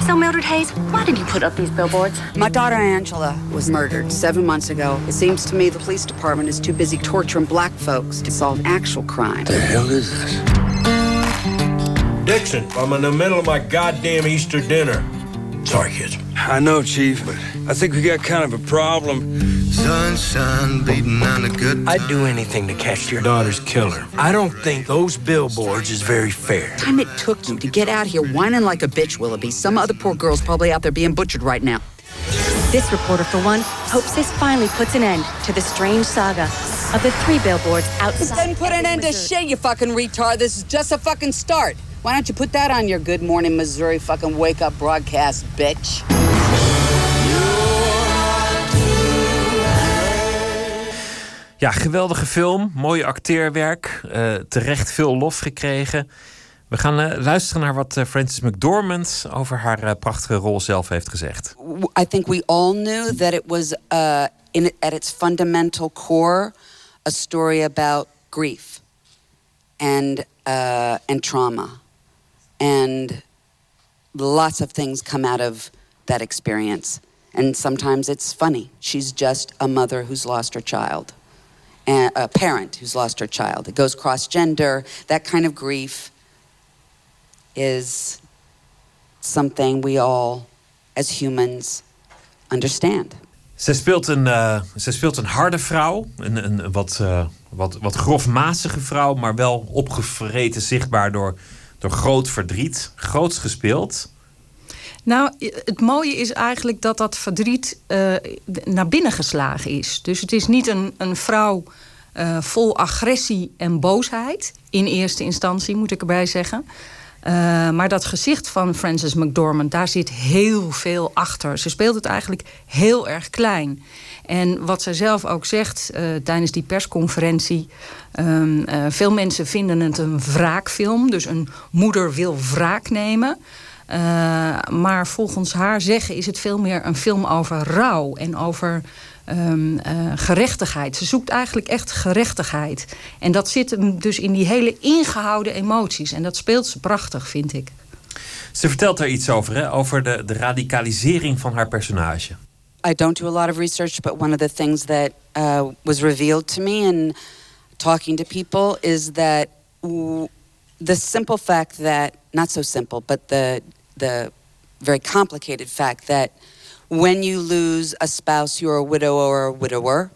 So, Mildred Hayes, why did you put up these billboards? My daughter Angela was murdered seven months ago. It seems to me the police department is too busy torturing black folks to solve actual crime. The hell is this? Dixon, I'm in the middle of my goddamn Easter dinner. Sorry, kids. I know, Chief, but I think we got kind of a problem. Sunshine beating on a good I'd do anything to catch your daughter's killer. I don't think those billboards is very fair. Time it took you to get out here whining like a bitch, Willoughby. Some other poor girl's probably out there being butchered right now. This reporter, for one, hopes this finally puts an end to the strange saga of the three billboards It outside. doesn't put an end to shit, you fucking retard. This is just a fucking start. Why don't you put that on your Good Morning Missouri fucking wake up broadcast, bitch? Ja, geweldige film. Mooi acteerwerk. eh, terecht veel lof gekregen. We gaan eh, luisteren naar wat eh, Frances McDormand over haar prachtige rol zelf heeft gezegd. I think we all knew that it was, uh, in, at its fundamental core, a story about grief and uh, and trauma, and lots of things come out of that experience. And sometimes it's funny. She's just a mother who's lost her child, a parent who's lost her child. It goes cross gender. That kind of grief is something we all, as humans, understand. Zij speelt een, eh, zij speelt een harde vrouw. Een, een wat, eh, wat, wat grofmazige vrouw, maar wel opgevreten zichtbaar door, door groot verdriet. Groots gespeeld. Nou, het mooie is eigenlijk dat dat verdriet eh, naar binnen geslagen is. Dus het is niet een, een vrouw eh, vol agressie en boosheid. In eerste instantie, moet ik erbij zeggen. Eh, maar dat gezicht van Frances McDormand, daar zit heel veel achter. Ze speelt het eigenlijk heel erg klein. En wat zij zelf ook zegt eh, tijdens die persconferentie. ehm, eh, veel mensen vinden het een wraakfilm. Dus een moeder wil wraak nemen. Maar volgens haar zeggen is het veel meer een film over rouw en over ehm, eh, gerechtigheid. Ze zoekt eigenlijk echt gerechtigheid. En dat zit hem dus in die hele ingehouden emoties. En dat speelt ze prachtig, vind ik. Ze vertelt daar iets over, hè? over de, de radicalisering van haar personage. I don't do a lot of research, but one of the things that uh, was revealed to me in talking to people is that the simple fact that, not so simple, but the, the very complicated fact that when you lose a spouse, you're a widow or a widower.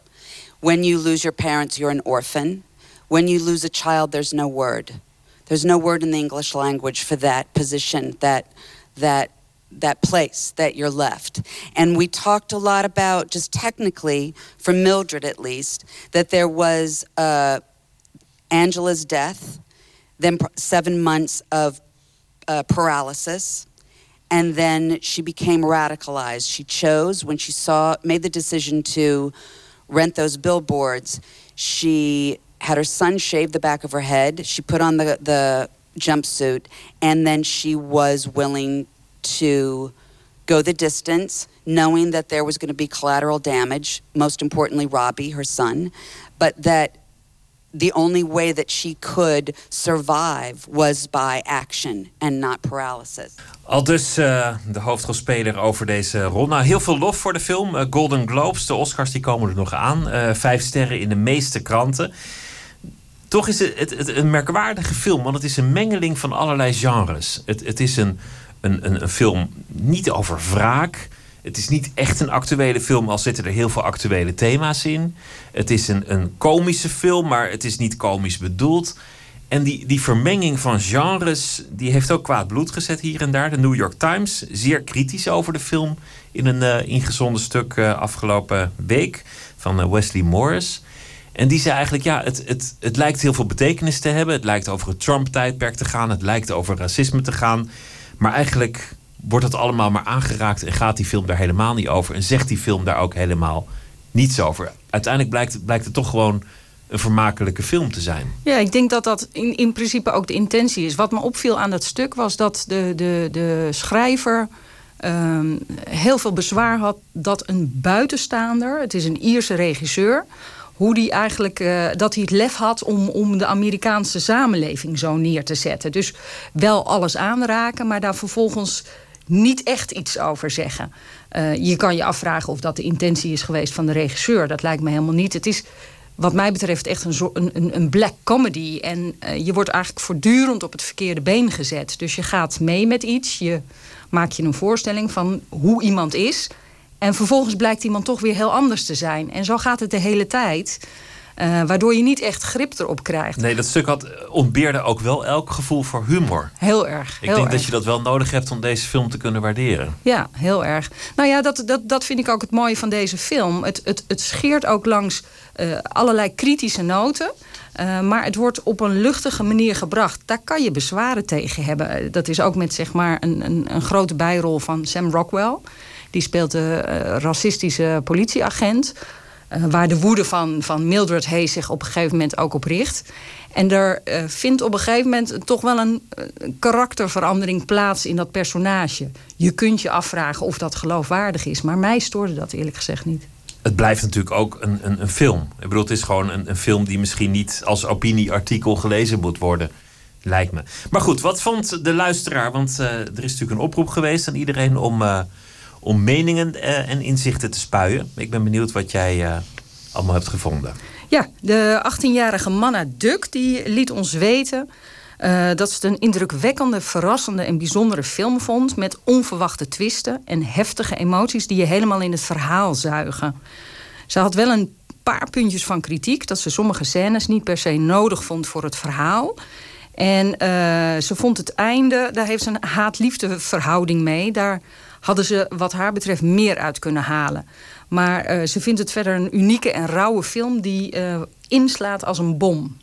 When you lose your parents, you're an orphan. When you lose a child, there's no word. There's no word in the English language for that position, that that that place that you're left. And we talked a lot about just technically, for Mildred at least, that there was uh, Angela's death, then seven months of uh, paralysis, and then she became radicalized. She chose when she saw made the decision to rent those billboards. She had her son shave the back of her head. She put on the the jumpsuit, and then she was willing to go the distance, knowing that there was going to be collateral damage. Most importantly, Robbie, her son, but that the only way that she could survive was by action and not paralysis. Al dus eh, de hoofdrolspeler over deze rol. Nou, heel veel lof voor de film. Eh, Golden Globes, de Oscars, die komen er nog aan. Eh, vijf sterren in de meeste kranten. Toch is het, het, een merkwaardige film, want het is een mengeling van allerlei genres. Het, het is een, een, een, een film niet over wraak. Het is niet echt een actuele film, al zitten er heel veel actuele thema's in. Het is een, een komische film, maar het is niet komisch bedoeld. En die, die vermenging van genres, die heeft ook kwaad bloed gezet hier en daar. De New York Times, zeer kritisch over de film in een eh, ingezonden stuk eh, afgelopen week van eh, Wesley Morris. En die zei eigenlijk, ja, het, het, het lijkt heel veel betekenis te hebben. Het lijkt over het Trump-tijdperk te gaan. Het lijkt over racisme te gaan. Maar eigenlijk wordt het allemaal maar aangeraakt en gaat die film daar helemaal niet over. En zegt die film daar ook helemaal niets over. Uiteindelijk blijkt, blijkt het toch gewoon een vermakelijke film te zijn. Ja, ik denk dat dat in, in principe ook de intentie is. Wat me opviel aan dat stuk was dat de, de, de schrijver ehm, heel veel bezwaar had dat een buitenstaander, het is een Ierse regisseur, hoe die eigenlijk eh, dat hij het lef had om, om de Amerikaanse samenleving zo neer te zetten. Dus wel alles aanraken, maar daar vervolgens niet echt iets over zeggen. Eh, je kan je afvragen of dat de intentie is geweest van de regisseur. Dat lijkt me helemaal niet. Het is wat mij betreft echt een, een, een black comedy. En eh, je wordt eigenlijk voortdurend op het verkeerde been gezet. Dus je gaat mee met iets. Je maakt je een voorstelling van hoe iemand is. En vervolgens blijkt iemand toch weer heel anders te zijn. En zo gaat het de hele tijd. Eh, waardoor je niet echt grip erop krijgt. Nee, dat stuk had, eh, ontbeerde ook wel elk gevoel voor humor. Heel erg. Ik heel denk erg. dat je dat wel nodig hebt om deze film te kunnen waarderen. Ja, heel erg. Nou ja, dat, dat, dat vind ik ook het mooie van deze film. Het, het, het scheert ook langs eh, allerlei kritische noten. maar het wordt op een luchtige manier gebracht. Daar kan je bezwaren tegen hebben. Dat is ook met zeg maar, een, een, een grote bijrol van Sam Rockwell. Die speelt de racistische politieagent. Eh, waar de woede van, van Mildred Hayes zich op een gegeven moment ook op richt. En er eh, vindt op een gegeven moment toch wel een, eh, karakterverandering plaats in dat personage. Je kunt je afvragen of dat geloofwaardig is. Maar mij stoorde dat eerlijk gezegd niet. Het blijft natuurlijk ook een, een, een film. Ik bedoel, het is gewoon een, een film die misschien niet als opinieartikel gelezen moet worden. Lijkt me. Maar goed, wat vond de luisteraar? Want er is natuurlijk een oproep geweest aan iedereen om, om meningen eh, en inzichten te spuien. Ik ben benieuwd wat jij eh, allemaal hebt gevonden. Ja, de 18-jarige Manna Duk die liet ons weten eh, dat ze het een indrukwekkende, verrassende en bijzondere film vond. Met onverwachte twisten en heftige emoties die je helemaal in het verhaal zuigen. Ze had wel een paar puntjes van kritiek. Dat ze sommige scènes niet per se nodig vond voor het verhaal. En ze vond het einde, daar heeft ze een haat-liefde verhouding mee. Daar hadden ze wat haar betreft meer uit kunnen halen. Maar eh, ze vindt het verder een unieke en rauwe film die eh, inslaat als een bom.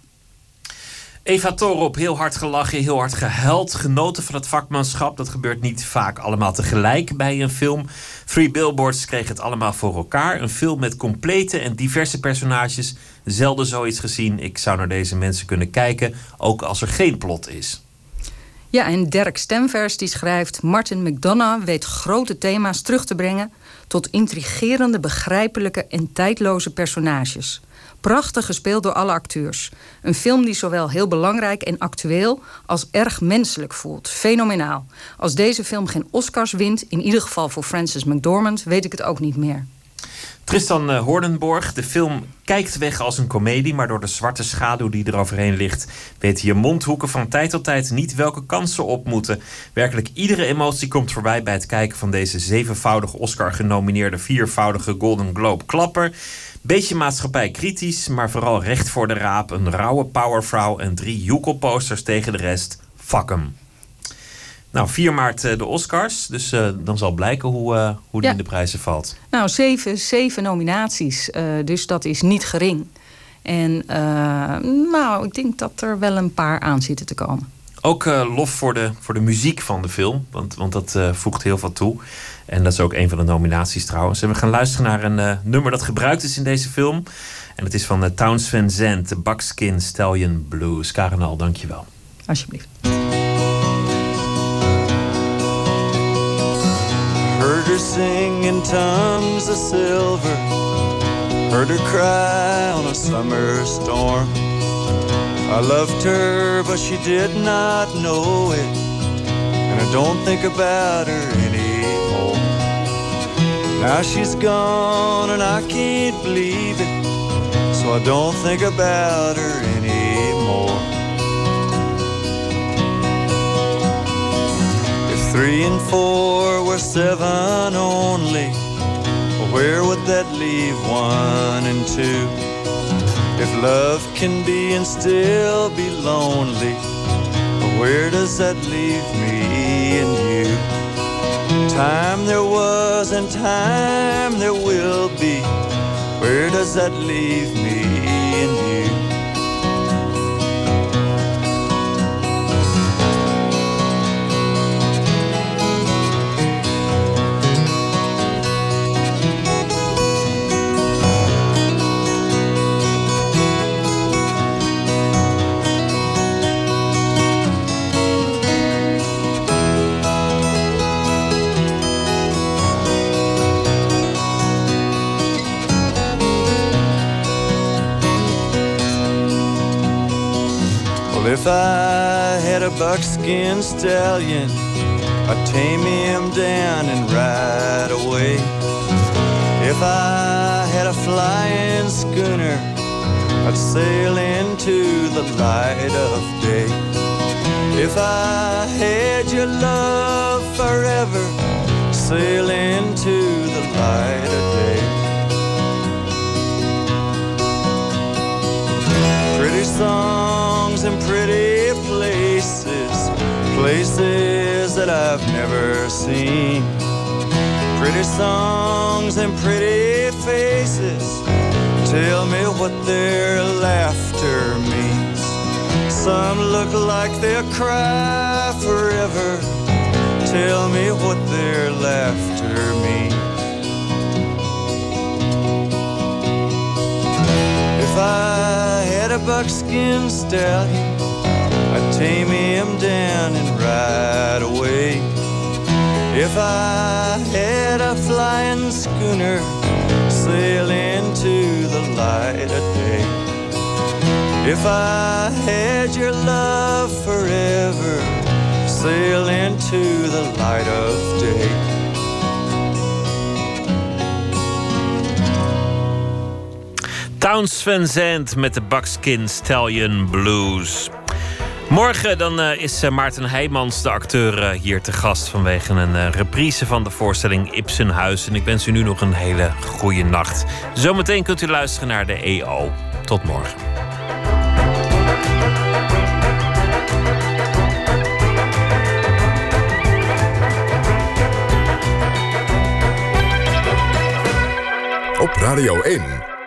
Eva Torop, heel hard gelachen, heel hard gehuild, genoten van het vakmanschap. Dat gebeurt niet vaak allemaal tegelijk bij een film. Three Billboards kreeg het allemaal voor elkaar. Een film met complete en diverse personages. Zelden zoiets gezien. Ik zou naar deze mensen kunnen kijken, ook als er geen plot is. Ja, en Dirk Stemvers die schrijft... Martin McDonough weet grote thema's terug te brengen... tot intrigerende, begrijpelijke en tijdloze personages. Prachtig gespeeld door alle acteurs. Een film die zowel heel belangrijk en actueel... als erg menselijk voelt. Fenomenaal. Als deze film geen Oscars wint... in ieder geval voor Frances McDormand... weet ik het ook niet meer. Tristan eh, Hoordenborg, de film kijkt weg als een komedie, maar door de zwarte schaduw die er overheen ligt, weten je mondhoeken van tijd tot tijd niet welke kansen op moeten. Werkelijk iedere emotie komt voorbij bij het kijken van deze zevenvoudig Oscar-genomineerde viervoudige Golden Globe klapper. Beetje maatschappij kritisch, maar vooral recht voor de raap. Een rauwe powervrouw en drie joekelposters tegen de rest. Fuck 'em. Nou, 4 maart eh, de Oscars, dus eh, dan zal blijken hoe, eh, hoe die Ja. in de prijzen valt. Nou, zeven, zeven nominaties. dus dat is niet gering. En nou, ik denk dat er wel een paar aan zitten te komen. Ook lof voor de, voor de muziek van de film, want, want dat voegt heel veel toe. En dat is ook een van de nominaties trouwens. En we gaan luisteren naar een nummer dat gebruikt is in deze film. En het is van Towns Van Zandt, de Buckskin Stallion Blues. Karenal, dankjewel. Alsjeblieft. Heard her sing in tongues of silver. Heard her cry on a summer storm. I loved her, but she did not know it. And I don't think about her anymore. Now she's gone, and I can't believe it. So I don't think about her anymore. Three and four were seven only, where would that leave one and two? If love can be and still be lonely, where does that leave me and you? Time there was and time there will be. Where does that leave me if I had a buckskin stallion, I'd tame him down and ride away. If I had a flying schooner, I'd sail into the light of day. If I had your love forever, sail into the light of day. Pretty songs and pretty places, places that I've never seen. Pretty songs and pretty faces, tell me what their laughter means. Some look like they'll cry forever. Tell me what their laughter means. If I buckskin stallion, I'd tame him down and ride away. If I had a flying schooner, sail into the light of day. If I had your love forever, sail into the light of day. Towns Van Zandt met de Buckskin Stallion Blues. Morgen dan, eh, is eh, Maarten Heijmans, de acteur, eh, hier te gast vanwege een reprise van de voorstelling Ibsenhuis. En ik wens u nu nog een hele goede nacht. Zometeen kunt u luisteren naar de EO. Tot morgen. Op Radio 1,